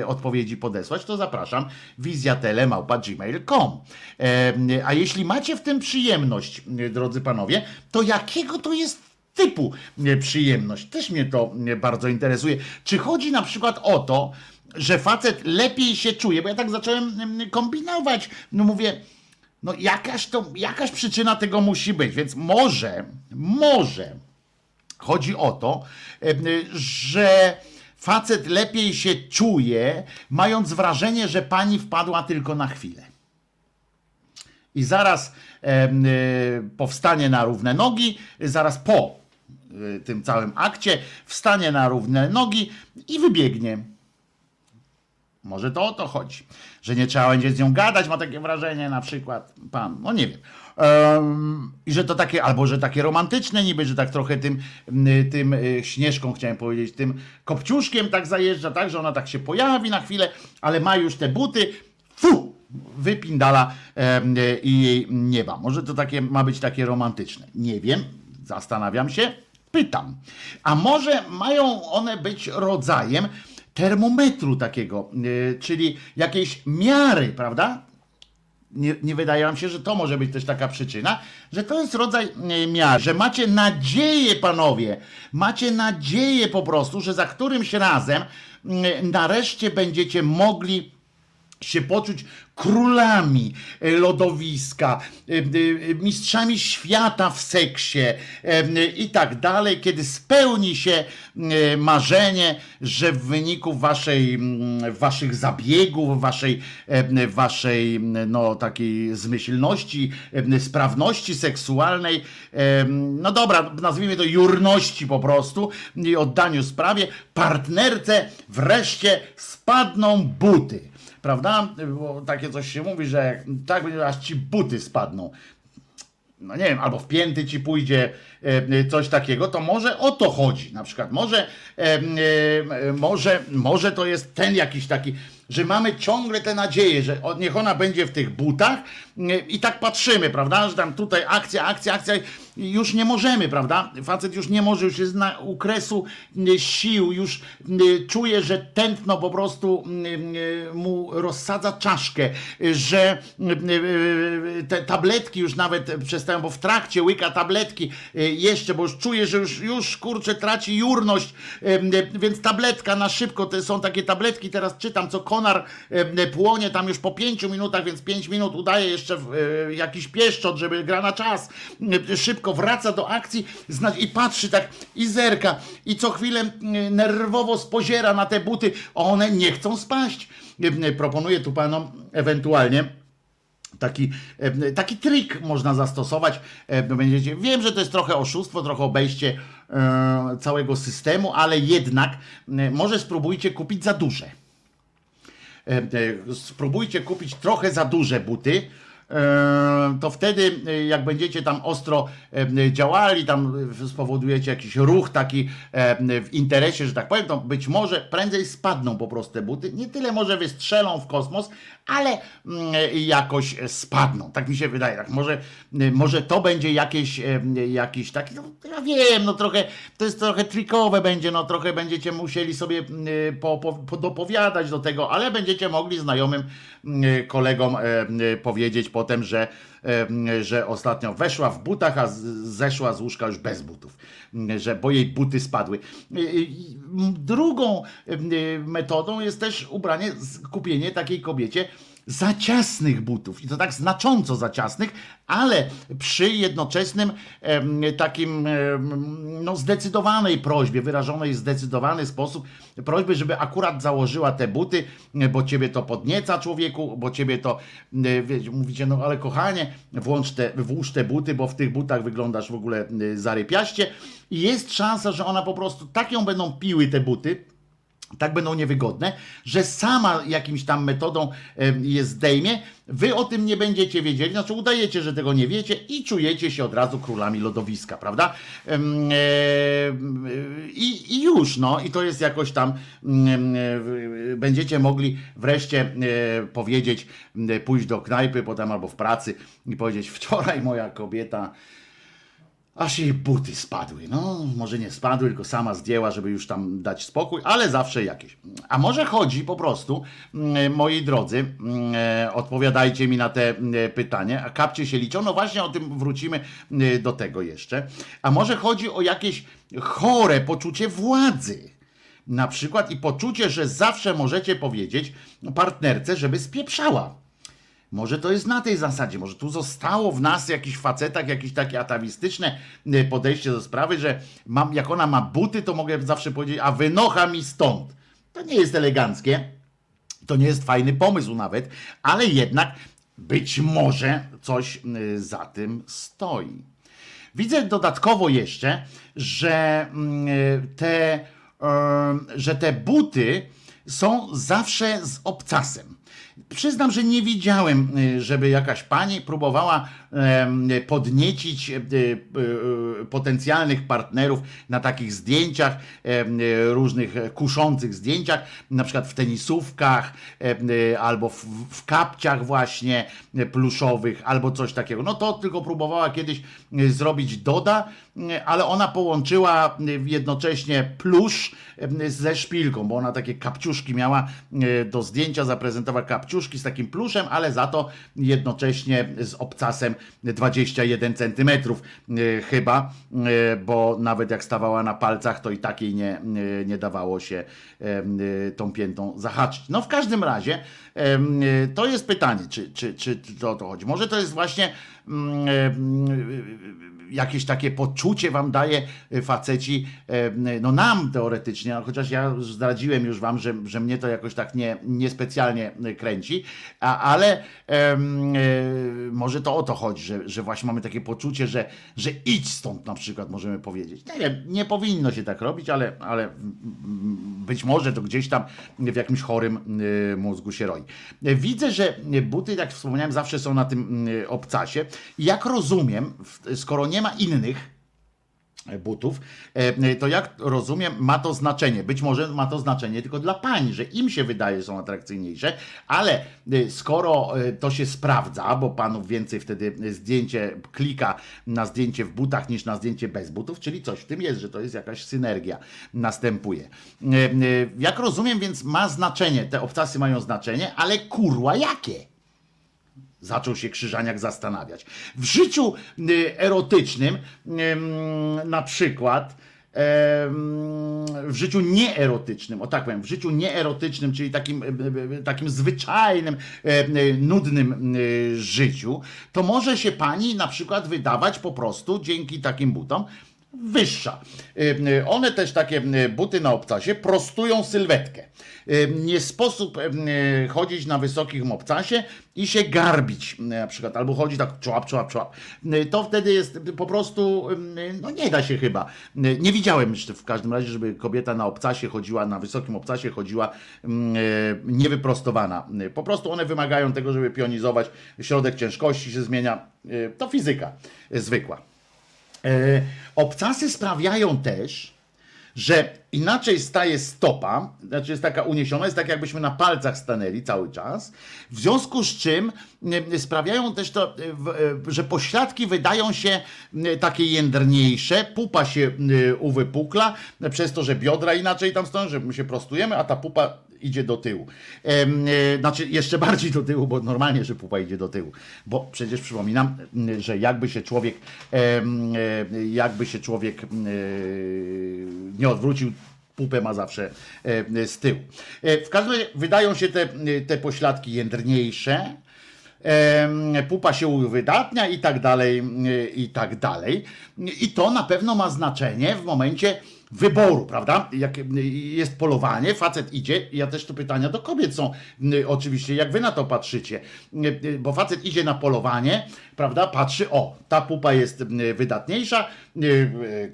e, odpowiedzi podesłać, to zapraszam wizjatelemałpa.gmail.com E, A jeśli macie w tym przyjemność, drodzy panowie, to jakiego to jest typu przyjemność? Też mnie to bardzo interesuje. Czy chodzi na przykład o to, że facet lepiej się czuje? Bo ja tak zacząłem em, kombinować. No mówię, no jakaś to, jakaś przyczyna tego musi być, więc może, może Chodzi o to, że facet lepiej się czuje, mając wrażenie, że pani wpadła tylko na chwilę. I zaraz y, powstanie na równe nogi, zaraz po y, tym całym akcie wstanie na równe nogi i wybiegnie. Może to o to chodzi, że nie trzeba będzie z nią gadać, ma takie wrażenie na przykład pan, no nie wiem. I że to takie, albo że takie romantyczne niby, że tak trochę tym, tym y, śnieżką chciałem powiedzieć, tym kopciuszkiem tak zajeżdża, tak, że ona tak się pojawi na chwilę, ale ma już te buty, fu, wypindala i jej nie ma. Może to takie, ma być takie romantyczne. Nie wiem, zastanawiam się, pytam. A może mają one być rodzajem termometru takiego, y, czyli jakiejś miary, prawda? Nie, nie wydaje wam się, że to może być też taka przyczyna, że to jest rodzaj e, miary, że macie nadzieję, panowie, macie nadzieję po prostu, że za którymś razem nareszcie będziecie mogli się poczuć królami e, lodowiska, e, e, mistrzami świata w seksie i tak dalej, kiedy spełni się marzenie, że w wyniku waszej, waszych zabiegów, waszej, waszej no, takiej zmyślności, sprawności seksualnej, no dobra, nazwijmy to jurności po prostu i oddaniu sprawie, partnerce wreszcie spadną buty prawda? Bo takie coś się mówi, że jak, tak będzie, aż ci buty spadną. No nie wiem, albo w pięty ci pójdzie e, coś takiego, to może o to chodzi. Na przykład może, e, e, może, może to jest ten jakiś taki, że mamy ciągle tę nadzieję, że niech ona będzie w tych butach i tak patrzymy, prawda, że tam tutaj akcja, akcja, akcja już nie możemy, prawda? Facet już nie może, już jest na u kresu e, sił, już czuje, że tętno po prostu mu rozsadza czaszkę, że te tabletki już nawet przestają, bo w trakcie łyka tabletki e, jeszcze, bo już czuje, że już, już kurczę traci jurność, więc tabletka na szybko, to są takie tabletki, teraz czytam, co konar płonie tam już po pięciu minutach, więc pięć minut udaje jeszcze e, jakiś pieszczot, żeby gra na czas, e, szybko wraca do akcji i patrzy tak i zerka i co chwilę e, nerwowo spoziera na te buty, one nie chcą spaść. E, Proponuję tu panom ewentualnie taki, e, taki trik można zastosować. E, Będziecie, wiem, że to jest trochę oszustwo, trochę obejście e, całego systemu, ale jednak może spróbujcie kupić za duże. Spróbujcie kupić trochę za duże buty. E, To wtedy, e, jak będziecie tam ostro e, działali, tam e, spowodujecie jakiś ruch taki w interesie, że tak powiem, to być może prędzej spadną po prostu te buty. Nie tyle może wystrzelą w kosmos, ale mm, jakoś spadną. Tak mi się wydaje. Tak może, może to będzie jakieś, e, jakiś taki, no, ja wiem, no trochę, to jest trochę trikowe będzie, no trochę będziecie musieli sobie po, po, po dopowiadać do tego, ale będziecie mogli znajomym kolegom e, e, powiedzieć potem, że, e, że ostatnio weszła w butach, a zeszła z łóżka już bez butów, że bo jej buty spadły. Drugą metodą jest też ubranie, kupienie takiej kobiecie za ciasnych butów. I to tak znacząco za ciasnych, ale przy jednoczesnym takim no, zdecydowanej prośbie, wyrażonej w zdecydowany sposób, prośby, żeby akurat założyła te buty, bo ciebie to podnieca człowieku, bo ciebie to, wiecie, mówicie, no ale kochanie, włącz te, włóż te buty, bo w tych butach wyglądasz w ogóle zarypiaście. I jest szansa, że ona po prostu tak ją będą piły te buty, tak będą niewygodne, że sama jakimś tam metodą je zdejmie. Wy o tym nie będziecie wiedzieli, znaczy udajecie, że tego nie wiecie i czujecie się od razu królami lodowiska, prawda? I, I już, no, i to jest jakoś tam, będziecie mogli wreszcie e, powiedzieć, pójść do knajpy potem albo w pracy i powiedzieć, wczoraj moja kobieta Aż jej buty spadły. No, może nie spadły, tylko sama zdjęła, żeby już tam dać spokój, ale zawsze jakieś. A może chodzi po prostu, mm, moi drodzy, mm, e, odpowiadajcie mi na te mm, pytanie, a kapcie się liczą. No właśnie o tym wrócimy do tego jeszcze. A może chodzi o jakieś chore poczucie władzy. Na przykład i poczucie, że zawsze możecie powiedzieć partnerce, żeby spieprzała. Może to jest na tej zasadzie, może tu zostało w nas jakichś facetach jakieś takie atawistyczne y, podejście do sprawy, że mam, jak ona ma buty, to mogę zawsze powiedzieć, a wynocha mi stąd. To nie jest eleganckie, to nie jest fajny pomysł nawet, ale jednak być może coś y, za tym stoi. Widzę dodatkowo jeszcze, że mm, y, te, że te buty są zawsze z obcasem. Przyznam, że nie widziałem, y, żeby jakaś pani próbowała podniecić y, y, potencjalnych partnerów na takich zdjęciach, em, różnych kuszących zdjęciach, na przykład w tenisówkach albo w, kapciach właśnie pluszowych, albo coś takiego. No to tylko próbowała kiedyś zrobić Doda, ale ona połączyła jednocześnie plusz ze szpilką, bo ona takie kapciuszki miała do zdjęcia, zaprezentowała kapciuszki z takim pluszem, ale za to jednocześnie z obcasem 21 centymetrów e, chyba, e, bo nawet jak stawała na palcach, to i takiej nie, nie, nie dawało się tą piętą zahaczyć. No w każdym razie to jest pytanie, czy, czy, czy to o to chodzi. Może to jest właśnie mm, jakieś takie poczucie wam daje faceci, no nam teoretycznie, chociaż ja zdradziłem już wam, że, że mnie to jakoś tak nie, niespecjalnie kręci, ale może to o to chodzi, że, że właśnie mamy takie poczucie, że, że idź stąd na przykład możemy powiedzieć. Nie wiem, nie powinno się tak robić, ale, ale być może to gdzieś tam w jakimś chorym y, mózgu się roi. Widzę, że buty, jak wspomniałem, zawsze są na tym y, obcasie. Jak rozumiem, skoro nie ma innych butów, e, to jak rozumiem, ma to znaczenie. Być może ma to znaczenie tylko dla pań, że im się wydaje, że są atrakcyjniejsze, ale e, skoro e, to się sprawdza, bo panów więcej wtedy zdjęcie klika na zdjęcie w butach niż na zdjęcie bez butów, czyli coś w tym jest, że to jest jakaś synergia następuje. E, e, Jak rozumiem, więc ma znaczenie, te obcasy mają znaczenie, ale kurła jakie? Zaczął się Krzyżaniak zastanawiać. W życiu y, erotycznym, ym, na przykład, w życiu nieerotycznym, o tak powiem, w życiu nieerotycznym, czyli takim, y, y, takim zwyczajnym, nudnym życiu, to może się pani na przykład wydawać po prostu dzięki takim butom wyższa. One też takie buty na obcasie prostują sylwetkę. Nie sposób y, chodzić na wysokim obcasie i się garbić na przykład, albo chodzić tak człap, człap, człap. Y, To wtedy jest po prostu, y, no nie da się chyba. Nie widziałem jeszcze w każdym razie, żeby kobieta na obcasie chodziła, na wysokim obcasie chodziła niewyprostowana. Po prostu one wymagają tego, żeby pionizować. Środek ciężkości się zmienia. To fizyka zwykła. E, obcasy sprawiają też, że inaczej staje stopa, znaczy jest taka uniesiona, jest tak jakbyśmy na palcach stanęli cały czas, w związku z czym sprawiają też to, e, e, że pośladki wydają się takie jędrniejsze, pupa się uwypukla, przez to, że biodra inaczej tam stoją, że my się prostujemy, a ta pupa idzie do tyłu. E, Znaczy jeszcze bardziej do tyłu, bo normalnie, że pupa idzie do tyłu. Bo przecież przypominam, m, że jakby się człowiek e, jakby się człowiek e, nie odwrócił, pupę ma zawsze e, z tyłu. E, W każdym razie wydają się te, te pośladki jędrniejsze, pupa się uwydatnia i tak dalej, i tak dalej. I to na pewno ma znaczenie w momencie, wyboru, prawda? Jak jest polowanie, facet idzie, ja też tu pytania do kobiet są y, oczywiście, jak wy na to patrzycie, Y, y, bo facet idzie na polowanie, prawda, patrzy, o, ta pupa jest wydatniejsza,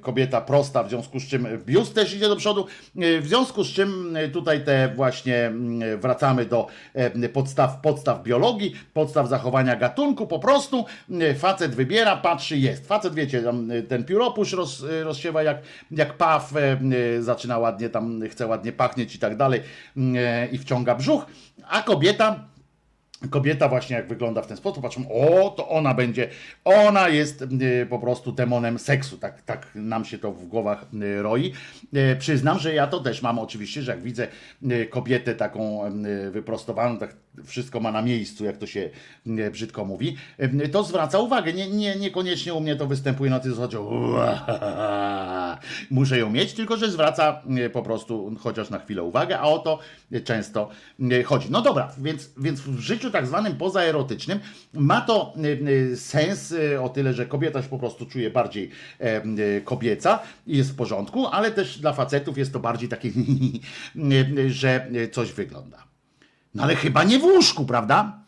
kobieta prosta, w związku z czym biust też idzie do przodu, w związku z czym tutaj te właśnie wracamy do podstaw, podstaw biologii, podstaw zachowania gatunku, po prostu facet wybiera, patrzy, jest. Facet, wiecie, ten pióropusz roz, rozsiewa jak, jak paw, y, zaczyna ładnie tam, chce ładnie pachnieć i tak dalej y, i wciąga brzuch, a kobieta Kobieta właśnie jak wygląda w ten sposób, patrzą, o, to ona będzie, ona jest y, po prostu demonem seksu, tak, tak nam się to w głowach y, roi. Przyznam, że ja to też mam oczywiście, że jak widzę kobietę taką wyprostowaną, tak wszystko ma na miejscu, jak to się y, brzydko mówi, y, to zwraca uwagę. Nie, nie, niekoniecznie u mnie to występuje na tej zasadzie, "Ua, muszę ją mieć, tylko że zwraca y, po prostu chociaż na chwilę uwagę, a o to często chodzi. No dobra, więc, więc w życiu tak zwanym pozaerotycznym ma to sens o tyle, że kobieta się po prostu czuje bardziej e, kobieca i jest w porządku, ale też dla facetów jest to bardziej takie, że coś wygląda. No ale chyba nie w łóżku, prawda?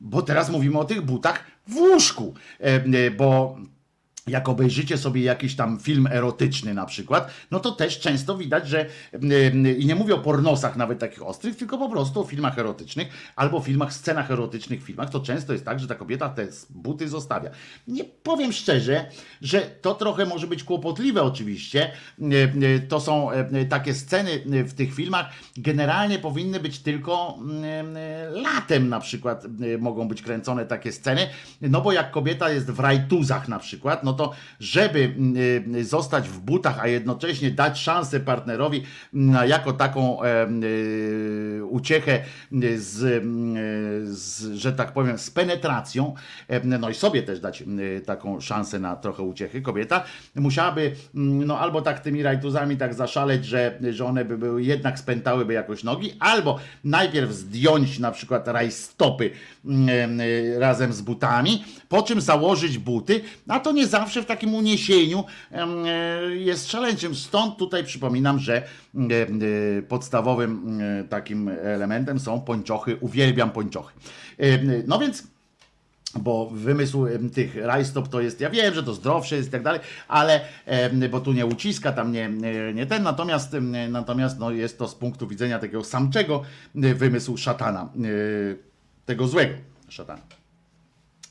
Bo teraz mówimy o tych butach w łóżku, E, e, bo jak obejrzycie sobie jakiś tam film erotyczny na przykład, no to też często widać, że y, i nie mówię o pornosach nawet takich ostrych, tylko po prostu o filmach erotycznych albo filmach, scenach erotycznych filmach, to często jest tak, że ta kobieta te buty zostawia. Nie powiem szczerze, że to trochę może być kłopotliwe oczywiście. Y, To są y, takie sceny w tych filmach, generalnie powinny być tylko latem na przykład mogą być kręcone takie sceny, no bo jak kobieta jest w rajtuzach na przykład, no to żeby y, zostać w butach, a jednocześnie dać szansę partnerowi na jako taką y, uciechę z, y, z, że tak powiem, z penetracją, no i sobie też dać y, taką szansę na trochę uciechy, kobieta musiałaby mm, no albo tak tymi rajtuzami tak zaszaleć, że, że one by były jednak spętałyby jakoś nogi, albo najpierw zdjąć na przykład rajstopy mm, y, razem z butami, po czym założyć buty, a to nie zawsze w takim uniesieniu e, jest szaleńczym. Stąd tutaj przypominam, że e, podstawowym e, takim elementem są pończochy. Uwielbiam pończochy. No więc bo wymysł tych rajstop to jest, ja wiem, że to zdrowsze jest i tak dalej, ale bo tu nie uciska, tam nie, nie- ten, natomiast, natomiast no, jest to z punktu widzenia takiego samczego wymysł szatana, tego złego szatana.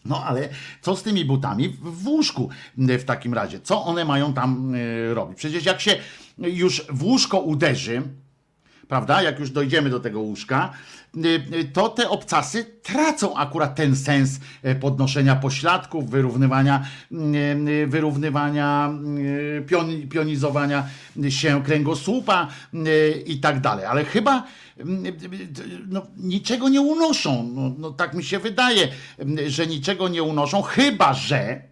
No ale co z tymi butami w łóżku e, w takim razie? Co one mają tam e, robić? Przecież jak się już w łóżko uderzy, prawda? Jak już dojdziemy do tego łóżka, y, y, to te obcasy tracą akurat ten sens e, podnoszenia pośladków, wyrównywania, y, y, wyrównywania, y, pioni- pionizowania się kręgosłupa y, i tak dalej. Ale chyba no, niczego nie unoszą. No, no, tak mi się wydaje, że niczego nie unoszą, chyba że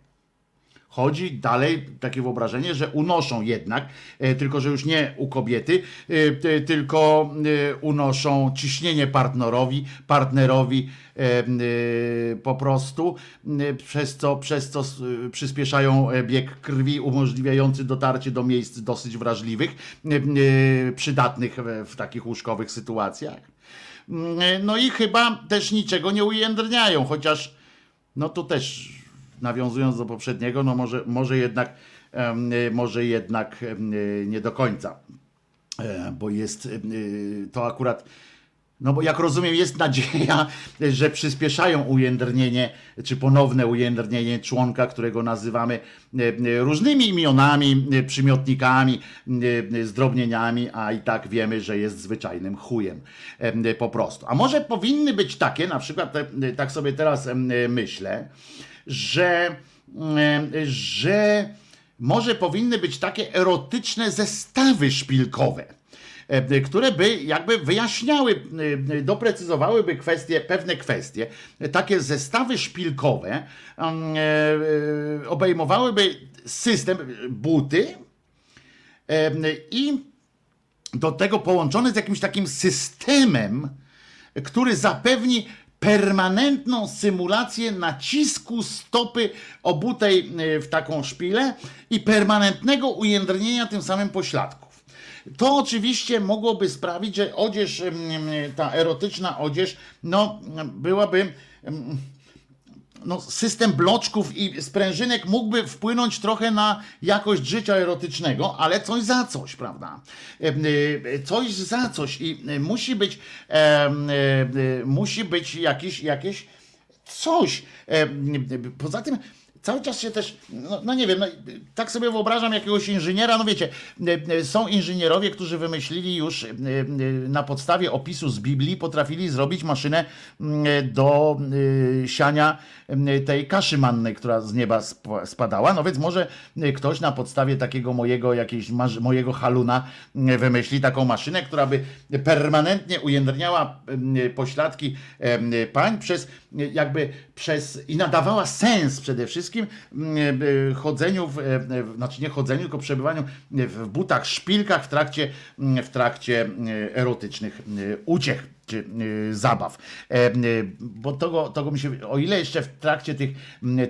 Chodzi dalej takie wyobrażenie, że unoszą jednak, e, tylko że już nie u kobiety, e, ty- tylko e, unoszą ciśnienie partnerowi, partnerowi po prostu, przez co, przez co przyspieszają bieg krwi umożliwiający dotarcie do miejsc dosyć wrażliwych, przydatnych w, takich łóżkowych sytuacjach. No i chyba też niczego nie ujędrniają, chociaż no to też nawiązując do poprzedniego, no może, może jednak, y, może jednak y, nie do końca, E, bo jest y, to akurat. No bo jak rozumiem, jest nadzieja, że przyspieszają ujędrnienie, czy ponowne ujędrnienie członka, którego nazywamy e, różnymi imionami, e, przymiotnikami, zdrobnieniami, a i tak wiemy, że jest zwyczajnym chujem po prostu. A może powinny być takie, na przykład, tak sobie teraz myślę, że, e, że może powinny być takie erotyczne zestawy szpilkowe e, które by jakby wyjaśniały, e, doprecyzowałyby kwestie, pewne kwestie. Takie zestawy szpilkowe obejmowałyby system, buty i do tego połączony z jakimś takim systemem, który zapewni permanentną symulację nacisku stopy obutej e, w taką szpilę i permanentnego ujędrnienia tym samym pośladków. To oczywiście mogłoby sprawić, że odzież, ta erotyczna odzież, no byłaby no, system bloczków i sprężynek mógłby wpłynąć trochę na jakość życia erotycznego, ale coś za coś, prawda? E, e, Coś za coś i e, musi być, e, e, musi być jakiś, jakieś coś. E, Poza tym cały czas się też, no, no nie wiem, no, tak sobie wyobrażam jakiegoś inżyniera, no wiecie, e, e, są inżynierowie, którzy wymyślili już e, na podstawie opisu z Biblii, potrafili zrobić maszynę m, do siania m, tej kaszy mannej, która z nieba sp- spadała, no więc może ktoś na podstawie takiego mojego marzy- mojego haluna m, wymyśli taką maszynę, która by permanentnie ujędrniała pośladki pań przez jakby przez i nadawała sens przede wszystkim m, e, chodzeniu, w, e, w, znaczy nie chodzeniu, tylko przebywaniu w butach, szpilkach w trakcie, m, w trakcie e, erotycznych uciech zabaw. E, e, Bo tego, tego mi się, o ile jeszcze w trakcie tych,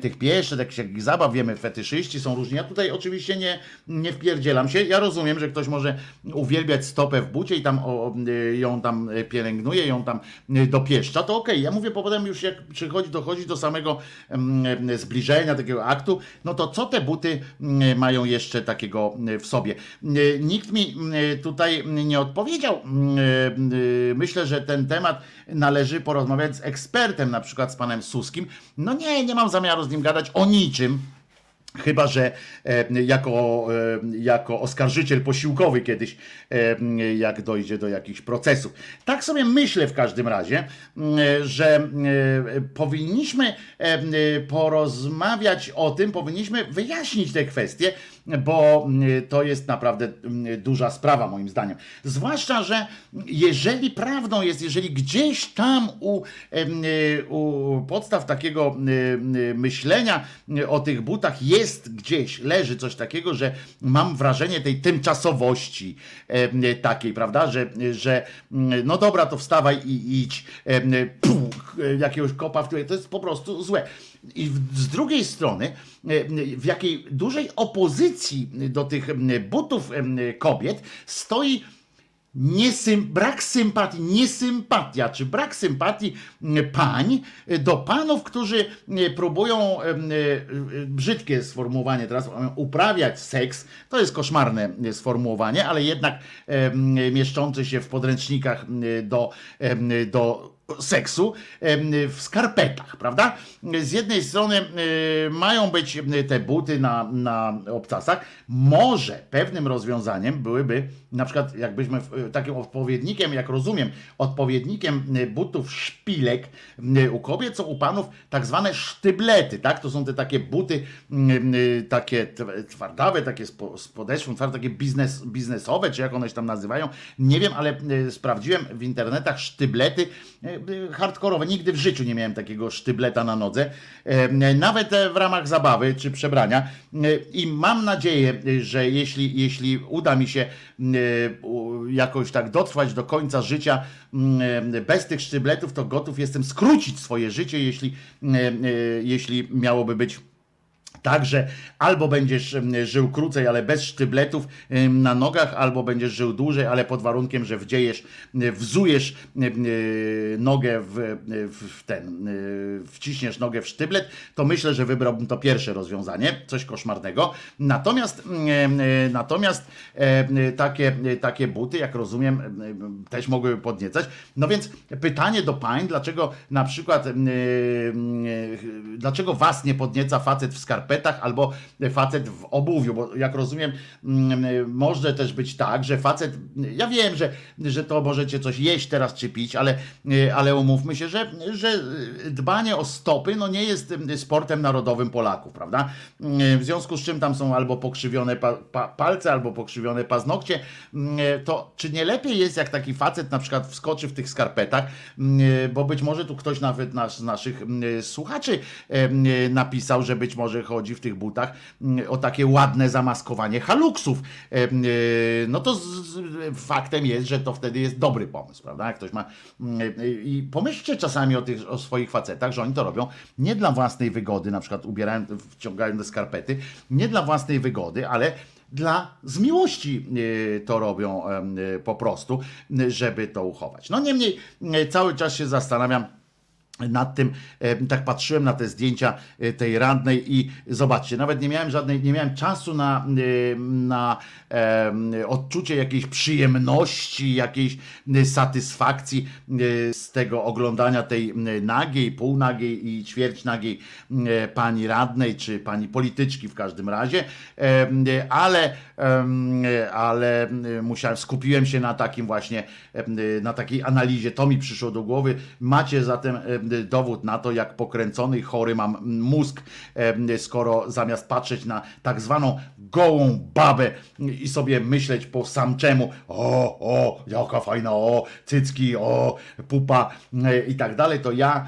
tych pieszy, takich zabaw, wiemy, fetyszyści są różni. Ja tutaj oczywiście nie, nie wpierdzielam się. Ja rozumiem, że ktoś może uwielbiać stopę w bucie i tam o, e, ją tam pielęgnuje, ją tam e, dopieszcza, to okej. Ja mówię, bo potem już jak przychodzi, dochodzi do samego zbliżenia takiego aktu, no to co te buty mają jeszcze takiego w sobie? Nikt mi tutaj nie odpowiedział. Myślę, że ten temat należy porozmawiać z ekspertem, na przykład z panem Suskim. No nie, nie mam zamiaru z nim gadać o niczym. Chyba, że e, jako, e, jako oskarżyciel posiłkowy kiedyś, e, jak dojdzie do jakichś procesów. Tak sobie myślę w każdym razie, że powinniśmy porozmawiać o tym, powinniśmy wyjaśnić te kwestie, bo m, to jest naprawdę m, duża sprawa moim zdaniem. Zwłaszcza, że jeżeli prawdą jest, jeżeli gdzieś tam u, u podstaw takiego myślenia o tych butach jest gdzieś, leży coś takiego, że mam wrażenie tej tymczasowości takiej, prawda, że, że mm, no dobra, to wstawaj i idź, jakiegoś kopa w tyłek, to jest po prostu złe. I z drugiej strony, e, w jakiej dużej opozycji do tych butów kobiet stoi niesym, brak sympatii, niesympatia, czy brak sympatii pań do panów, którzy próbują, e, brzydkie sformułowanie teraz, e, uprawiać seks, to jest koszmarne e, sformułowanie, ale jednak mieszczące się w podręcznikach do, do seksu w skarpetach, prawda? Z jednej strony e, mają być te buty na, na obcasach. Może pewnym rozwiązaniem byłyby, na przykład jakbyśmy e, takim odpowiednikiem, jak rozumiem, odpowiednikiem e, butów szpilek u kobiet są u panów tak zwane sztyblety, tak? To są te takie buty takie tw- twardawe, takie z po- z podeszwą, twarde, takie biznes, biznesowe, czy jak one się tam nazywają. Nie wiem, ale sprawdziłem w internetach sztyblety hardkorowe. Nigdy w życiu nie miałem takiego sztybleta na nodze, nawet e, w ramach zabawy czy przebrania. E, I mam nadzieję, że jeśli, jeśli uda mi się e, jakoś tak dotrwać do końca życia bez tych sztybletów, to gotów jestem skrócić swoje życie, jeśli, jeśli miałoby być tak, że albo będziesz żył krócej, ale bez sztybletów na nogach, albo będziesz żył dłużej, ale pod warunkiem, że wdziejesz, e, wzujesz em, e, nogę w, e, w ten, e, wciśniesz nogę w sztyblet, to myślę, że wybrałbym to pierwsze rozwiązanie, coś koszmarnego. Natomiast, e, natomiast e, takie, takie buty, jak rozumiem, em, też mogłyby podniecać. No więc pytanie do pań, dlaczego na przykład e, dlaczego was nie podnieca facet w albo facet w obuwiu, bo jak rozumiem, mm, może też być tak, że facet, ja wiem, że, że to możecie coś jeść teraz czy pić, ale, ale umówmy się, że, że dbanie o stopy no nie jest sportem narodowym Polaków, prawda? W związku z czym tam są albo pokrzywione pa, pa, palce, albo pokrzywione paznokcie, to czy nie lepiej jest, jak taki facet na przykład wskoczy w tych skarpetach, bo być może tu ktoś nawet nasz, naszych mm, słuchaczy napisał, że być może chodzi chodzi w tych butach mm, o takie ładne zamaskowanie haluksów, e, e, no to faktem jest, że to wtedy jest dobry pomysł, prawda? Jak ktoś ma. mm, e, I pomyślcie czasami o, tych, o swoich facetach, że oni to robią nie dla własnej wygody, na przykład ubierają, wciągają te skarpety, nie dla własnej wygody, ale dla z miłości e, to robią e, po prostu, e, żeby to uchować. No niemniej e, cały czas się zastanawiam nad tym, tak patrzyłem na te zdjęcia e, tej rannej i zobaczcie, nawet nie miałem żadnej, nie miałem czasu na, na odczucie jakiejś przyjemności, jakiejś satysfakcji z tego oglądania tej nagiej, półnagiej i ćwierć nagiej e, pani radnej, czy pani polityczki w każdym razie, ale, ale musiałem, skupiłem się na takim właśnie, na takiej analizie, to mi przyszło do głowy. Macie zatem dowód na to, jak pokręcony i chory mam mózg, skoro zamiast patrzeć na tak zwaną gołą babę i sobie myśleć po samczemu, o, o, jaka fajna, o, cycki, o, pupa e, i tak dalej, to ja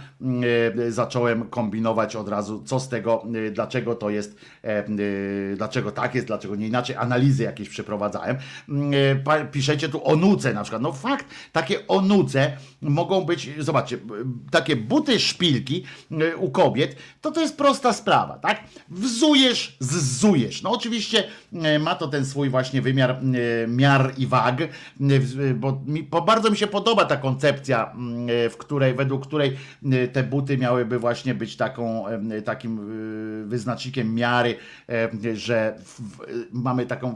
zacząłem kombinować od razu, co z tego, e, dlaczego to jest, e, dlaczego tak jest, dlaczego nie inaczej, analizy jakieś przeprowadzałem. E, pa- Piszecie tu o nuce na przykład, no fakt, takie onuce mogą być, zobaczcie, takie buty szpilki e, u kobiet, to to jest prosta sprawa, tak? Wzujesz, zzujesz. No oczywiście e, ma to ten swój właśnie wymiar e, miar i wag, e, bo, mi, bo bardzo mi się podoba ta koncepcja, mm, e, w której, według której e, te buty miałyby właśnie być taką, e, takim e, wyznacznikiem miary, e, że w, mamy taką,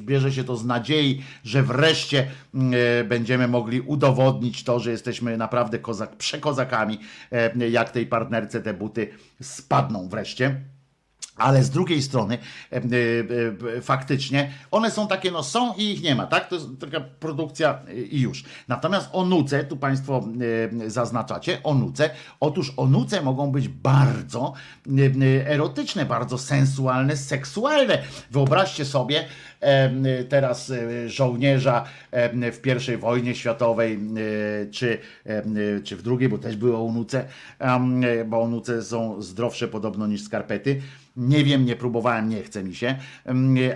bierze się to z nadziei, że wreszcie mm, e, będziemy mogli udowodnić to, że jesteśmy naprawdę kozak, przekozakami, e, jak tej partnerce te buty spadną wreszcie. Ale z drugiej strony, e, e, e, faktycznie, one są takie, no są i ich nie ma, tak? To jest taka produkcja i już. Natomiast onuce, tu Państwo zaznaczacie, onuce, otóż onuce mogą być bardzo erotyczne, bardzo sensualne, seksualne. Wyobraźcie sobie teraz e, żołnierza e, w pierwszej wojnie światowej, e, czy, e, czy w drugiej, bo też były e, bo onuce są zdrowsze podobno niż skarpety. Nie wiem, nie próbowałem, nie chce mi się,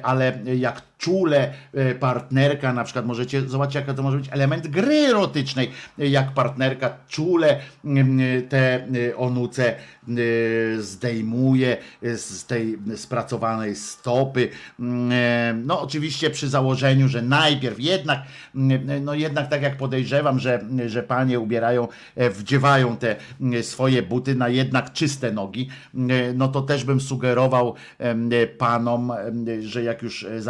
ale jak czule e, partnerka, na przykład możecie zobaczyć, jaka to może być element gry erotycznej, jak partnerka czule te e, onuce e, zdejmuje z tej spracowanej stopy. Mm, e, No oczywiście przy założeniu, że najpierw jednak, mm, no jednak tak jak podejrzewam, że, że panie ubierają, e, wdziewają te mm, swoje buty na jednak czyste nogi, mm, no to też bym sugerował panom, że jak już e,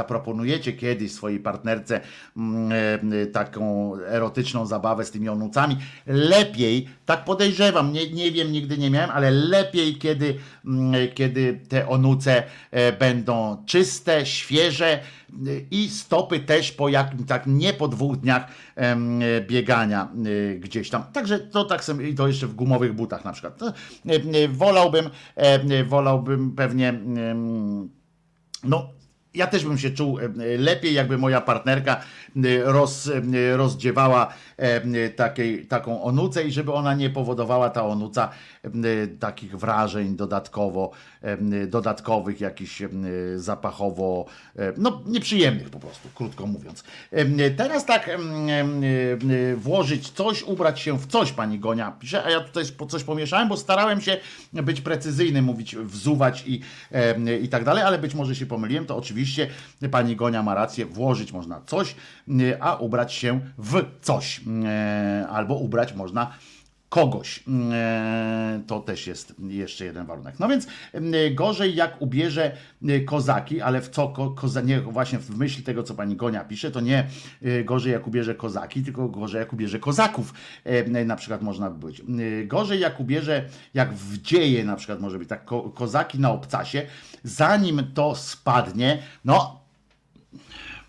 zaproponujecie kiedyś swojej partnerce mm, e, taką erotyczną zabawę z tymi onucami, lepiej, tak podejrzewam, nie, nie wiem, nigdy nie miałem, ale lepiej, kiedy, mm, kiedy te onuce e, będą czyste, świeże i stopy też po jakim, tak nie po dwóch dniach e, biegania gdzieś tam. Także to tak sobie, i to jeszcze w gumowych butach na przykład. Wolałbym, e, wolałbym pewnie no, ja też bym się czuł e, lepiej, jakby moja partnerka e, roz, e, rozdziewała takiej, taką onucę i żeby ona nie powodowała ta onuca takich wrażeń dodatkowo, dodatkowych, jakichś zapachowo, no nieprzyjemnych po prostu, krótko mówiąc. Teraz tak włożyć coś, ubrać się w coś, pani Gonia pisze, a ja tutaj coś pomieszałem, bo starałem się być precyzyjny, mówić wzuwać i, i tak dalej, ale być może się pomyliłem, to oczywiście pani Gonia ma rację, włożyć można coś, e, a ubrać się w coś. E, Albo ubrać można kogoś. E, To też jest jeszcze jeden warunek. No więc gorzej jak ubierze kozaki, ale w co ko, koza, nie właśnie w myśl tego, co pani Gonia pisze, to nie gorzej jak ubierze kozaki, tylko gorzej jak ubierze kozaków. Na przykład można by być. Gorzej jak ubierze, jak wdzieje na przykład może być tak ko, kozaki na obcasie, zanim to spadnie, no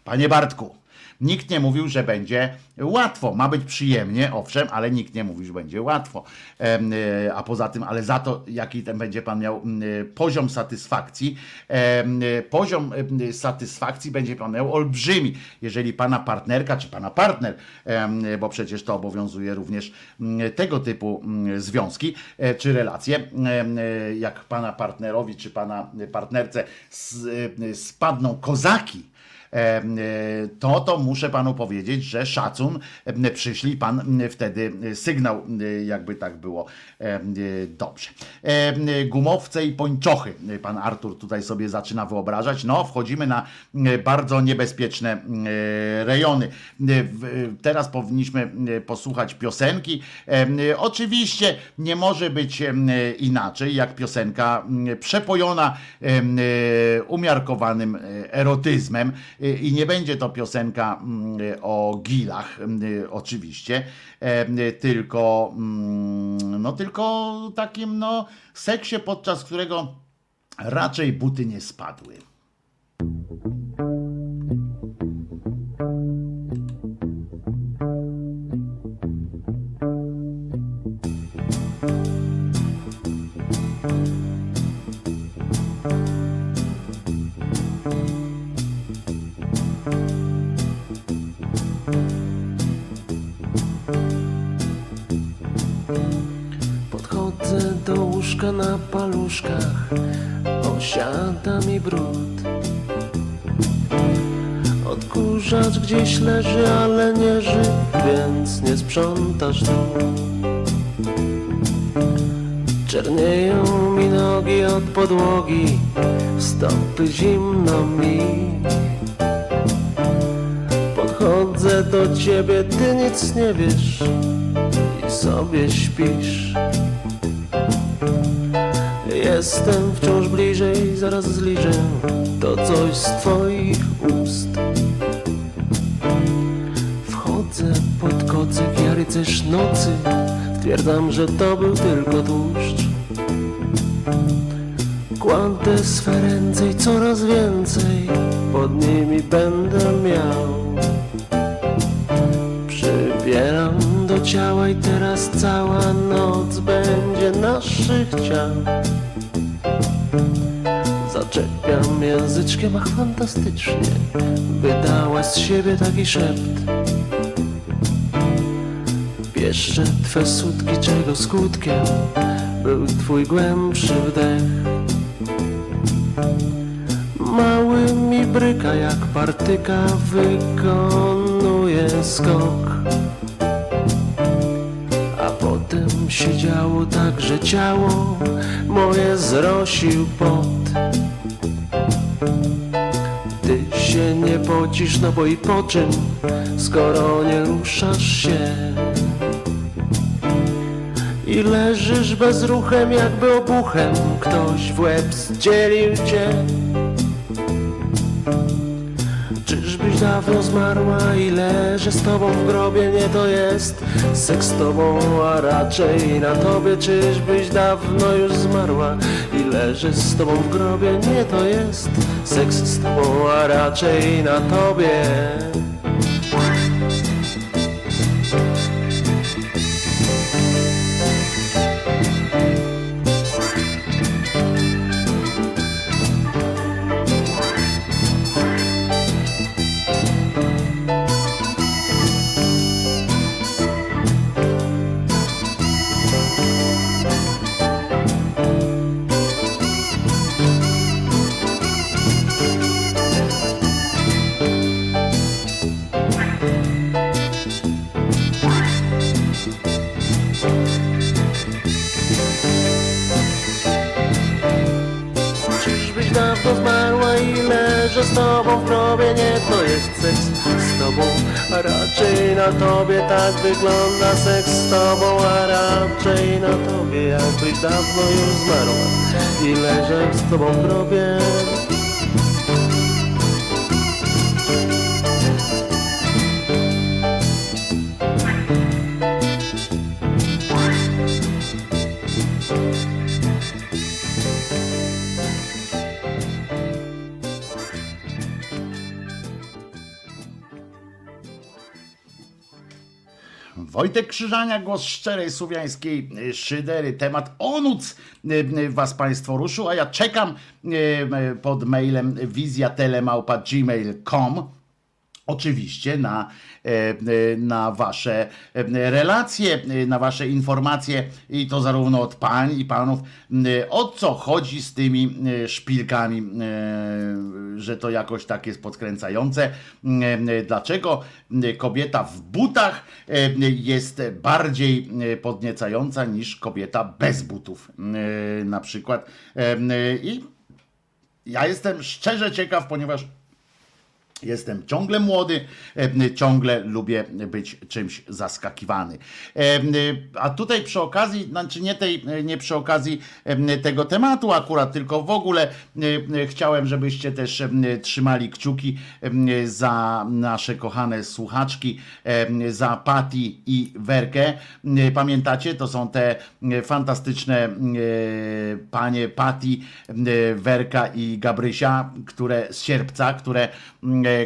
Panie Bartku, Nikt nie mówił, że będzie łatwo. Ma być przyjemnie, owszem, ale nikt nie mówił, że będzie łatwo. E, A poza tym, ale za to, jaki ten będzie pan miał e, poziom satysfakcji, e, poziom satysfakcji będzie pan miał olbrzymi, jeżeli pana partnerka, czy pana partner, bo przecież to obowiązuje również tego typu związki, czy relacje, jak pana partnerowi, czy pana partnerce spadną kozaki, to to muszę panu powiedzieć, że szacun e, przyszli pan e, wtedy sygnał, e, jakby tak było e, dobrze. E, Gumowce i pończochy. Pan Artur tutaj sobie zaczyna wyobrażać. No, wchodzimy na e, bardzo niebezpieczne e, rejony. E, Teraz powinniśmy e, posłuchać piosenki. E, Oczywiście nie może być e, inaczej, jak piosenka przepojona e, umiarkowanym e, erotyzmem E, i nie będzie to piosenka mm, o gilach mm, oczywiście, tylko mm, no tylko takim no seksie, podczas którego raczej buty nie spadły. Na paluszkach, osiada mi brud. Odkurzacz gdzieś leży, ale nie żył, więc nie sprzątasz dół. Czernieją mi nogi od podłogi, stopy zimno mi. Podchodzę do ciebie, ty nic nie wiesz i sobie śpisz. Jestem wciąż bliżej, zaraz zliżę to coś z twoich ust. Wchodzę pod kocyk, ja rycerz nocy, stwierdzam, że to był tylko tłuszcz. Kładę swe ręce i coraz więcej pod nimi będę miał. Ciała i teraz cała noc będzie naszych ciał. Zaczepiam języczkiem, ach fantastycznie Wydała z siebie taki szept. Pieszczę twe sutki, czego skutkiem Był twój głębszy wdech. Mały mi bryka jak partyka Wykonuje skok potem tak, że ciało moje zrosił pot. Ty się nie pocisz, no bo i po czym, skoro nie ruszasz się. I leżysz bezruchem, jakby obuchem, ktoś w łeb zdzielił cię. Dawno zmarła i leżę z tobą w grobie, nie to jest seks z tobą, a raczej na tobie Czyżbyś dawno już zmarła i leżę z tobą w grobie, nie to jest seks z tobą, a raczej na tobie Tak wygląda seks z tobą, a raczej na tobie Jakbyś dawno już zmarła. I leżę z tobą w grobie Wojtek Krzyżania, głos szczerej słowiańskiej y, szydery. Temat onuc y, y, was państwo ruszył, a ja czekam pod mailem wizjatelemałpa.gmail.com Oczywiście na, e, na wasze e, relacje, e, na wasze informacje i to zarówno od pań i panów, o co chodzi z tymi szpilkami, że to jakoś tak jest podkręcające. Dlaczego kobieta w butach jest bardziej podniecająca niż kobieta bez butów na przykład. I ja jestem szczerze ciekaw, ponieważ Jestem ciągle młody, e, ciągle lubię być czymś zaskakiwany. E, A tutaj przy okazji, znaczy nie, tej, nie przy okazji e, tego tematu akurat, tylko w ogóle e, chciałem, żebyście też e, trzymali kciuki e, za nasze kochane słuchaczki, e, za Pati i Werkę. E, Pamiętacie, to są te e, fantastyczne e, panie Pati, e, Werka i Gabrysia, które z sierpca, które e,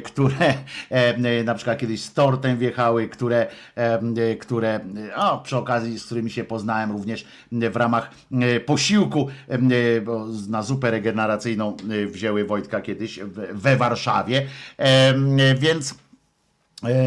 które e, na przykład kiedyś z tortem wjechały, które, e, które o, przy okazji, z którymi się poznałem również w ramach e, posiłku, e, na zupę regeneracyjną e, wzięły Wojtka kiedyś we Warszawie, E, więc E,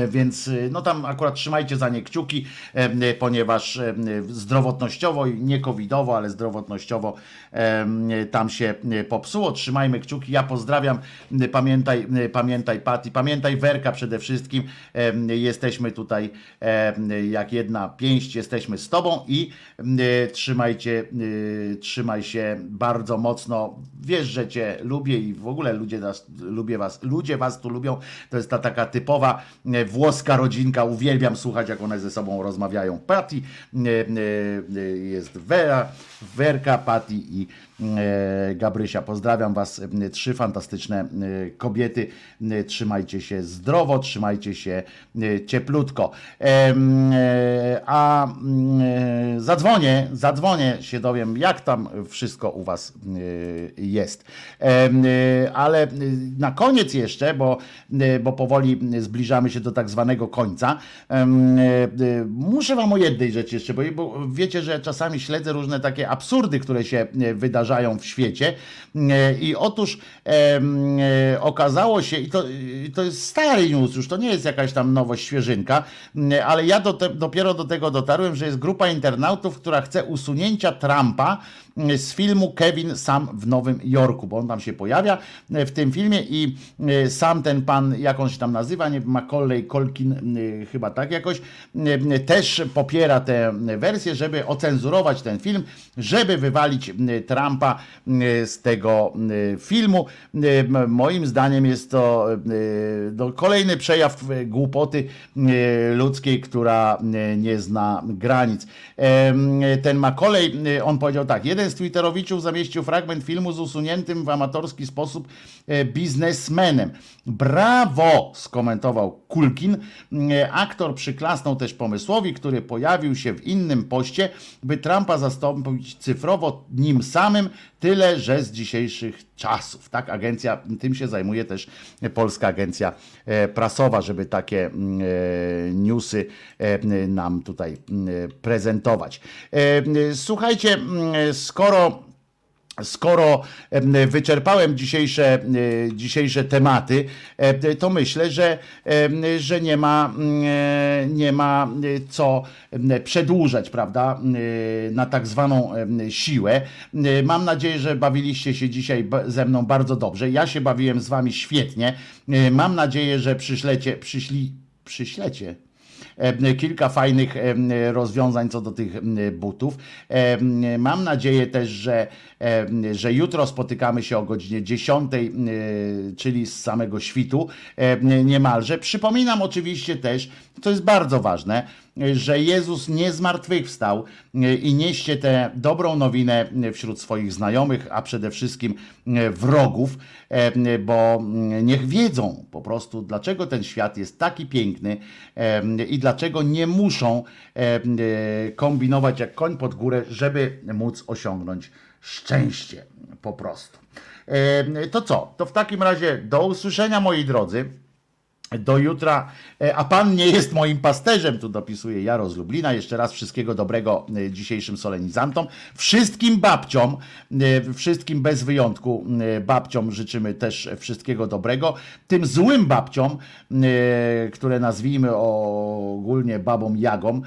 Więc e, no tam akurat trzymajcie za nie kciuki, e, ponieważ e, zdrowotnościowo i nie covidowo, ale zdrowotnościowo e, tam się e, popsuło. Trzymajmy kciuki. Ja pozdrawiam. E, Pamiętaj, e, pamiętaj Pati, pamiętaj Werka przede wszystkim. E, Jesteśmy tutaj e, jak jedna pięść, jesteśmy z tobą i e, trzymajcie, e, trzymaj się bardzo mocno. Wiesz, że cię lubię i w ogóle ludzie nas, lubię was, ludzie was tu lubią. To jest ta taka typowa e, włoska rodzinka. Uwielbiam słuchać, jak one ze sobą rozmawiają. Patty, e, e, e, jest Wera, Werka, Patty i e, Gabrysia. Pozdrawiam was. e, Trzy fantastyczne e, kobiety. Trzymajcie się zdrowo, trzymajcie się cieplutko. A mm, zadzwonię, zadzwonię, się dowiem, jak tam wszystko u was jest. Ale na koniec jeszcze, bo, bo powoli zbliżamy się do tak zwanego końca, muszę wam o jednej rzeczy jeszcze, bo wiecie, że czasami śledzę różne takie absurdy, które się e, wydarzają w świecie. E, i otóż e, okazało się, i to, i to jest stary news już, to nie jest jakaś tam nowość, świeżynka, ale ja do te, dopiero do tego dotarłem, że jest grupa internautów, która chce usunięcia Trumpa z filmu Kevin sam w Nowym Jorku, bo on tam się pojawia e, w tym filmie i e, sam ten pan, jak on się tam nazywa, nie Macaulay Colkin, e, chyba tak jakoś, też popiera tę wersję, żeby ocenzurować ten film, żeby wywalić Trumpa z tego filmu. Moim zdaniem jest to no, kolejny przejaw głupoty ludzkiej, która nie zna granic. Ten Macaulay, on powiedział tak, jeden z twitterowiczów zamieścił fragment filmu z usuniętym w amatorski sposób e, biznesmenem. Brawo! skomentował Kulkin. E, Aktor przyklasnął też pomysłowi, który pojawił się w innym poście, by Trumpa zastąpić cyfrowo nim samym, tyle że z dzisiejszych czasów. Tak, agencja, tym się zajmuje też Polska Agencja e, Prasowa, żeby takie mm, newsy nam tutaj mm, prezentować. Słuchajcie, skoro Skoro em, wyczerpałem dzisiejsze, e, dzisiejsze tematy, e, to myślę, że, że nie ma, mm, e, nie ma co przedłużać, prawda, na tak zwaną siłę. Mam nadzieję, że bawiliście się dzisiaj ze mną bardzo dobrze. Ja się bawiłem z wami świetnie. Mam nadzieję, że przyślecie, przyśli, przyślecie kilka fajnych e, rozwiązań co do tych e, butów. E, Mam nadzieję też, że, e, że jutro spotykamy się o godzinie 10, e, czyli z samego świtu niemalże. Przypominam oczywiście też, to jest bardzo ważne, że Jezus nie zmartwychwstał i nieście tę dobrą nowinę wśród swoich znajomych, a przede wszystkim wrogów, bo niech wiedzą po prostu, dlaczego ten świat jest taki piękny i dlaczego nie muszą kombinować jak koń pod górę, żeby móc osiągnąć szczęście po prostu. E, To co? To w takim razie do usłyszenia moi drodzy. Do jutra, E, a pan nie jest moim pasterzem, tu dopisuje Jaro z Lublina. Jeszcze raz wszystkiego dobrego e, dzisiejszym solenizantom. Wszystkim babciom, e, wszystkim bez wyjątku babciom życzymy też wszystkiego dobrego. Tym złym babciom, które nazwijmy ogólnie babą Jagą,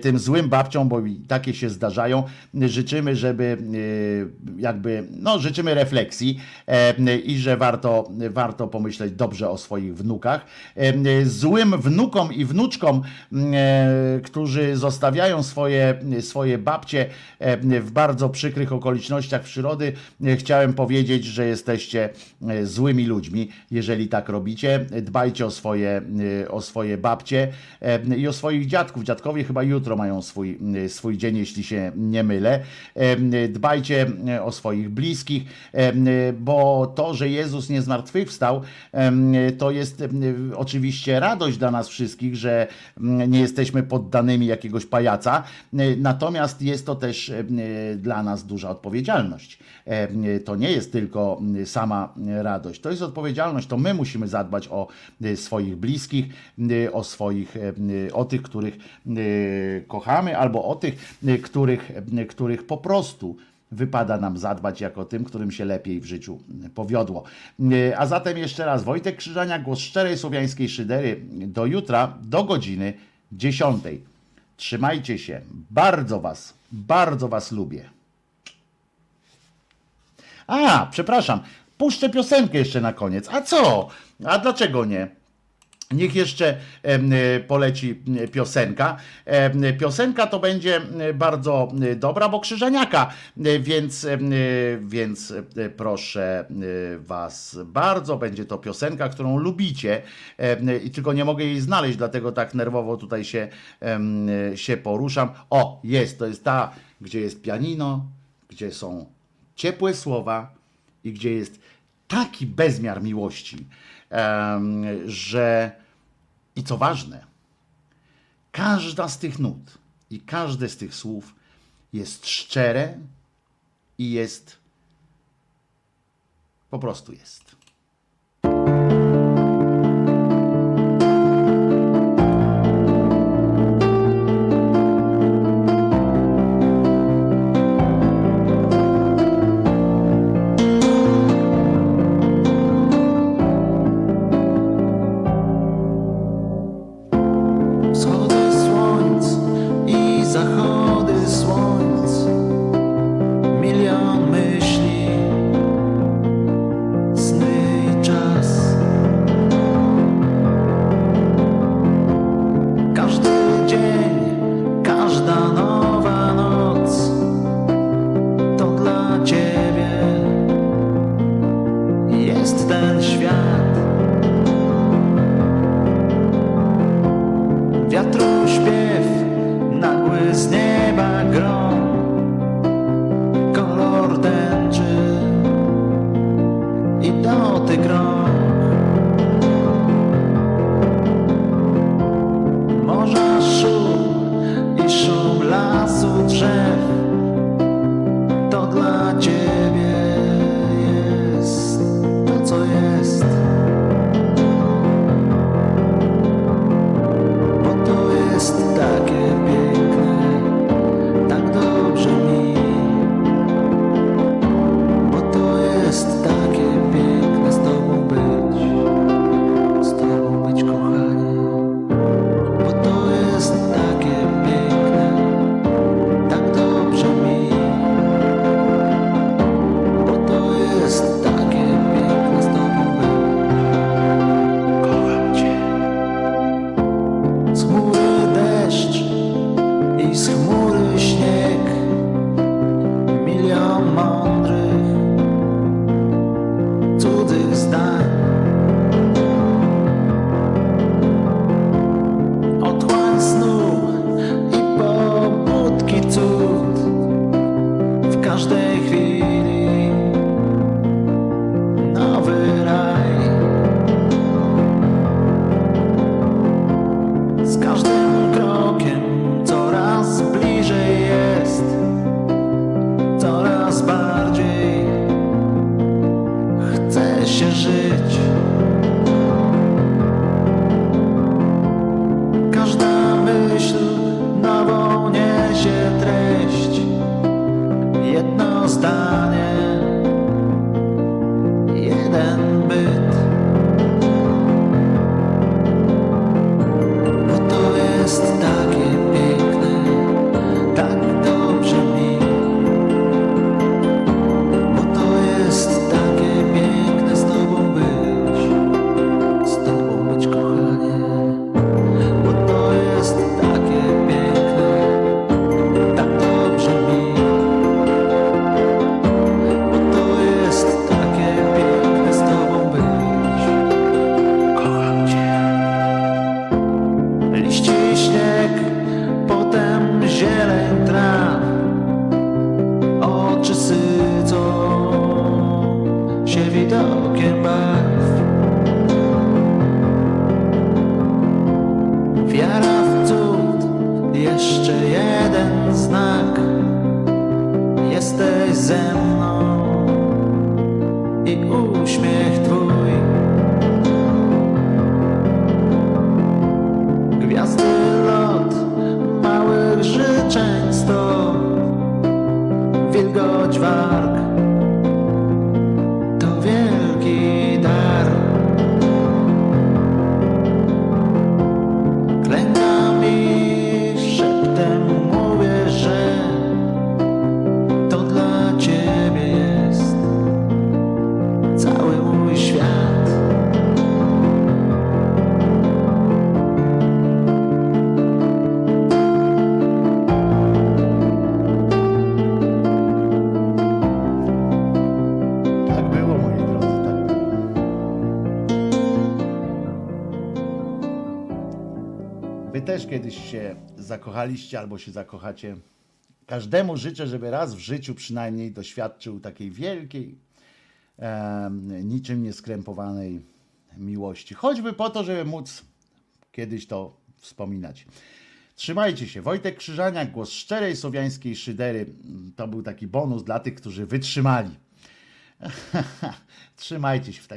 tym złym babciom, bo takie się zdarzają, życzymy, żeby jakby, no życzymy refleksji i że warto, warto pomyśleć dobrze o swoich wnukach. E, Złym wnukom i wnuczkom, e, którzy zostawiają swoje, swoje babcie w bardzo przykrych okolicznościach przyrody, e, chciałem powiedzieć, że jesteście złymi ludźmi, jeżeli tak robicie. Dbajcie o swoje, o swoje babcie i o swoich dziadków. Dziadkowie chyba jutro mają swój, swój dzień, jeśli się nie mylę. Dbajcie o swoich bliskich, bo to, że Jezus nie zmartwychwstał, to jest oczywiście radość dla nas wszystkich, że mm, nie jesteśmy poddanymi jakiegoś pajaca, E, natomiast jest to też e, dla nas duża odpowiedzialność. To nie jest tylko sama radość, to jest odpowiedzialność, to my musimy zadbać o swoich bliskich, o swoich, o tych, których kochamy, albo o tych, których, których po prostu wypada nam zadbać jako tym, którym się lepiej w życiu powiodło. E, A zatem jeszcze raz Wojtek Krzyżania, głos szczerej słowiańskiej szydery do jutra, do godziny 10. Trzymajcie się. Bardzo was, bardzo was lubię. A, przepraszam. Puszczę piosenkę jeszcze na koniec. A co? A dlaczego nie? Niech jeszcze e, poleci e, piosenka. Em, Piosenka to będzie e, bardzo e, dobra, bo Krzyżaniaka, e, więc, e, więc e, proszę e, Was bardzo. Będzie to piosenka, którą lubicie i tylko nie mogę jej znaleźć, dlatego tak nerwowo tutaj się, e, się poruszam. O, jest, to jest ta, gdzie jest pianino, gdzie są ciepłe słowa i gdzie jest taki bezmiar miłości, że i co ważne, każda z tych nut i każde z tych słów jest szczere i jest po prostu jest. Się zakochaliście albo się zakochacie. Każdemu życzę, żeby raz w życiu przynajmniej doświadczył takiej wielkiej, em, niczym nieskrępowanej miłości. Choćby po to, żeby móc kiedyś to wspominać. Trzymajcie się. Wojtek Krzyżaniak, głos szczerej słowiańskiej szydery. To był taki bonus dla tych, którzy wytrzymali. Trzymajcie się w, taki,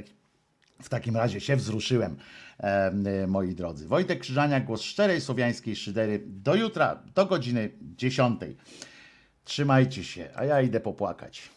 w takim razie się wzruszyłem, y, moi drodzy. Wojtek Krzyżania, głos szczerej słowiańskiej szydery. Do jutra, do godziny 10. Trzymajcie się, a ja idę popłakać.